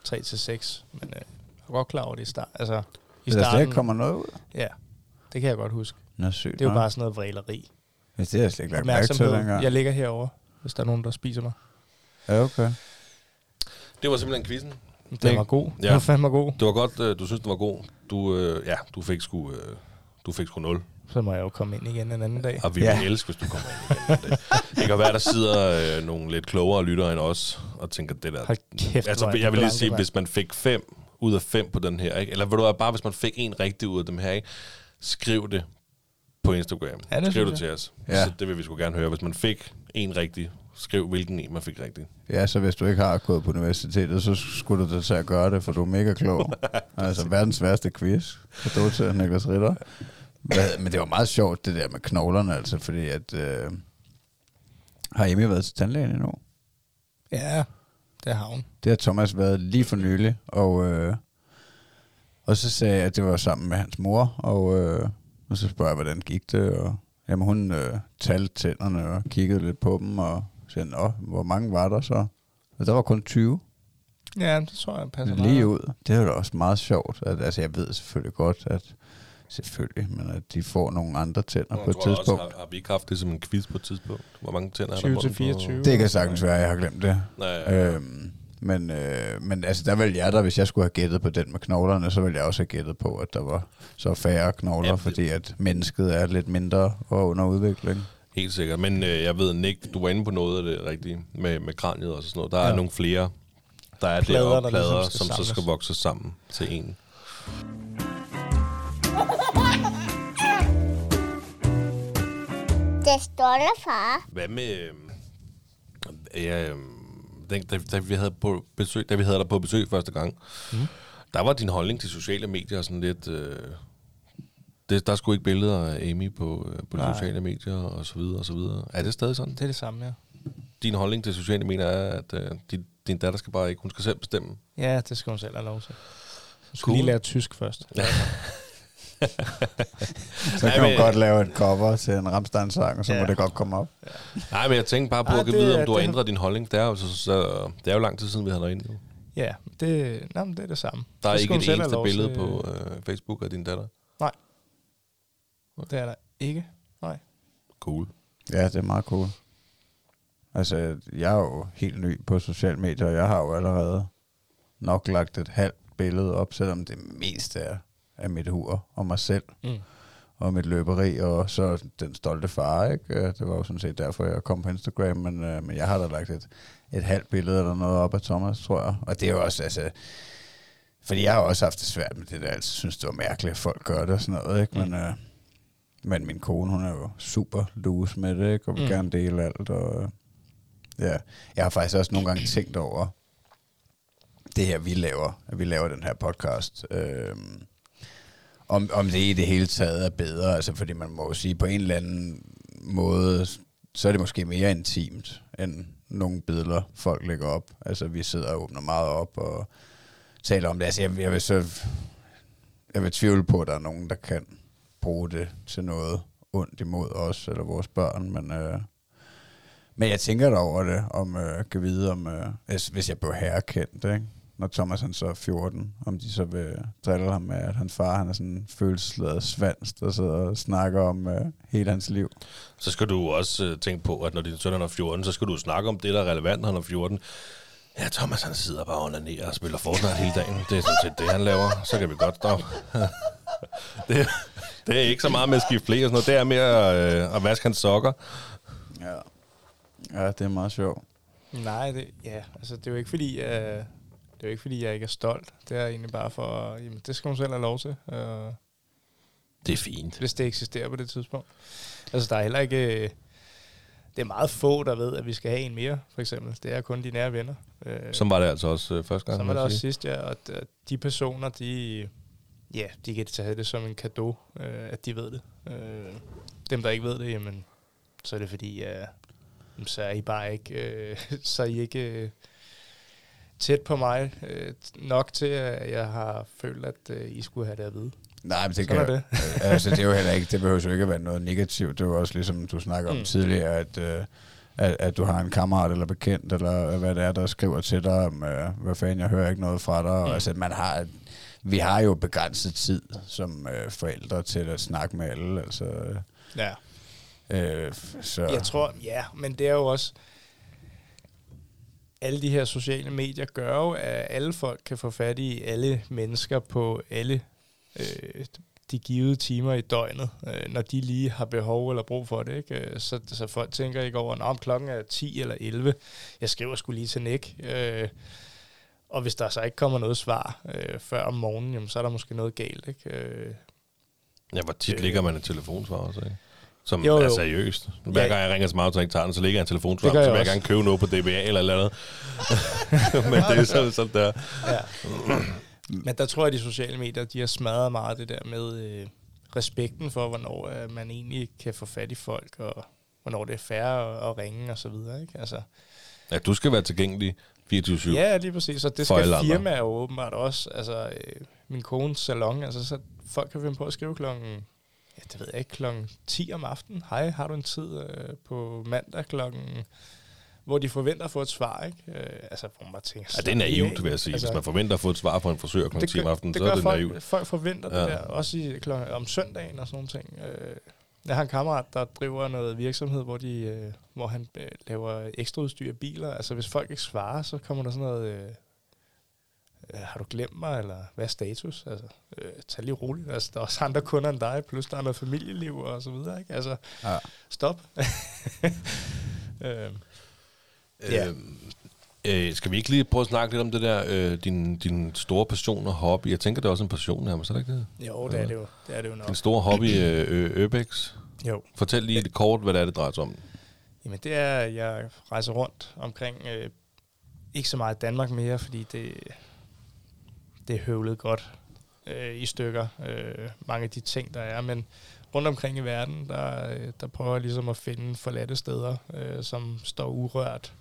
S4: 3 til 6. Men øh, jeg er godt klar over det i start. Altså, i
S2: der
S4: starten,
S2: ikke kommer noget ud?
S4: Ja, det kan jeg godt huske.
S2: Nå, sygt.
S4: Det er jo bare sådan noget vræleri.
S2: Hvis det har jeg slet ikke lagt mærke til dengang.
S4: Jeg ligger herover, hvis der er nogen, der spiser mig.
S2: Ja, okay.
S3: Det var simpelthen quizzen.
S4: Den
S3: Det-
S4: var god.
S3: ja.
S4: Den var fandme god.
S3: Det var godt, øh, du synes, den var god. Du, øh, ja, du fik sgu, øh, du fik sgu 0.
S4: Så må jeg jo komme ind igen en anden dag.
S3: Og vi
S2: Ja.
S3: vil elske, hvis du kommer ind igen. en dag. Det kan være, der sidder øh, nogle lidt klogere lyttere end os, og tænker det der.
S4: Hold kæft,
S3: altså,
S4: er
S3: jeg vil lige sige, hvis man fik 5 ud af 5 på den her, ikke? eller ved du bare hvis man fik en rigtig ud af dem her, ikke? skriv det på Instagram.
S4: Ja, det
S3: skriv det til os.
S2: Ja.
S3: Så det vil vi sgu gerne høre. Hvis man fik en rigtig, skriv hvilken en man fik rigtig.
S2: Ja, så hvis du ikke har gået på universitetet, så skulle du da til at gøre det, for du er mega klog. altså verdens værste quiz. Du til Niklas Ritter. Men det var meget sjovt, det der med knoglerne, altså, fordi at... Øh, har Emmy været til tandlægen endnu?
S4: Ja, det har hun.
S2: Det har Thomas været lige for nylig, og, øh, og så sagde jeg, at det var sammen med hans mor, og, øh, og så spørger jeg, hvordan gik det, og jamen, hun øh, talte tænderne og kiggede lidt på dem, og sagde, Nå, hvor mange var der så? Og der var kun 20.
S4: Ja, det tror jeg passer
S2: lige
S4: meget.
S2: ud. Det er jo da også meget sjovt. At, altså, jeg ved selvfølgelig godt, at selvfølgelig, men at de får nogle andre tænder på et tidspunkt.
S3: Også, har, har, vi ikke haft det som en quiz på et tidspunkt? Hvor mange tænder er der?
S4: 20
S3: på
S4: til
S3: den?
S4: 24.
S2: Det kan sagtens være, at jeg har glemt det.
S3: Nej, ja, ja.
S2: Øhm, men, øh, men altså, der ville jeg da, hvis jeg skulle have gættet på den med knoglerne, så ville jeg også have gættet på, at der var så færre knogler,
S3: Ja, det-
S2: fordi at mennesket er lidt mindre og under udvikling.
S3: Helt sikkert. Men øh, jeg ved, Nick, du var inde på noget af det rigtige med, med kraniet og sådan noget. Der ja. Er nogle flere, der er
S4: Plader,
S3: plader,
S4: der
S3: plader
S4: ligesom
S3: som så
S4: samles.
S3: skal vokse sammen til en.
S1: Det stolte far.
S3: Hvad med... Øh, ja, øh, da, da, da, vi havde på besøg, da vi havde dig på besøg første gang, mm. der var din holdning til sociale medier sådan lidt... Øh, det, der skulle ikke billeder af Amy på, øh, på de
S4: Nej.
S3: sociale medier og så videre og så videre. Er det stadig sådan?
S4: Det er det samme, ja.
S3: Din holdning til sociale medier er, at øh, din, din datter skal bare ikke, hun skal selv bestemme.
S4: Ja, det skal hun selv have lov til. Hun skal
S3: Cool.
S4: lige lære tysk først.
S2: Så
S3: Nej,
S2: kan man
S3: men-
S2: godt lave et cover til en Rammstein-sang, og så
S4: Ja.
S2: må det godt komme op.
S3: Nej, men jeg tænkte bare på
S4: Ej,
S3: at give vide, om du har
S4: det-
S3: ændret din holdning. Det er jo, så, så, det er jo lang tid siden, vi havde dig inde. nu.
S4: Ja, det, nej, det er det samme.
S3: Der er ikke et eneste billede
S4: til.
S3: på øh, Facebook af din datter.
S4: Det er der ikke.
S3: Cool.
S2: Ja, det er meget cool. Altså, jeg er jo helt ny på sociale medier, og jeg har jo allerede nok lagt et halvt billede op, selvom det meste er af mit hur og mig selv.
S4: Mm.
S2: og mit løberi, og så den stolte far, ikke? Det var jo sådan set derfor, jeg kom på Instagram, men, øh, men jeg har da lagt et, et halvt billede eller noget op af Thomas, tror jeg. Og det er jo også, altså... Fordi jeg har også haft det svært med det der, altså synes, det var mærkeligt, at folk gør det og sådan noget, ikke? Men, øh, men min kone, hun er jo super loose med det, ikke? Og vil
S4: Mm.
S2: mm. gerne dele alt, og... øh, Ja, jeg har faktisk også nogle gange tænkt over det her, vi laver, at vi laver den her podcast. Øh, om, om det i det hele taget er bedre, altså fordi man må sige, på en eller anden måde, så er det måske mere intimt, end nogle billeder, folk lægger op. Altså vi sidder og åbner meget op og taler om det. Altså jeg, jeg vil så, jeg vil tvivle på, at der er nogen, der kan bruge det til noget ondt imod os eller vores børn, men, øh, men jeg tænker da over det, om øh, kan vide, om, øh, hvis, hvis jeg blev herrekendt, ikke? Når Thomas han så er 14, om de så vil drille ham med, at hans far han er sådan en følelsesladet svans, der sidder og snakker om øh, hele hans liv.
S3: Så skal du også øh, tænke på, at når din søn er 14, så skal du snakke om det, der er relevant, når han er 14. Ja, Thomas han sidder bare under ned og spiller Fortnite hele dagen. Det er sådan set det, han laver. Så kan vi godt stoppe. det, det er ikke så meget med at skifte flere og sådan noget. Det er mere øh, at vaske hans sokker.
S2: Ja. ja, det er meget sjovt.
S4: Nej, det, ja, altså det er jo ikke fordi, øh, det er jo ikke fordi, jeg ikke er stolt. Det er egentlig bare for, jamen, det skal hun selv have lov til, øh,
S3: Det er fint.
S4: hvis det eksisterer på det tidspunkt. Altså der er heller ikke, øh, det er meget få, der ved, at vi skal have en mere, for eksempel. Det er kun de nære venner. Øh,
S3: Som var det altså også øh, første gang.
S4: Så
S3: må
S4: var det også sidst, ja. Og d- de personer, de, ja, de kan tage det som en gave, øh, at de ved det. Øh, dem, der ikke ved det, jamen, så er det fordi, øh, jamen, så er I bare ikke, øh, så er I ikke øh, tæt på mig øh, nok til, at jeg har følt, at øh, I skulle have det at vide.
S2: Nej, men det
S4: Sådan
S2: kan
S4: er det.
S2: altså, det er jo heller ikke, det behøver jo ikke at være noget negativt. Det er jo også ligesom, du snakker om Mm. tidligere, at, øh, at, at du har en kammerat eller bekendt, eller hvad det er, der skriver til dig, om, øh, hvad fanden, jeg hører ikke noget fra dig.
S4: Mm.
S2: Mm. Altså, man har, vi har jo begrænset tid som øh, forældre til at snakke med alle. Altså,
S4: Ja.
S2: øh, så,
S4: Jeg tror, ja, men det er jo også... Alle de her sociale medier gør jo, at alle folk kan få fat i alle mennesker på alle øh, de givede timer i døgnet, øh, når de lige har behov eller brug for det. Ikke? Øh, Så, så folk tænker ikke over, om klokken er 10 eller 11. Jeg skriver skulle lige til Nick. Øh, og hvis der så ikke kommer noget svar øh, før om morgenen, jamen, så er der måske noget galt. Ikke? Øh,
S3: Ja, hvor tit
S4: Øh.
S3: ligger man et telefonsvar også, ikke? Som
S4: Jo,
S3: jo, er seriøst. Hver
S4: Ja.
S3: gang jeg ringer til mig, og ikke tager den, så ligger jeg en telefonsvar,
S4: Det gør
S3: så
S4: jeg
S3: vil jeg gerne købe noget på DBA eller eller andet. Men det er sådan, sådan der.
S4: Ja. Men der tror jeg, at de sociale medier, de har smadret meget det der med øh, respekten for, hvornår øh, man egentlig kan få fat i folk, og hvornår det er fair at, at ringe og så videre. Ikke? Altså,
S3: Ja, du skal være tilgængelig 24-7.
S4: ja, lige præcis. Og det skal firmaer jo åbenbart også. Altså, øh, min kones salon, altså, så folk kan finde på at skrive klokken, ja, det ved jeg ikke, klokken 10 om aftenen. Hej, har du en tid øh, på mandag klokken hvor de forventer at få et svar, ikke? Øh, altså, hvor man tænker...
S3: Ja, det er naivt, vil jeg sige.
S4: Altså,
S3: Hvis man forventer at få et svar fra en frisør kl. 10 om aftenen, så er det
S4: folk,
S3: naivt.
S4: Folk forventer ja. Det der, også i, klokken, om søndagen og sådan ting. Øh, jeg har en kammerat, der driver noget virksomhed, hvor, de, øh, hvor han øh, laver ekstra udstyr i biler. Altså, hvis folk ikke svarer, så kommer der sådan noget... Øh, har du glemt mig, eller hvad er status? Altså, øh, tag lige roligt. Altså, der er også andre kunder end dig, plus der er noget familieliv og så videre, ikke? Altså,
S2: Ja.
S4: stop. øh, Ja.
S3: Øh, øh, skal vi ikke lige prøve at snakke lidt om det der, øh, din, din store passion og hobby? Jeg tænker, det er også en passion nærmest, er det ikke det?
S4: jo, det er det jo. Det er det jo nok.
S3: Din store hobby, øh, øh, Urbex.
S4: Jo.
S3: Fortæl lige lidt kort, hvad det er, det drejer sig om.
S4: Jamen det er, at jeg rejser rundt omkring, øh, ikke så meget Danmark mere, fordi det, det er høvlet godt øh, i stykker, øh, mange af de ting, der er, men rundt omkring i verden, der, øh, der prøver jeg ligesom at finde forladte steder, øh, som står urørt,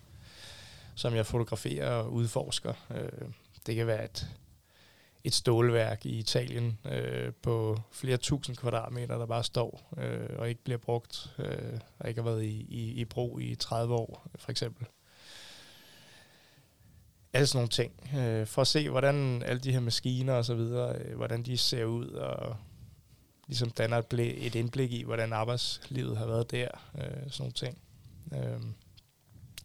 S4: som jeg fotograferer og udforsker. Øh, det kan være et, et stålværk i Italien øh, på flere tusind kvadratmeter, der bare står øh, og ikke bliver brugt, øh, og ikke har været i, i, i brug i 30 år, for eksempel. Alle sådan nogle ting. Øh, for at se, hvordan alle de her maskiner og så videre, øh, hvordan de ser ud, og ligesom danner et, et indblik i, hvordan arbejdslivet har været der. Øh, sådan nogle ting. Øh,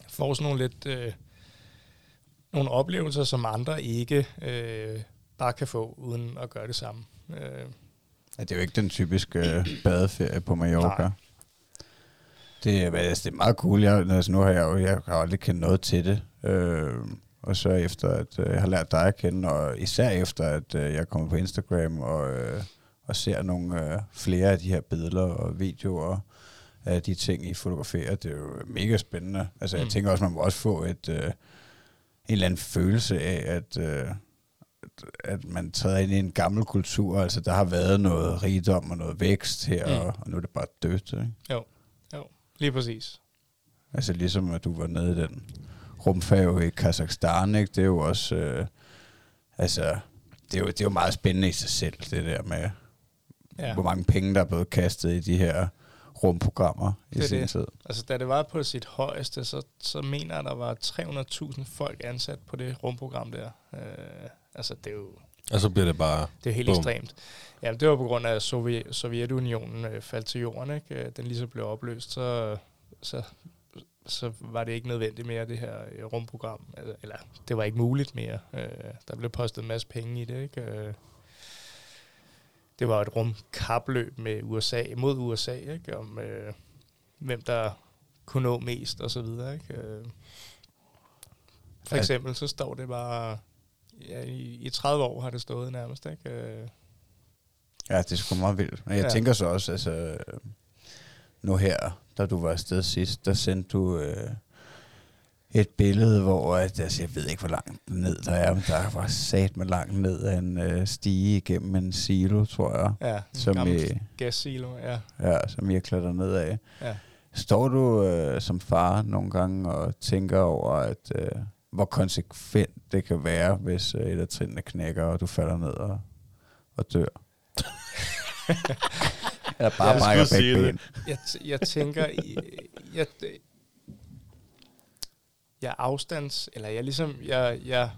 S4: får sådan nogle lidt... Øh, nogle oplevelser, som andre ikke øh, bare kan få, uden at gøre det samme. Øh,
S2: Ja, det er jo ikke den typiske øh, badeferie på Mallorca.
S4: Nej.
S2: Det, er, altså, det er meget cool. Jeg, altså, nu har jeg jo jeg har aldrig kendt noget til det. Øh, og så efter, at øh, jeg har lært dig at kende, og især efter, at øh, jeg kommer på Instagram og, øh, og ser nogle øh, flere af de her billeder og videoer af de ting, I fotograferer, det er jo mega spændende. Altså, jeg
S4: Mm.
S2: tænker også, man må også få et, øh, en eller anden følelse af, at, øh, at- man træder ind i en gammel kultur. Altså, der har været noget rigdom og noget vækst her,
S4: Mm.
S2: og, og nu er det bare dødt, ikke?
S4: lige præcis.
S2: Altså ligesom at du var nede i den rumfærge i Kazakhstan, ikke? Det er jo også, øh, altså, det er, jo, det er jo meget spændende i sig selv, det der med,
S4: Ja.
S2: hvor mange penge, der er blevet kastet i de her rumprogrammer i
S4: Det
S2: sin
S4: det.
S2: tid.
S4: Altså, da det var på sit højeste, så, så mener jeg, der var 300.000 folk ansat på det rumprogram der. Øh, altså, det er jo
S3: Og så bliver det bare...
S4: det er helt
S3: Bum.
S4: ekstremt. Ja, det var på grund af, at Sovjet, Sovjetunionen øh, faldt til jorden. Ikke? Øh, Den lige så blev opløst, så, så, så var det ikke nødvendigt mere, det her øh, rumprogram. Altså, Eller, det var ikke muligt mere. Øh, Der blev postet en masse penge i det. Ikke? Øh, Det var et rumkapløb med USA, mod USA, ikke? om øh, hvem der kunne nå mest og så videre. Ikke? Øh, For eksempel så står det bare, ja, i, i 30 år har det stået nærmest, ikke? Øh,
S2: Ja, det er sgu meget vildt. Men jeg
S4: Ja.
S2: tænker så også, altså, nu her, da du var afsted sidst, der sendte du øh, et billede, hvor, at, altså, jeg ved ikke, hvor langt ned der er, men der var sat med langt ned af en øh, stige igennem en silo, tror jeg,
S4: Ja, en
S2: som
S4: gammel
S2: I,
S4: gassilo, ja.
S2: ja, som I har klatret ned af.
S4: ja.
S2: Står du øh, som far nogle gange og tænker over, at øh, hvor konsekvent det kan være, hvis øh, et af trinene knækker, og du falder ned og, og dør? Eller bare
S3: Jeg
S2: brækker begge
S3: det.
S2: ben.
S4: Jeg, t- jeg tænker, i- jeg, jeg afstands, eller jeg ligesom, jeg, jeg,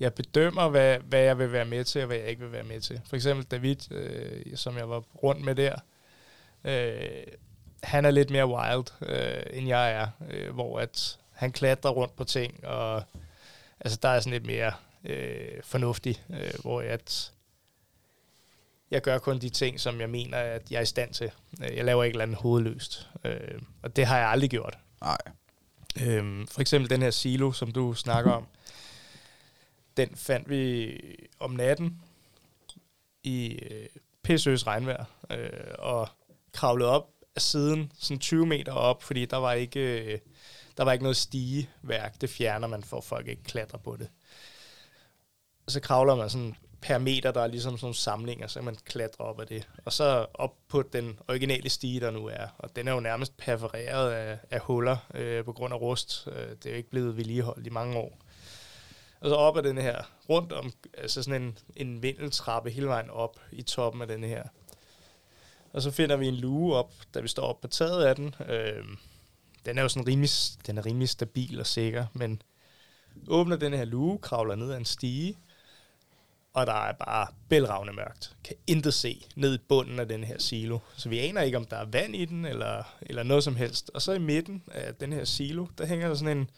S4: jeg bedømmer, hvad, hvad jeg vil være med til, og hvad jeg ikke vil være med til. For eksempel David, øh, som jeg var rundt med der, øh, han er lidt mere wild, øh, end jeg er, øh, hvor at han klatrer rundt på ting, og altså der er sådan lidt mere øh, fornuftig, øh, hvor jeg, at jeg gør kun de ting, som jeg mener, at jeg er i stand til. Øh, Jeg laver ikke eller andet hovedløst, øh, og det har jeg aldrig gjort.
S2: Nej.
S4: Øhm, for eksempel den her silo, som du snakker om, den fandt vi om natten i øh, pissøs regnvejr, øh, og kravlede op af siden, sådan 20 meter op, fordi der var ikke, øh, der var ikke noget stigeværk. Det fjerner man, for folk ikke klatrer på det. Og så kravler man sådan per meter, der er ligesom sådan nogle samlinger, så kan man klatre op af det. Og så op på den originale stige, der nu er. Og den er jo nærmest perforeret af, af huller øh, på grund af rust. Øh, det er jo ikke blevet vedligeholdt i mange år. Og så op ad den her, rundt om, altså sådan en, en vindeltrappe hele vejen op i toppen af den her. Og så finder vi en luge op, da vi står op på taget af den. Øh, den er jo sådan rimelig, den er rimelig stabil og sikker, men åbner den her luge, kravler ned ad en stige, og der er bare bælragende mørkt. Kan intet se ned i bunden af den her silo. Så vi aner ikke, om der er vand i den, eller, eller noget som helst. Og så i midten af den her silo, der hænger der sådan en,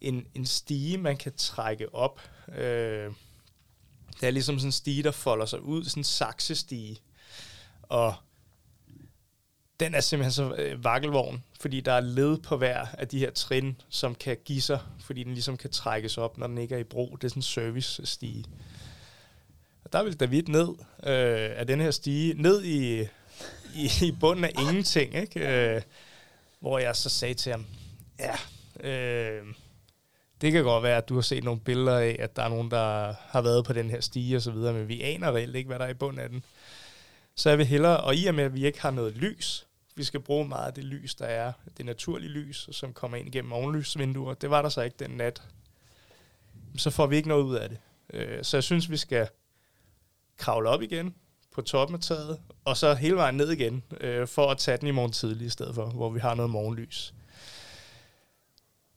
S4: en, en stige, man kan trække op. Øh, det er ligesom sådan en stige, der folder sig ud, sådan en saksestige. Og den er simpelthen så øh, vakkelvogn, fordi der er led på hver af de her trin, som kan give sig, fordi den ligesom kan trækkes op, når den ikke er i brug. Det er sådan en service-stige. Og der ville David ned øh, af den her stige, ned i, i, i bunden af ingenting, ikke? Øh, hvor jeg så sagde til ham, ja, øh, det kan godt være, at du har set nogle billeder af, at der er nogen, der har været på den her stige og så videre, men vi aner reelt ikke, hvad der er i bunden af den. Så jeg vil hellere, og i og med, at vi ikke har noget lys, vi skal bruge meget af det lys, der er, det naturlige lys, som kommer ind igennem ovenlysvinduer. Det var der så ikke den nat. Så får vi ikke noget ud af det. Øh, så jeg synes, vi skal kravle op igen på toppen af taget, og så hele vejen ned igen, øh, for at tage den i morgen tidlig i stedet for, hvor vi har noget morgenlys.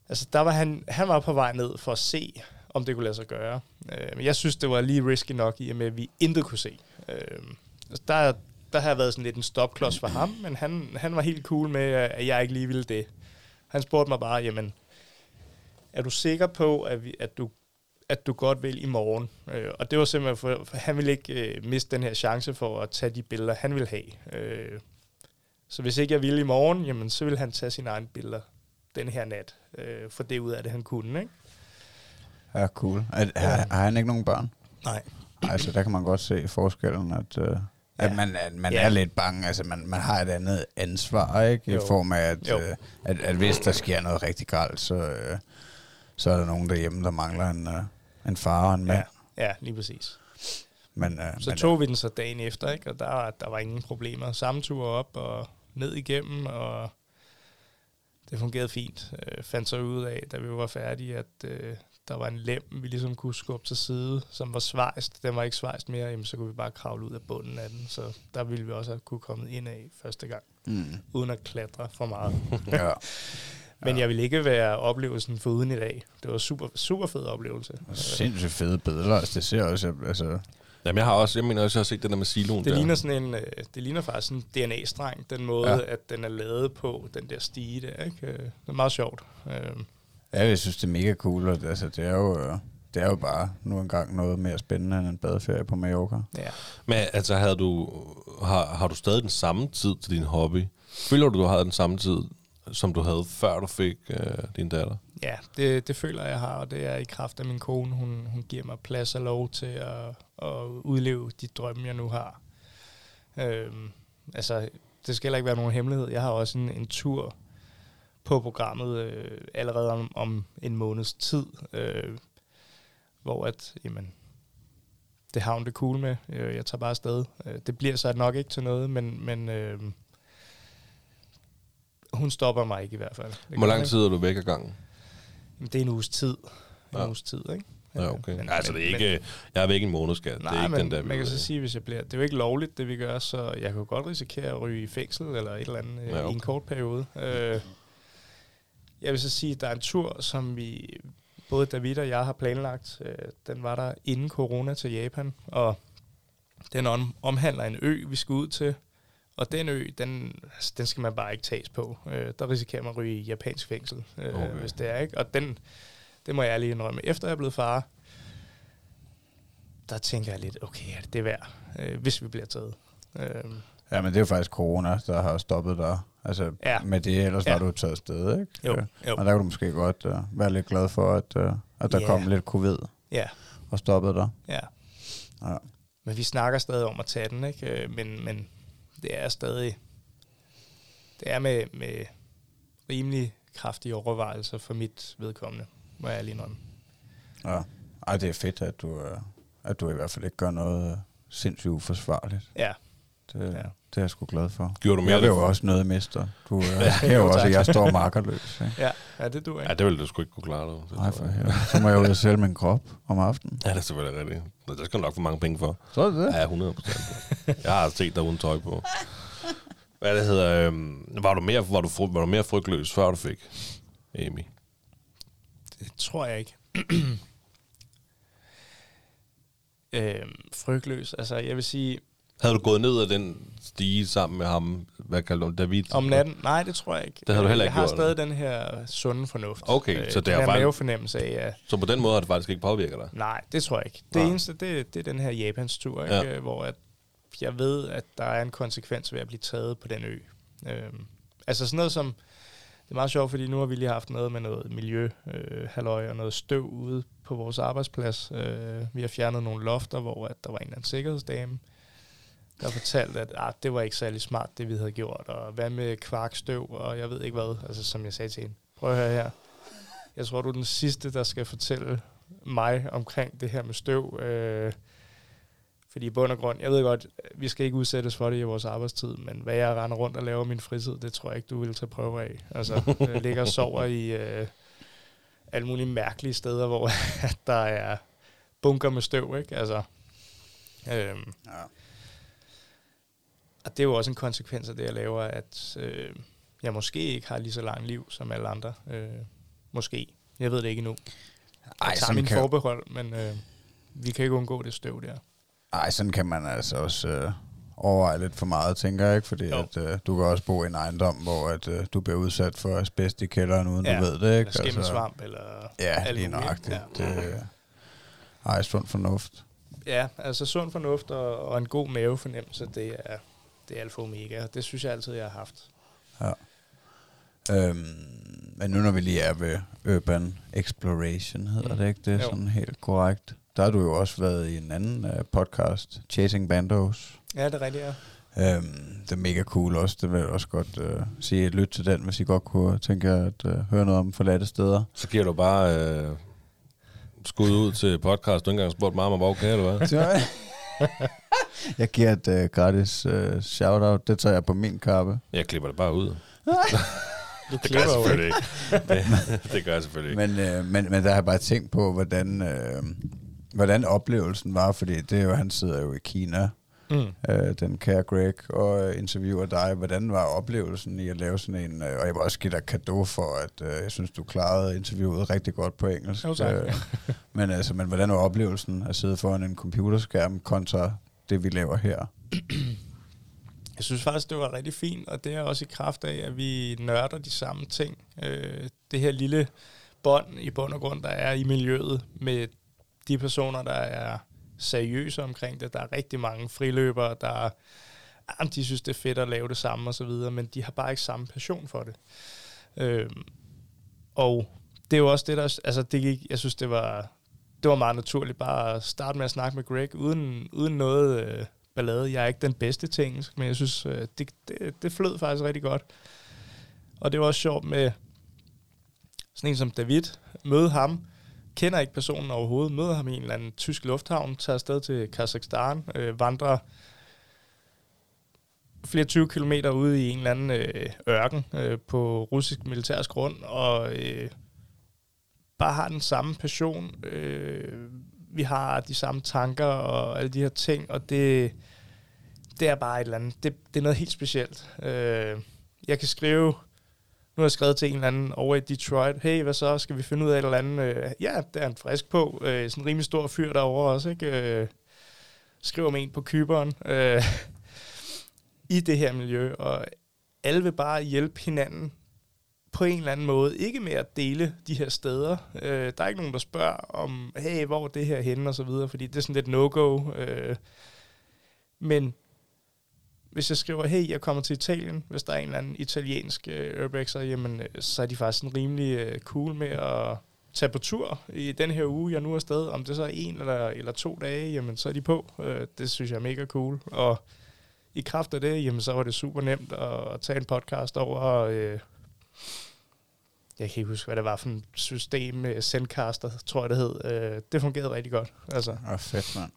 S4: Altså, der var han, han var på vej ned for at se, om det kunne lade sig gøre. Øh, men jeg synes, det var lige risky nok i og med, at vi intet kunne se. Øh, altså, der, der har været sådan lidt en stopklods for ham, men han, han var helt cool med, at jeg ikke lige ville det. Han spurgte mig bare, jamen, er du sikker på, at, vi, at, du, at du godt vil i morgen? Øh, og det var simpelthen, for, for han ville ikke øh, miste den her chance for at tage de billeder, han ville have. Øh, så hvis ikke jeg ville i morgen, jamen, så ville han tage sine egne billeder den her nat, øh, for det ud af det, han kunne, ikke?
S2: Ja, cool. Er, har, har han ikke nogen børn?
S4: Nej.
S2: Altså, der kan man godt se forskellen, at, øh,
S4: Ja.
S2: at man, at man
S4: Ja.
S2: er lidt bange. Altså, man, man har et andet ansvar, ikke? I
S4: Jo.
S2: form af, at, øh, at, at hvis der sker noget rigtig galt, så, øh, så er der nogen derhjemme, der mangler en, øh, en far og en mand.
S4: Ja, ja, lige præcis.
S2: Men, øh,
S4: Så
S2: men,
S4: tog vi den så dagen efter, ikke? og der, der var ingen problemer. Samme tur op og ned igennem, og det fungerede fint. Øh, fandt så ud af, da vi var færdige, at øh, der var en lem, vi ligesom kunne skubbe til side, som var svejst. Den var ikke svejst mere, jamen, så kunne vi bare kravle ud af bunden af den. Så der ville vi også have kunne komme ind af første gang,
S2: Mm.
S4: uden at klatre for meget.
S2: Ja.
S4: Men jeg ville ikke være oplevelsen for uden i dag. Det var super, super fed oplevelse.
S2: Og Sindssygt fede billeder. Altså, det ser også... Altså,
S3: Jamen, jeg har også, jeg mener også, jeg har set det der med siloen
S4: Det
S3: der.
S4: ligner sådan en, øh, det ligner faktisk en DNA-streng, den måde,
S2: Ja.
S4: at den er lavet på, den der stige der, ikke? Øh, Det er meget sjovt. Øh,
S2: ja, jeg synes, det er mega cool. Og, altså, det er jo... Det er jo bare nu engang noget mere spændende end en badeferie på Mallorca.
S4: ja.
S3: Men altså, havde du, har, har du stadig den samme tid til din hobby? Føler du, du har den samme tid, som du havde, før du fik øh, din datter?
S4: Ja, det, det føler jeg, har, og det er i kraft af min kone. Hun, hun giver mig plads og lov til at, at udleve de drømme, jeg nu har. Øhm, altså, det skal heller ikke være nogen hemmelighed. Jeg har også en, en tur på programmet øh, allerede om, om en måneds tid, øh, hvor at, jamen, det har hun det cool med. Øh, Jeg tager bare afsted. Øh, Det bliver så nok ikke til noget, men, men øh, hun stopper mig ikke i hvert fald. Det
S3: Hvor lang tid er du væk ad gangen?
S4: Men det er en uges tid. En
S3: Ja.
S4: uges tid, ikke?
S3: Ja, okay. Men,
S4: Men-
S3: altså, det er
S4: men-
S3: ikke, jeg er væk en måned, skat.
S4: Nej,
S3: det er ikke
S4: men
S3: den der,
S4: man kan så sige, hvis jeg bliver... Det er jo ikke lovligt, det vi gør, så jeg kan godt risikere at ryge i fængsel eller et eller andet
S3: Ja,
S4: ja, okay. i en kort periode. Øh, jeg vil så sige, at der er en tur, som vi... Både David og jeg har planlagt. Øh, den var der inden corona til Japan, og den om, omhandler en ø, vi skal ud til. Og den ø, den, altså, den skal man bare ikke tages på. Øh, der risikerer man at ryge i japansk fængsel, øh,
S3: Okay.
S4: hvis det er. ikke. Og den, det må jeg lige indrømme. Efter jeg er blevet far, der tænker jeg lidt, okay, er det det værd, øh, hvis vi bliver taget? Øh,
S2: Ja, men det er jo faktisk corona, der har stoppet dig. Altså,
S4: Ja.
S2: med det, ellers
S4: Ja.
S2: var du taget afsted, ikke?
S4: jo,
S2: Øh,
S4: jo,
S2: Og der kan du måske godt uh, være lidt glad for, at, uh, at der
S4: Ja.
S2: kom lidt covid
S4: ja,
S2: og stoppede dig.
S4: ja.
S2: Ja.
S4: Men vi snakker stadig om at tage den, ikke? Men, men det er stadig, det er med, med rimelig kraftige overvejelser for mit vedkommende, må jeg lige indrømme.
S2: Ja. Ej, det er fedt, at du, uh, at du i hvert fald ikke gør noget sindssygt uforsvarligt.
S4: Ja,
S2: Det,
S4: Ja.
S2: ja. det er jeg sgu glad for.
S3: Gjorde du mere
S2: Jeg vil
S3: det?
S2: jo også noget mester. Du uh, risikerer jo
S4: Jo,
S2: også, at jeg står markerløs. Ikke?
S4: ja, ja det du
S3: Ja,
S4: ikke.
S3: det ville du sgu ikke kunne klare dig. Det
S2: Nej, for
S3: jeg.
S2: helvede. Så må jeg og sælge min krop om aftenen.
S3: Ja, det er selvfølgelig rigtigt. Nå, Der skal du nok få mange penge for.
S2: Så er det det.
S3: Ja, 100 procent. Jeg har set dig uden tøj på. Hvad det hedder, øhm, var, du mere, var, du, fry- var du mere frygtløs, før du fik Amy?
S4: Det tror jeg ikke. øhm, frygtløs. Altså, jeg vil sige,
S3: Havde du gået ned ad den stige sammen med ham, hvad kalder du David?
S4: om natten, nej, det tror jeg ikke.
S3: Det havde du heller ikke
S4: Jeg har
S3: gjort.
S4: stadig den her sunde fornuft.
S3: Okay, så det
S4: den
S3: er
S4: her
S3: faktisk-
S4: mavefornemmelse af, at
S3: Så på den måde har det faktisk ikke påvirket dig?
S4: nej, det tror jeg ikke. Det
S3: Nej.
S4: eneste, det, det er den her Japans tur, ikke?
S3: Ja.
S4: Ja. hvor at jeg ved, at der er en konsekvens ved at blive taget på den ø. Øhm, altså sådan noget som, det er meget sjovt, fordi nu har vi lige haft noget med noget miljø, øh, halløj og noget støv ude på vores arbejdsplads. Øh, vi har fjernet nogle lofter, hvor at der var en eller anden sikkerhedsdame, der fortalte, at ah, det var ikke særlig smart, det vi havde gjort, og hvad med kvarkstøv, og jeg ved ikke hvad, altså som jeg sagde til hende. Prøv at høre her. Jeg tror, du er den sidste, der skal fortælle mig omkring det her med støv. Øh, fordi i bund og grund, jeg ved godt, vi skal ikke udsættes for det i vores arbejdstid, men hvad jeg render rundt og laver min fritid, det tror jeg ikke, du vil tage prøve af. Altså, jeg ligger og sover i øh, alle mulige mærkelige steder, hvor at der er bunker med støv, ikke? Altså, øh,
S2: Ja
S4: og det er jo også en konsekvens af det, jeg laver, at øh, jeg måske ikke har lige så langt liv som alle andre. Øh, måske. Jeg ved det ikke endnu. Jeg
S2: Ej,
S4: tager
S2: sådan
S4: min
S2: kan,
S4: forbehold, men øh, vi kan ikke undgå det støv der.
S2: ej, sådan kan man altså også øh, overveje lidt for meget, tænker jeg ikke? Fordi
S4: Jo.
S2: at, øh, du kan også bo i en ejendom, hvor at, øh, du bliver udsat for asbest i kælderen, uden
S4: Ja,
S2: du ved det, ikke? Altså,
S4: Eller skimmelsvamp, eller
S2: Ja, lige nøjagtigt.
S4: Ja.
S2: Det, øh, ej, sund fornuft.
S4: Ja, altså sund fornuft og, og en god mavefornemmelse, det er, det er alfa og omega. Det synes jeg altid, jeg har haft.
S2: Øhm, men nu når vi lige er ved Urban Exploration, hedder
S4: Mm.
S2: det ikke det?
S4: Jo.
S2: Sådan helt korrekt. Der har du jo også været i en anden uh, podcast, Chasing Bandos.
S4: Ja, det er rigtigt, ja.
S2: Øhm, det er mega cool også. Det vil jeg også godt uh, sige. Lyt til den, hvis I godt kunne tænke jer at uh, høre noget om forladte steder.
S3: Så giver du bare øh, skud ud til podcast. Du ikke engang spurgt mig om, hvor okay, eller hvad?
S2: jeg giver et uh, gratis uh, shout-out. Det tager jeg på min kappe.
S3: Jeg klipper det bare ud.
S4: Du
S3: Det gør jeg selvfølgelig
S4: ikke.
S3: ikke. Det, det gør jeg selvfølgelig ikke.
S2: Men, øh, men, men der har jeg bare tænkt på, hvordan, øh, hvordan oplevelsen var, fordi det er jo, han sidder jo i Kina,
S4: Mm.
S2: øh, den kære Greg, og øh, interviewer dig. Hvordan var oplevelsen i at lave sådan en, øh, og jeg vil også give dig kado for, at øh, jeg synes, du klarede interviewet rigtig godt på engelsk.
S4: Jo, tak.
S2: Øh, men, altså, men hvordan var oplevelsen at sidde foran en computerskærm kontra det, vi laver her?
S4: Jeg synes faktisk, det var rigtig fint, og det er også i kraft af, at vi nørder de samme ting. Øh, det her lille bånd i bund og grund, der er i miljøet med de personer, der er seriøse omkring det. Der er rigtig mange friløbere, der ah, de synes, det er fedt at lave det samme og så videre, men de har bare ikke samme passion for det. Øh, og det er jo også det, der... Altså, det gik, jeg synes, det var, det var meget naturligt bare at starte med at snakke med Greg, uden, uden noget... Øh, ballade. Jeg er ikke den bedste til engelsk, men jeg synes, øh, det, det, det flød faktisk rigtig godt. Og det var også sjovt med sådan en som David. Møde ham, kender ikke personen overhovedet, møder ham i en eller anden tysk lufthavn, tager afsted til Kazakhstan, øh, vandrer flere 20 kilometer ude i en eller anden øh, ørken øh, på russisk militærs grund, og øh, bare har den samme passion. Øh, vi har de samme tanker og alle de her ting, og det, det er bare et eller andet. Det, det er noget helt specielt. Øh, jeg kan skrive, nu har jeg skrevet til en eller anden over i Detroit, hey, hvad så, skal vi finde ud af et eller andet? Øh, ja, der er en frisk på. Øh, sådan en rimelig stor fyr derovre også, ikke? Øh, skriver med en på kyberen. Øh, I det her miljø, og alle vil bare hjælpe hinanden på en eller anden måde. Ikke med at dele de her steder. Øh, der er ikke nogen, der spørger om, hey, hvor er det her henne, og så videre, fordi det er sådan lidt no-go. Øh, men hvis jeg skriver, hey, jeg kommer til Italien, hvis der er en eller anden italiensk øh, urbexer, jamen, øh, så er de faktisk sådan rimelig øh, cool med at tage på tur i den her uge, jeg nu er afsted. Om det så er en eller, eller to dage, jamen, så er de på. Øh, det synes jeg er mega cool. Og i kraft af det, jamen, så var det super nemt at, at tage en podcast over øh, jeg kan ikke huske, hvad det var for et system med Sendcaster, tror jeg det hed. Øh, det fungerede rigtig godt. Altså.
S2: Og fedt, mand.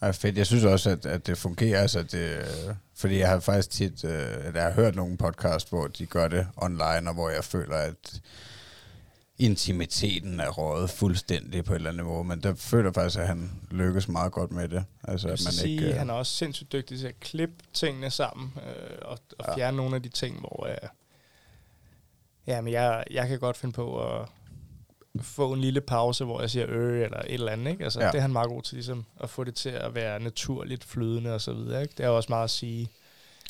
S2: Og fedt. Jeg synes også, at, at det fungerer. Altså det, øh, fordi jeg har faktisk tit øh, at jeg har hørt nogle podcast, hvor de gør det online, og hvor jeg føler, at intimiteten er rådet fuldstændig på et eller andet niveau, men der føler jeg faktisk, at han lykkes meget godt med det. Altså,
S4: Jeg
S2: at man
S4: sige,
S2: ikke, øh,
S4: han er også sindssygt dygtig til at klippe tingene sammen øh, og, og
S2: Ja.
S4: fjerne nogle af de ting, hvor øh, ja, men jeg, jeg kan godt finde på at få en lille pause, hvor jeg siger øh eller et eller andet. Ikke? Altså,
S2: Ja.
S4: Det er han meget god til ligesom, at få det til at være naturligt flydende og så videre. Ikke? Det er også meget at sige,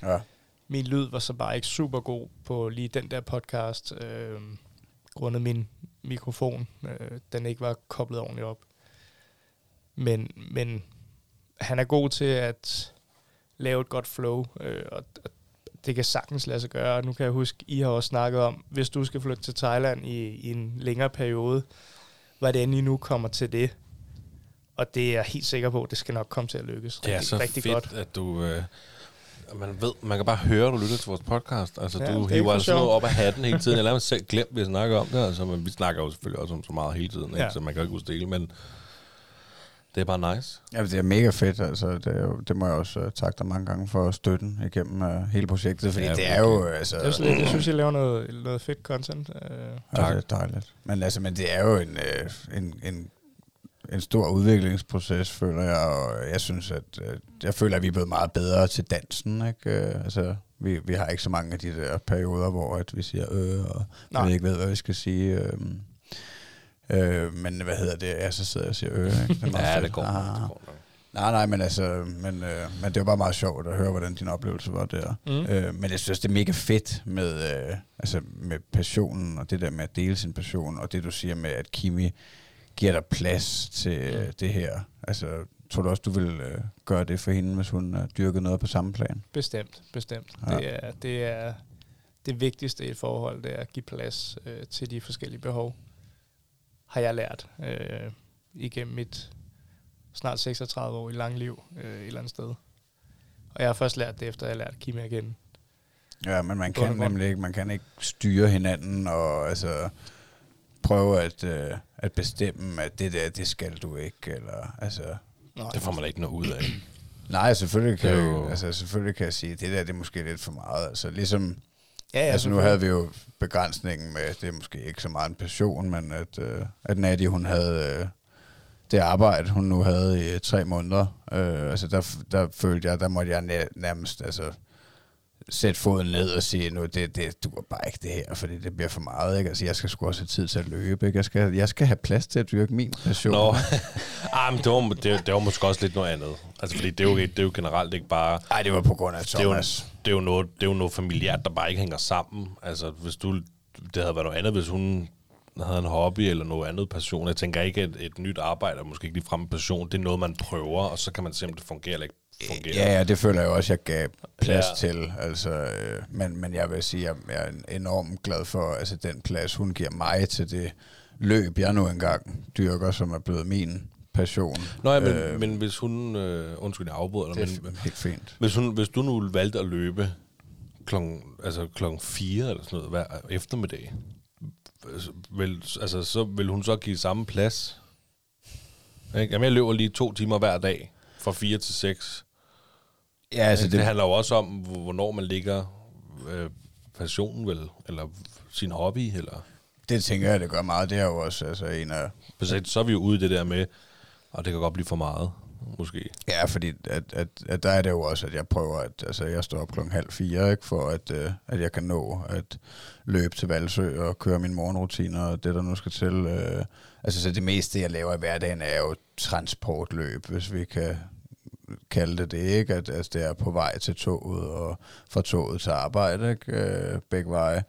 S2: ja.
S4: min lyd var så bare ikke super god på lige den der podcast, øh, grundet min mikrofon. Øh, den ikke var koblet ordentligt op. Men, men han er god til at lave et godt flow, øh, og det kan sagtens lade sig gøre. Nu kan jeg huske, I har også snakket om, hvis du skal flytte til Thailand i, i en længere periode, hvordan I nu kommer til det. Og det er jeg helt sikker på, at det skal nok komme til at lykkes
S3: Det er
S4: rigtig,
S3: så
S4: rigtig
S3: fedt,
S4: godt.
S3: at du... Øh, man ved, man kan bare høre, at du lytter til vores podcast. Altså,
S4: Ja,
S3: ja, du
S4: er
S3: hiver altså noget op af hatten hele tiden. Jeg lader mig selv glemt, at vi snakker om det. Altså, men vi snakker jo selvfølgelig også om så meget hele tiden, ikke?
S4: Ja.
S3: så man kan jo ikke huske det hele, men det er bare nice.
S2: Ja, det er mega fedt, altså. Det, er jo, det må jeg også uh, takke dig mange gange for støtten igennem uh, hele projektet, fordi
S3: Ja,
S2: det er jo, altså...
S4: Det er så lidt, jeg synes, I laver noget, noget fedt content. Øh,
S2: Ja, det er dejligt. Men altså, men det er jo en, øh, en, en, en stor udviklingsproces, føler jeg, og jeg synes, at øh, jeg føler, at vi er blevet meget bedre til dansen, ikke? Øh, altså, vi, vi har ikke så mange af de der perioder, hvor at vi siger øh, og
S4: Nej.
S2: vi ikke ved, hvad vi skal sige. Øh, øh, men hvad hedder det? Ja, så sidder jeg og siger øh, ikke? Det
S3: Ja,
S2: fedt.
S3: det går.
S2: Ah.
S3: Det går nok.
S2: Nej, nej, men altså, men, øh, men det var bare meget sjovt at høre, hvordan din oplevelse var der.
S4: Mm.
S2: Øh, men jeg synes, det er mega fedt med, øh, altså med passionen, og det der med at dele sin passion, og det du siger med, at Kimi giver dig plads til øh, det her. Altså, tror du også, du vil øh, gøre det for hende, hvis hun øh, dyrkede noget på samme plan?
S4: Bestemt, bestemt.
S2: Ja.
S4: Det, er, det er det vigtigste i et forhold, det er at give plads øh, til de forskellige behov. Har jeg lært øh, igennem mit snart 36 år i lang liv øh, et eller andet sted. Og jeg har først lært det, efter jeg har lært Kimi kende.
S2: Ja, men man kan nemlig ikke, man kan ikke styre hinanden, og altså prøve at, øh, at bestemme, at det der, det skal du ikke, eller altså...
S4: Nej,
S3: Det får man da ikke noget ud af.
S2: Nej, selvfølgelig kan,
S3: er
S2: jeg,
S3: jo-
S2: altså, selvfølgelig kan jeg sige, at det der det er måske lidt for meget. Altså, ligesom
S4: Ja,
S2: Ja, altså nu havde vi jo begrænsningen med, det er måske ikke så meget en passion, men at, øh, at Nadia, hun havde øh, det arbejde, hun nu havde i øh, tre måneder. Øh, altså der, der følte jeg, der måtte jeg næ- nærmest altså, sætte foden ned og sige, nu det, det duer bare ikke det her, fordi det bliver for meget. Ikke? Altså jeg skal sgu også have tid til at løbe. Ikke? Jeg, skal, jeg skal have plads til at dyrke min passion.
S3: Nå, ah, men det, var, det, det var måske også lidt noget andet. Altså, fordi det er jo, det er jo generelt ikke bare...
S2: Nej, det var på grund af
S3: Det er, jo,
S2: Thomas.
S3: det, er jo noget, det er jo noget familiært, der bare ikke hænger sammen. Altså, hvis du, det havde været noget andet, hvis hun havde en hobby eller noget andet passion. Jeg tænker ikke, at et nyt arbejde er måske ikke ligefrem en passion. Det er noget, man prøver, og så kan man se, om det fungerer eller ikke fungerer.
S2: Ja, ja, det føler jeg også, jeg gav plads
S3: Ja.
S2: til. Altså, øh, men, men jeg vil sige, at jeg er enormt glad for altså, den plads, hun giver mig til det løb, jeg nu engang dyrker, som er blevet min passion.
S3: Nå ja, men, øh, men hvis hun... Øh, undskyld, jeg afbryder dig,
S2: det er
S3: men
S2: helt fint.
S3: hvis, hun, hvis du nu valgte at løbe klokken, altså klokken 4 eller sådan noget hver eftermiddag, vil, altså, så vil hun så give samme plads? Ikke? Jamen, jeg løber lige to timer hver dag, fra 4 til 6.
S2: Ja, altså,
S3: det, det handler jo også om, hvor- hvornår man ligger øh, passionen, vel? Eller sin hobby, eller...
S2: det tænker jeg, det gør meget. Det er jo også altså, en af...
S3: Så, så er vi jo ude i det der med, og det kan godt blive for meget, måske.
S2: Ja, fordi at, at, at der er det jo også, at jeg prøver, at altså, jeg står op klokken halv fire, ikke, for at, øh, at jeg kan nå at løbe til Valsø og køre mine morgenrutiner og det, der nu skal til. Øh, altså, så det meste, jeg laver i hverdagen, er jo transportløb, hvis vi kan kalde det det, ikke? At altså, det er på vej til toget og fra toget til arbejde, ikke? Øh, begge veje.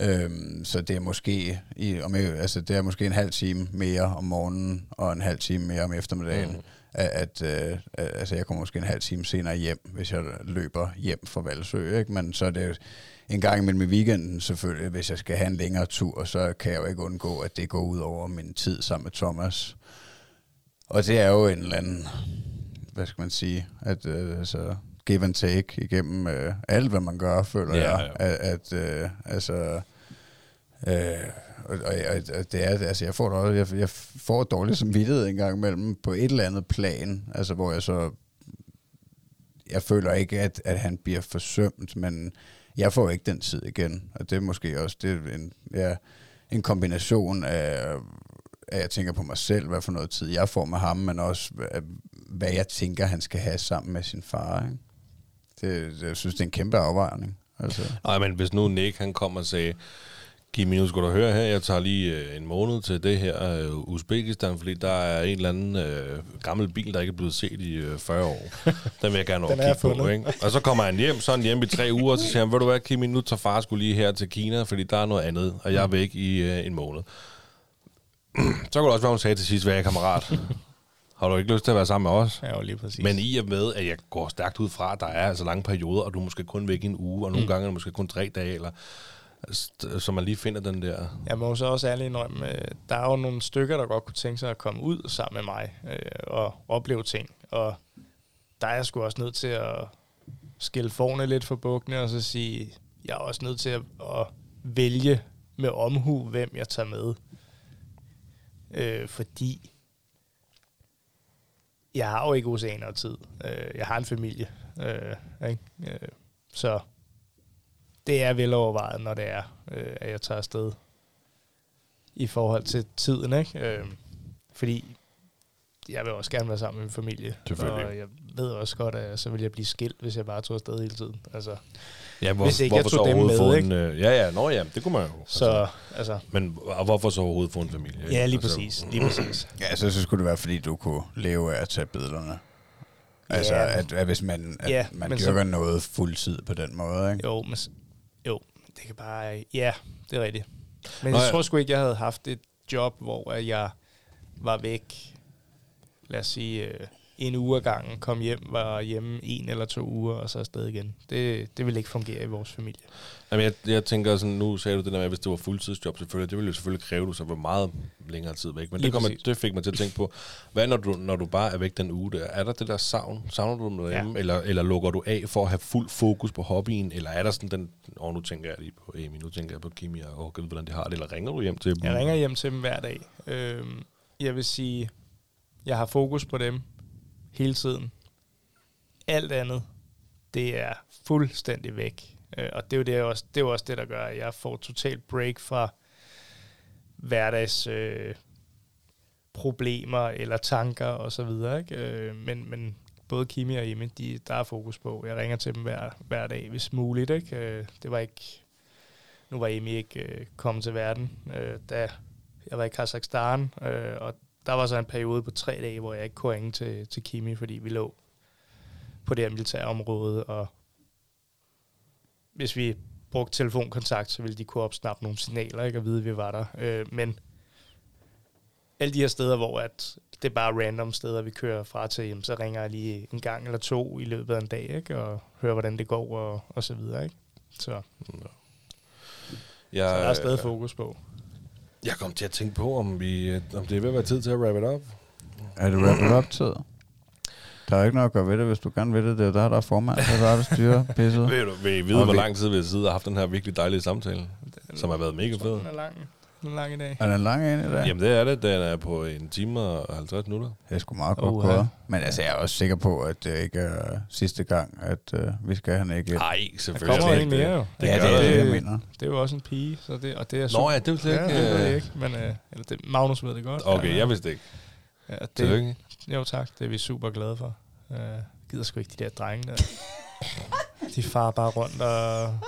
S2: Øhm, så det er måske i, om, altså det er måske en halv time mere om morgenen og en halv time mere om eftermiddagen. Mm. At, at, øh, altså jeg kommer måske en halv time senere hjem, hvis jeg løber hjem fra Valsø, ikke? Men så er det en gang imellem i weekenden selvfølgelig, hvis jeg skal have en længere tur, så kan jeg jo ikke undgå, at det går ud over min tid sammen med Thomas. Og det er jo en eller anden, hvad skal man sige, at øh, altså, give and take igennem øh, alt, hvad man gør, føler
S3: Ja,
S2: jeg.
S3: ja.
S2: At, at øh, altså, øh, og, og, og, det er, altså jeg får, det også, jeg, jeg får dårlig samvittighed en gang imellem på et eller andet plan, altså hvor jeg så, jeg føler ikke, at, at han bliver forsømt, men jeg får ikke den tid igen, og det er måske også det er en, ja, en kombination af, at jeg tænker på mig selv, hvad for noget tid jeg får med ham, men også hvad- jeg tænker, han skal have sammen med sin far. Ikke? Det, det, jeg synes, det er en kæmpe afvejning. Altså.
S3: Nej, men hvis nu Nick han kom og sagde, Kimi, nu skal du høre her, jeg tager lige øh, en måned til det her øh, Uzbekistan, fordi der er en eller anden øh, gammel bil, der ikke er blevet set i øh, 40 år. Den vil jeg gerne over
S4: er
S3: kigge på, ikke? Og så kommer han hjem, så han hjemme i tre uger, og så siger han, ved du hvad, Kimi, nu tager far skulle lige her til Kina, fordi der er noget andet, og jeg er væk i øh, en måned. så kunne det også være, hun sagde til sidst, hvad er kammerat? Har du ikke lyst til at være sammen med os?
S4: Ja, jo lige præcis.
S3: Men i og med, at jeg går stærkt ud fra, at der er altså lange perioder, og du måske kun væk i en uge, og nogle mm. gange er måske kun tre dage, eller, så man lige finder den der...
S4: Jeg må så også ærligt indrømme, øh, der er jo nogle stykker, der godt kunne tænke sig at komme ud sammen med mig øh, og opleve ting. Og der er jeg sgu også nødt til at skille forne lidt for bukkene og så sige, jeg er også nødt til at, at vælge med omhu, hvem jeg tager med. Øh, fordi jeg har jo ikke oceaner og tid. Øh, jeg har en familie. Øh, ikke? Øh, så det er velovervejet, når det er, at jeg tager afsted i forhold til tiden, ikke? Fordi jeg vil også gerne være sammen med min familie. Og jeg ved også godt, at så vil jeg blive skilt, hvis jeg bare tog afsted hele tiden. Altså,
S3: Ja, hvor,
S4: Hvis ikke jeg
S3: hvorfor
S4: tog
S3: så
S4: dem
S3: overhovedet
S4: med,
S3: få En, øh, ja, ja, nå ja, det kunne man jo.
S4: så, altså,
S3: Men og hvorfor så overhovedet få en familie? ikke?
S4: ja, lige
S3: Altså,
S4: præcis. Lige præcis.
S2: Ja, så, så skulle det være, fordi du kunne leve af at tage billederne. Altså,
S4: Ja.
S2: at, at hvis man, at
S4: Ja,
S2: man
S4: men så-
S2: dyrker noget fuldtid på den måde, ikke?
S4: Jo, men, jo, det kan bare... Ja, det er rigtigt. Men
S3: Nå,
S4: jeg
S3: ja.
S4: tror sgu ikke, jeg havde haft et job, hvor jeg var væk, lad os sige, øh, en uge ad gangen, kom hjem, var hjemme en eller to uger, og så afsted igen. Det, det ville ikke fungere i vores familie.
S3: Jamen, jeg, jeg tænker sådan, nu sagde du det der med, at hvis det var fuldtidsjob selvfølgelig, det ville jo selvfølgelig kræve, at du så var meget længere tid væk. Men
S4: Lige
S3: det,
S4: præcis.
S3: det fik mig til at tænke på, hvad når du, når du bare er væk den uge der? Er der det der savn? Savner du noget
S4: Ja.
S3: hjemme? Eller, eller lukker du af for at have fuld fokus på hobbyen? Eller er der sådan den, og nu tænker jeg lige på Amy, nu tænker jeg på Kimi, og oh, hvordan det har det, eller ringer du hjem til dem?
S4: Jeg ringer hjem til dem hver dag. Øhm, jeg vil sige, jeg har fokus på dem hele tiden. Alt andet, det er fuldstændig væk. Øh, og det er jo det, også, det er jo også det, der gør, at jeg får totalt break fra hverdags øh, problemer eller tanker og så videre. Ikke? Øh, men, men både Kimi og Emme, de, der er fokus på. Jeg ringer til dem hver, hver dag, hvis muligt. Ikke? Øh, det var ikke... Nu var Emi ikke øh, kommet til verden, øh, da jeg var i Kazakhstan, øh, og der var så en periode på tre dage, hvor jeg ikke kunne ringe til, til Kimi, fordi vi lå på det her militære område, og hvis vi brugte telefonkontakt, så ville de kunne opsnappe nogle signaler, ikke, og vide, at vi var der. Øh, men alle de her steder, hvor at det er bare random steder, vi kører fra til, jamen, så ringer jeg lige en gang eller to i løbet af en dag, ikke, og hører, hvordan det går, og, og så videre. Ikke? Så,
S3: Jeg,
S4: så der er stadig fokus på.
S3: Jeg kom til at tænke på, om, vi, om det er ved at være tid til at wrap it up.
S2: Er det wrap up tid? Der er ikke noget at gøre ved det, hvis du gerne vil det. Det er der, der er formand, så der er der styrer pisset.
S3: Vil, du, vil I vide,
S2: Og
S3: hvor
S2: vi-
S3: lang tid vi har siddet og haft den her virkelig dejlige samtale, som har været mega fed?
S4: Den er lang, er lang dag.
S2: Er den lang en i dag?
S3: Jamen det er det. Den er på en time og 50 minutter.
S2: Det er sgu meget godt
S4: Uha.
S2: gået. Men altså, jeg er også sikker på, at det ikke er sidste gang, at øh, vi skal have Nick ind.
S3: Nej,
S4: Der
S3: selvfølgelig.
S4: kommer
S3: er
S4: en
S3: det ikke
S4: mere jo.
S3: Det
S2: ja,
S3: gør
S2: det er
S3: der.
S2: det, jeg
S4: Det-
S2: mener.
S4: Det er jo også en pige, så det, og det er
S3: Nå ja, det er jo slet
S4: ja,
S3: ikke...
S4: det ved jeg
S3: øh,
S4: ikke, men øh, eller det, Magnus ved det godt.
S3: Okay,
S4: ja,
S3: jeg vidste ikke.
S4: ja, det,
S3: Tillykke.
S4: Jo tak, det er vi super glade for. Uh, gider sgu ikke de der drenge der. de farer bare rundt og...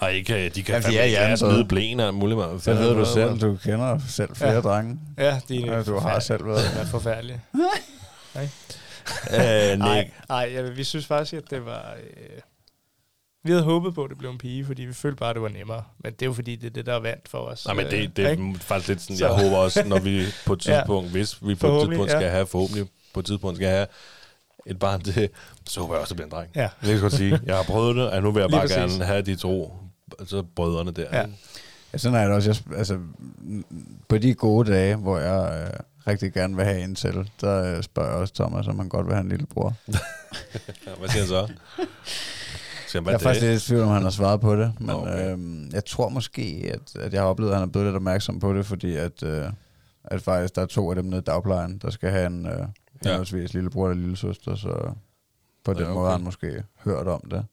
S3: Ej, de kan, de kan
S2: de
S3: fandme ikke
S2: hjernedøde.
S3: smide blæen og muligt. Man.
S2: Det ved du selv. Du kender selv flere
S4: Ja.
S2: drenge.
S4: Ja, de er
S2: Ja, du har selv været.
S4: Det er forfærdeligt.
S3: Øh,
S4: Nej,
S3: Nick,
S4: nej ja, vi synes faktisk, at det var... Øh, vi havde håbet på, at det blev en pige, fordi vi følte bare, at det var nemmere. Men det er jo fordi, det er det, der er vant for os.
S3: Nej, men det, det
S4: Øh,
S3: er
S4: ikke?
S3: faktisk lidt sådan,
S4: Så-
S3: jeg håber også, når vi på et
S4: Ja.
S3: tidspunkt, hvis vi på et tidspunkt
S4: ja.
S3: skal have, forhåbentlig på et tidspunkt skal have et barn til, så håber jeg også, det bliver en dreng.
S4: Ja.
S3: Det kan jeg godt sige. Jeg har prøvet det, og nu vil jeg
S4: Lige
S3: bare
S4: præcis.
S3: gerne have de to altså brødrene der.
S4: Ja.
S2: Ja, sådan er det også. Jeg, altså, på de gode dage, hvor jeg øh, rigtig gerne vil have en selv, der øh, spørger jeg også Thomas, om han godt vil have en lillebror.
S3: Ja, Hvad siger han så? Han,
S2: Jeg er faktisk
S3: det?
S2: lidt i tvivl, om han har svaret på det, men
S3: Okay.
S2: øhm, jeg tror måske, at, at jeg har oplevet, at han er blevet lidt opmærksom på det, fordi at, øh, at faktisk der er to af dem nede i dagplejen, der skal have en øh,
S3: Ja.
S2: henholdsvis lillebror og lillesøster, så på den
S3: Ja, okay.
S2: måde har han måske hørt om det.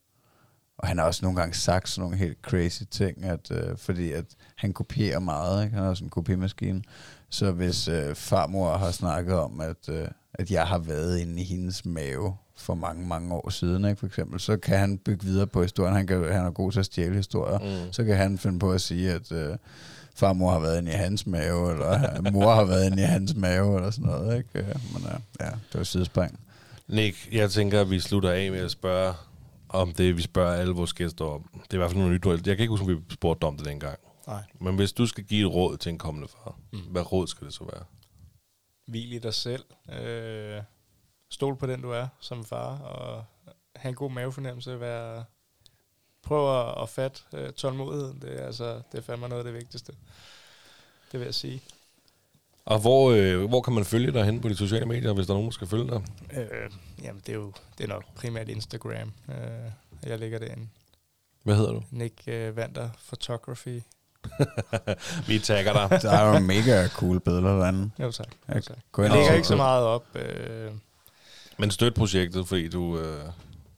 S2: Og han har også nogle gange sagt sådan nogle helt crazy ting, at, øh, fordi at han kopierer meget, ikke? han har også en kopimaskine. Så hvis øh, farmor har snakket om, at, øh, at jeg har været inde i hendes mave for mange, mange år siden, ikke, for eksempel, så kan han bygge videre på historien. Han, kan, han er god til at stjæle historier.
S3: Mm.
S2: Så kan han finde på at sige, at øh, farmor har været inde i hans mave, eller mor har været inde i hans mave, eller sådan noget. Ikke? Øh, Men øh, ja, det var sidespring.
S3: Nick, jeg tænker, at vi slutter af med at spørge om det, vi spørger alle vores gæster om. Det er i hvert fald noget nyt. Jeg kan ikke huske, om vi spurgte om det dengang.
S4: Nej.
S3: Men hvis du skal give et råd til en kommende far, mm. hvad råd skal det så være?
S4: Hvil i dig selv. Øh, stol på den, du er som far, og have en god mavefornemmelse. Være, prøv at, at fatte øh, tålmodigheden. Det er, altså, det er fandme noget af det vigtigste. Det vil jeg sige.
S3: Og hvor, øh, hvor kan man følge dig hen på de sociale medier, hvis der er nogen, der skal følge dig?
S4: Øh, jamen, det er jo det er nok primært Instagram. Øh, jeg lægger det ind.
S3: Hvad hedder du?
S4: Nick øh, Vander Photography.
S3: vi tagger dig.
S2: Der er jo mega cool billeder derinde.
S4: Jo tak. Jo,
S2: Jeg
S4: tak. Jeg
S2: og
S4: lægger ikke så meget op. Øh,
S3: Men støt projektet, fordi du, øh,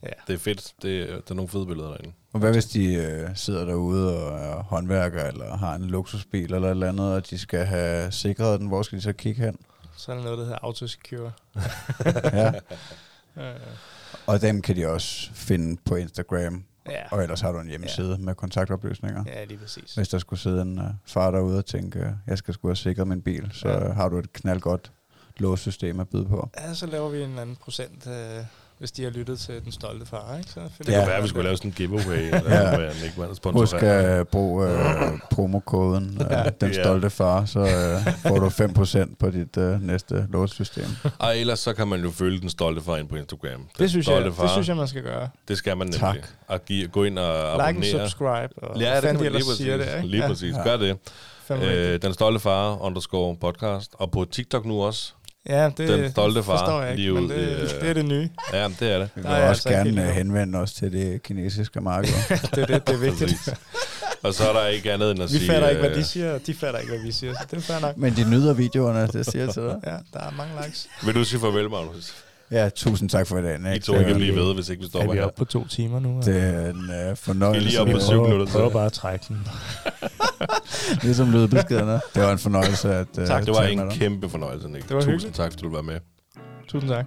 S4: ja.
S3: det er fedt. Det, der er nogle fede billeder derinde.
S2: Og hvad hvis de øh, sidder derude og er håndværker, eller har en luksusbil eller et eller andet, og de skal have sikret den, hvor skal de så kigge hen?
S4: Så er der noget, der hedder Autosecure.
S2: Ja.
S4: Øh,
S2: Og dem kan de også finde på Instagram,
S4: ja.
S2: og ellers har du en hjemmeside ja. med kontaktoplysninger.
S4: ja, lige præcis.
S2: Hvis der skulle sidde en uh, far derude og tænke, jeg skal sgu have sikret min bil, så
S4: Ja.
S2: har du et knaldgodt låssystem at byde på.
S4: Ja, så laver vi en anden procent, øh, hvis de har lyttet til Den Stolte Far, ikke? Så finder
S3: Det
S4: vi
S3: kunne være, at vi skulle lave sådan en giveaway, eller
S2: Ja. Husk at bruge uh, promokoden, uh,
S4: Ja.
S2: den
S3: Ja.
S2: stolte far, så uh, får du 5% på dit uh, næste låssystem.
S3: Og ellers så kan man jo følge den stolte far ind på Instagram. Den
S4: Det synes, jeg,
S3: stolte far,
S4: det synes jeg, man skal gøre.
S3: Det skal man nemlig.
S2: Tak.
S3: Og give, gå ind og
S4: Like and
S3: abonnere.
S4: subscribe. Og
S3: Ja, det kan man lige præcis.
S4: siger det, ikke?
S3: Lige præcis.
S2: Ja.
S3: Gør det. Øh, den stolte far underscore podcast. Og på TikTok nu også.
S4: Ja, det
S3: den stolte far
S4: forstår jeg ikke,
S3: lige
S4: men det,
S3: i, øh,
S4: det er det nye.
S3: Ja, det er det.
S2: Vi vil
S4: er
S2: også
S4: altså
S2: gerne
S4: med.
S2: henvende os til det kinesiske marked.
S4: det er det, det er vigtigt.
S3: Præcis. Og så er der ikke andet end at
S4: vi
S3: sige...
S4: fatter ikke, hvad
S3: øh,
S4: de siger, og de fatter ikke, hvad vi siger, så det er fair nok.
S2: Men de nyder videoerne, det siger jeg til dig.
S4: Ja, der er mange likes.
S3: Vil du sige farvel, Magnus?
S2: Ja, tusind tak for i dag, Nick.
S3: I to kan blive ved, hvis ikke vi
S4: Er
S3: stopper
S4: vi
S3: her.
S4: oppe på to timer nu?
S2: Det er en uh,
S3: Vi er
S2: fornøjelse.
S3: lige oppe på syv minutter til.
S4: Prøv bare at trække den.
S2: Ligesom lydbeskederne. Det var en fornøjelse at uh,
S3: Tak, det var en kæmpe fornøjelse, Nick.
S4: Det var
S3: Tusind
S4: hyggeligt.
S3: tak, fordi du var med.
S4: Tusind tak.